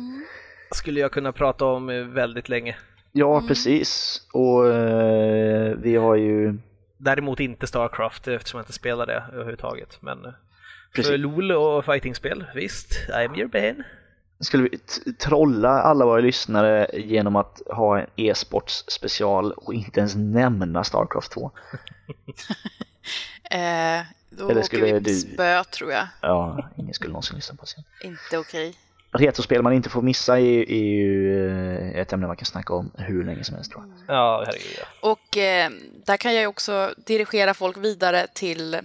Speaker 3: Skulle jag kunna prata om eh, väldigt länge.
Speaker 1: Ja, precis. Och eh, vi har ju...
Speaker 3: Däremot inte Starcraft eftersom jag inte spelar det överhuvudtaget. Men
Speaker 1: Precis.
Speaker 3: för LOL och fightingspel, visst, I'm your man.
Speaker 1: Skulle vi trolla alla våra lyssnare genom att ha en e-sports special och inte ens nämna Starcraft 2?
Speaker 2: Eh, då
Speaker 1: Eller
Speaker 2: åker
Speaker 1: skulle
Speaker 2: vi på
Speaker 1: du-
Speaker 2: spö tror jag.
Speaker 1: Ja, ingen skulle någonsin lyssna på oss.
Speaker 2: Inte okej.
Speaker 1: Retrospel man inte får missa är, är ju eh, ett ämne man kan snacka om hur länge som helst tror jag.
Speaker 3: Ja, herregud ja.
Speaker 2: Och eh, där kan jag ju också dirigera folk vidare till eh,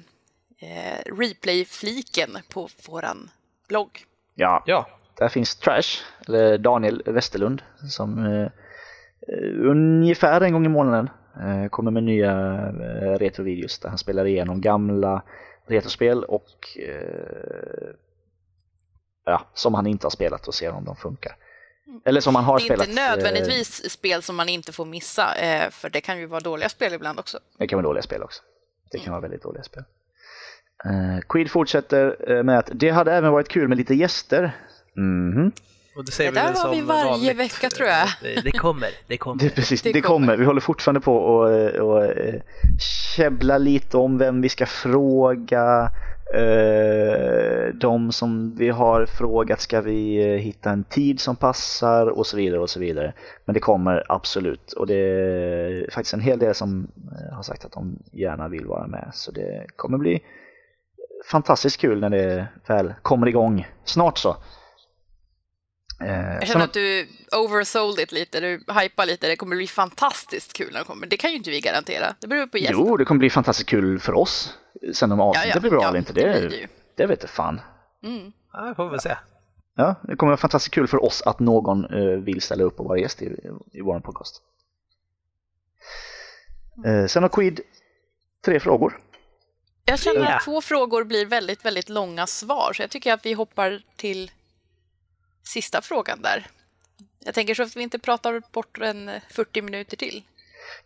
Speaker 2: replay-fliken på våran blogg.
Speaker 1: Ja,
Speaker 3: Ja,
Speaker 1: där finns Trash, eller Daniel Westerlund, som eh, ungefär en gång i månaden eh, kommer med nya eh, retrovideos där han spelar igenom gamla retrospel och eh, ja, som han inte har spelat och ser om de funkar. Eller som han har
Speaker 2: Det är
Speaker 1: spelat.
Speaker 2: inte
Speaker 1: eh,
Speaker 2: nödvändigtvis spel som man inte får missa, eh, för det kan ju vara dåliga spel ibland också.
Speaker 1: Det kan vara dåliga spel också. Det kan vara väldigt dåliga spel. Quid fortsätter med att det hade även varit kul med lite gäster. Mhm.
Speaker 3: Och det säger
Speaker 2: Det där
Speaker 3: väl
Speaker 2: har vi varje
Speaker 3: vanligt.
Speaker 2: vecka, tror jag.
Speaker 3: Det, kommer, det kommer.
Speaker 1: Det, precis,
Speaker 2: Det
Speaker 1: det, kommer.
Speaker 2: kommer.
Speaker 1: Vi håller fortfarande på och, och eh, käbbla lite om vem vi ska fråga. Eh, de som vi har frågat ska vi eh, hitta en tid som passar och så vidare och så vidare. Men det kommer absolut och det är faktiskt en hel del som har sagt att de gärna vill vara med så det kommer bli fantastiskt kul när det väl kommer igång snart så. Eh,
Speaker 2: Jag känner att du oversold it lite, du hypar lite. Det kommer bli fantastiskt kul när det kommer. Det kan ju inte vi garantera. Det beror på gästen.
Speaker 1: Jo, det kommer bli fantastiskt kul för oss. Sen om avsnittet blir bra eller inte, det, det,
Speaker 2: det
Speaker 1: vet jag fan.
Speaker 2: Mm.
Speaker 3: Ja, det får vi se.
Speaker 1: Ja, det kommer vara fantastiskt kul för oss att någon eh, vill ställa upp och vara gäst i, i vår podcast. Eh, sen har Quid tre frågor.
Speaker 2: Jag känner
Speaker 3: Ja.
Speaker 2: att två frågor blir väldigt, väldigt långa svar, så jag tycker att vi hoppar till sista frågan där. Jag tänker så att vi inte pratar bort en 40 minuter till.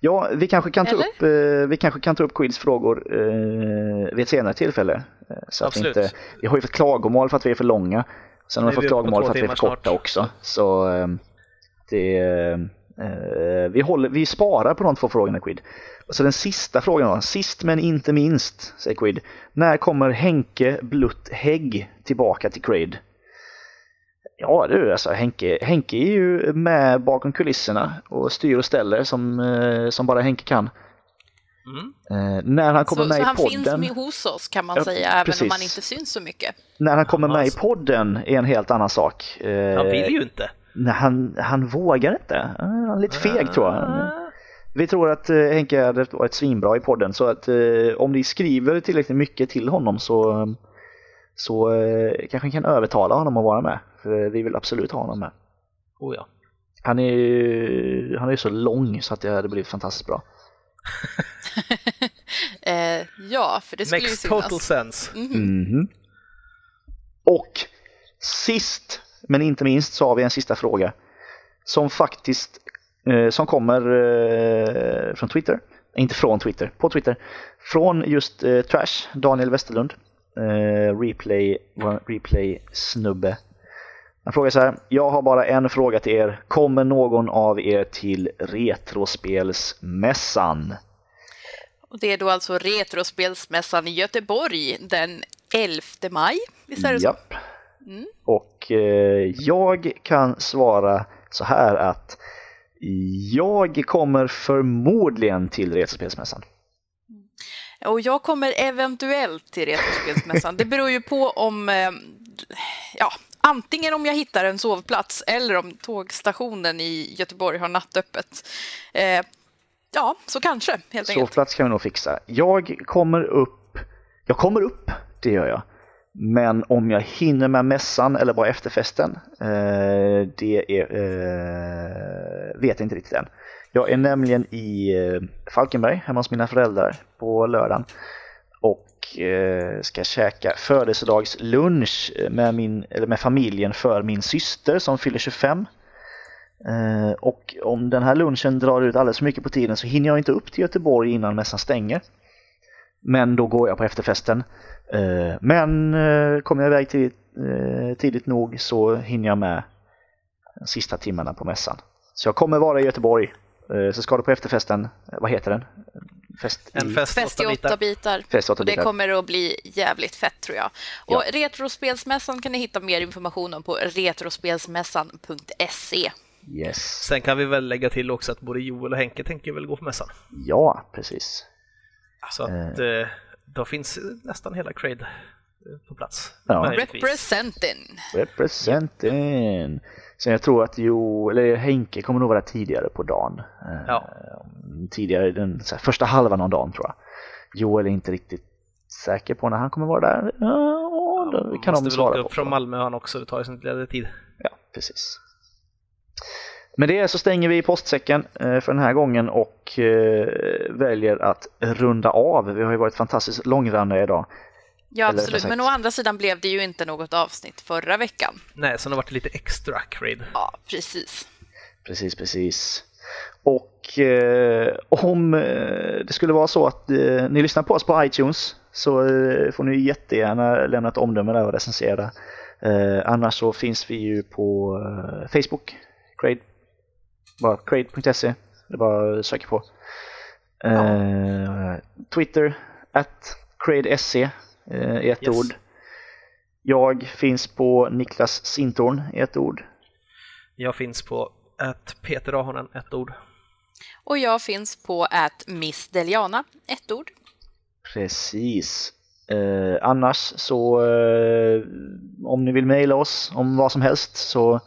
Speaker 1: Ja, vi kanske kan ta
Speaker 2: Eller?
Speaker 1: upp, eh, vi kanske kan ta upp Quids frågor eh, vid ett senare tillfälle. Eh, så att vi, inte, vi har ju fått klagomål för att vi är för långa. Sen har vi fått klagomål för att vi är för korta
Speaker 3: snart.
Speaker 1: också. Så eh, det, eh, vi, håller, vi sparar på de två frågorna Quid. Och så den sista frågan då, sist men inte minst, säger Quid. När kommer Henke Blutt Hägg tillbaka till Creed? Ja du, alltså Henke, Henke är ju med bakom kulisserna och styr och ställer som, eh, som bara Henke kan.
Speaker 3: Mm.
Speaker 1: Eh, när han kommer
Speaker 2: Så,
Speaker 1: med
Speaker 2: så
Speaker 1: i
Speaker 2: han finns
Speaker 1: podden,
Speaker 2: med hos oss kan man
Speaker 1: Ja,
Speaker 2: säga, även
Speaker 1: precis.
Speaker 2: om han inte syns så mycket.
Speaker 1: när han kommer med i
Speaker 3: alltså.
Speaker 1: podden är en helt annan sak. Eh,
Speaker 3: Han vill ju inte.
Speaker 1: nej, han, han vågar inte. Eh, Han är lite feg tror jag.
Speaker 3: Ah.
Speaker 1: Vi tror att eh, Henke hade varit svinbra i podden så att eh, om ni skriver tillräckligt mycket till honom så, så eh, kanske ni kan övertala honom att vara med. För vi vill absolut ha honom med.
Speaker 3: Oh, ja.
Speaker 1: Han är ju han är ju så lång så att det hade blivit fantastiskt bra.
Speaker 2: Eh, ja, för det skulle ju
Speaker 3: Makes
Speaker 2: synas.
Speaker 3: total sense.
Speaker 1: Mhm. Och sist men inte minst så har vi en sista fråga som faktiskt eh, som kommer eh, från Twitter. Inte från Twitter, på Twitter. Från just eh, Trash, Daniel Westerlund. Eh, replay, vår replay-snubbe. Han frågar så här. Jag har bara en fråga till er. Kommer någon av er till Retrospelsmässan?
Speaker 2: Och det är då alltså Retrospelsmässan i Göteborg den 11 maj. Visst är det så?
Speaker 1: Japp. Och eh, jag kan svara så här att jag kommer förmodligen till Retrospelsmässan.
Speaker 2: Och jag kommer eventuellt till Retrospelsmässan. Det beror ju på om, eh, ja, antingen om jag hittar en sovplats eller om tågstationen i Göteborg har nattöppet. Eh, ja, så kanske helt enkelt.
Speaker 1: Sovplats kan vi nog fixa. Jag kommer upp, jag kommer upp, det gör jag. Men om jag hinner med mässan eller bara efterfesten, eh, det är, eh, vet jag inte riktigt än. Jag är nämligen i eh, Falkenberg hemma hos mina föräldrar på lördagen och eh, ska käka födelsedagslunch med, min, eller med familjen för min syster som fyller 25. Eh, och om den här lunchen drar ut alldeles för mycket på tiden så hinner jag inte upp till Göteborg innan mässan stänger. Men då går jag på efterfesten. Eh, men eh, kommer jag iväg tidigt, eh, tidigt nog så hinner jag med de sista timmarna på mässan. Så jag kommer vara i Göteborg. Eh, så ska du på efterfesten, vad heter den? Fest
Speaker 3: En
Speaker 1: i-
Speaker 3: fest,
Speaker 2: Fest i
Speaker 3: åtta bitar.
Speaker 2: bitar.
Speaker 1: Fest åtta
Speaker 2: Och det
Speaker 1: bitar.
Speaker 2: kommer att bli jävligt fett tror jag.
Speaker 1: Ja.
Speaker 2: Och Retrospelsmässan kan ni hitta mer information om på retrospelsmässan.se.
Speaker 1: Yes.
Speaker 3: Sen kan vi väl lägga till också att både Joel och Henke tänker väl gå på mässan.
Speaker 1: Ja, precis.
Speaker 3: Så att eh, då finns nästan hela Crade eh, på plats.
Speaker 1: Ja.
Speaker 2: Representing.
Speaker 1: Representing. Sen jag tror att Jo, eller Henke kommer nog vara tidigare på dagen. Eh,
Speaker 3: Ja.
Speaker 1: Tidigare den här, första halvan av dagen tror jag. Joel är inte riktigt säker på när han kommer vara där. Ja, det kan de svara på.
Speaker 3: upp från Malmö han också, det tar ju sin lilla tid.
Speaker 1: Ja, precis. Med det så stänger vi postsäcken eh, för den här gången och eh, väljer att runda av. Vi har ju varit fantastiskt långrandiga idag.
Speaker 2: Ja,
Speaker 1: Eller,
Speaker 2: absolut. Men å andra sidan blev det ju inte något avsnitt förra veckan.
Speaker 3: Nej, så det har varit lite extra Crade.
Speaker 2: Ja, precis.
Speaker 1: Precis, precis. Och eh, om eh, det skulle vara så att eh, ni lyssnar på oss på iTunes så eh, får ni jättegärna lämna ett omdöme där och recensera Eh, annars så finns vi ju på eh, Facebook, Crade, bara crade.se, det är bara söka på. Eh, Twitter, at cradesc eh, i ett
Speaker 3: Yes.
Speaker 1: ord. Jag finns på Niklas Sintorn i ett ord.
Speaker 3: Jag finns på ett Peter Ahonen, ett ord.
Speaker 2: Och jag finns på att Miss Deliana, ett ord.
Speaker 1: Precis. Eh, annars så eh, om ni vill mejla oss om vad som helst så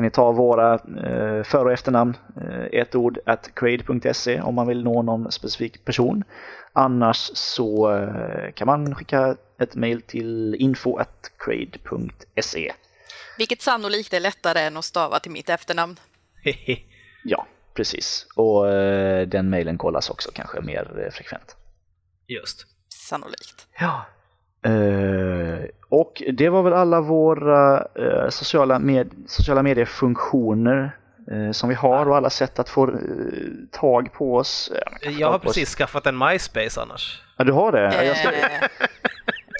Speaker 1: kan ni ta våra eh, för och efternamn, eh, ett ord, at crade.se om man vill nå någon specifik person. Annars så eh, kan man skicka ett mejl till info at crade.se.
Speaker 2: Vilket sannolikt är lättare än att stava till mitt efternamn.
Speaker 1: Ja, precis. Och eh, den mejlen kollas också kanske mer eh, frekvent.
Speaker 3: Just.
Speaker 2: Sannolikt.
Speaker 1: Ja. Eh, och det var väl alla våra eh, sociala, med, sociala mediefunktioner eh, som vi har och alla sätt att få tag på oss.
Speaker 3: Jag har
Speaker 1: på oss.
Speaker 3: precis skaffat en MySpace annars.
Speaker 1: Ja, du har det? Ja, jag, ska,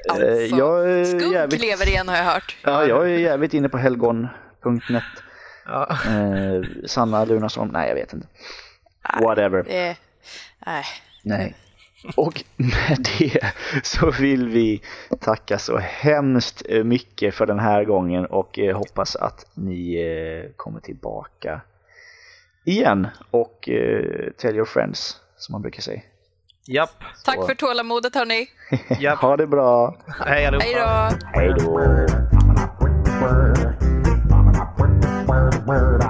Speaker 2: alltså,
Speaker 1: jag, är
Speaker 2: skunk
Speaker 1: jävligt,
Speaker 2: lever igen har jag hört.
Speaker 1: ja, jag är jävligt inne på helgon.net.
Speaker 3: Ja.
Speaker 1: Eh, Sanna Lunarsson, nej jag vet inte. Whatever.
Speaker 2: Nej.
Speaker 1: Nej. Och med det så vill vi tacka så hemskt mycket för den här gången och eh, hoppas att ni eh, kommer tillbaka igen och eh, tell your friends som man brukar säga.
Speaker 3: Japp.
Speaker 2: Tack för tålamodet hörni.
Speaker 3: Japp.
Speaker 1: Ha det bra!
Speaker 3: Hej allihopa.
Speaker 2: Hej då!
Speaker 1: Hej då!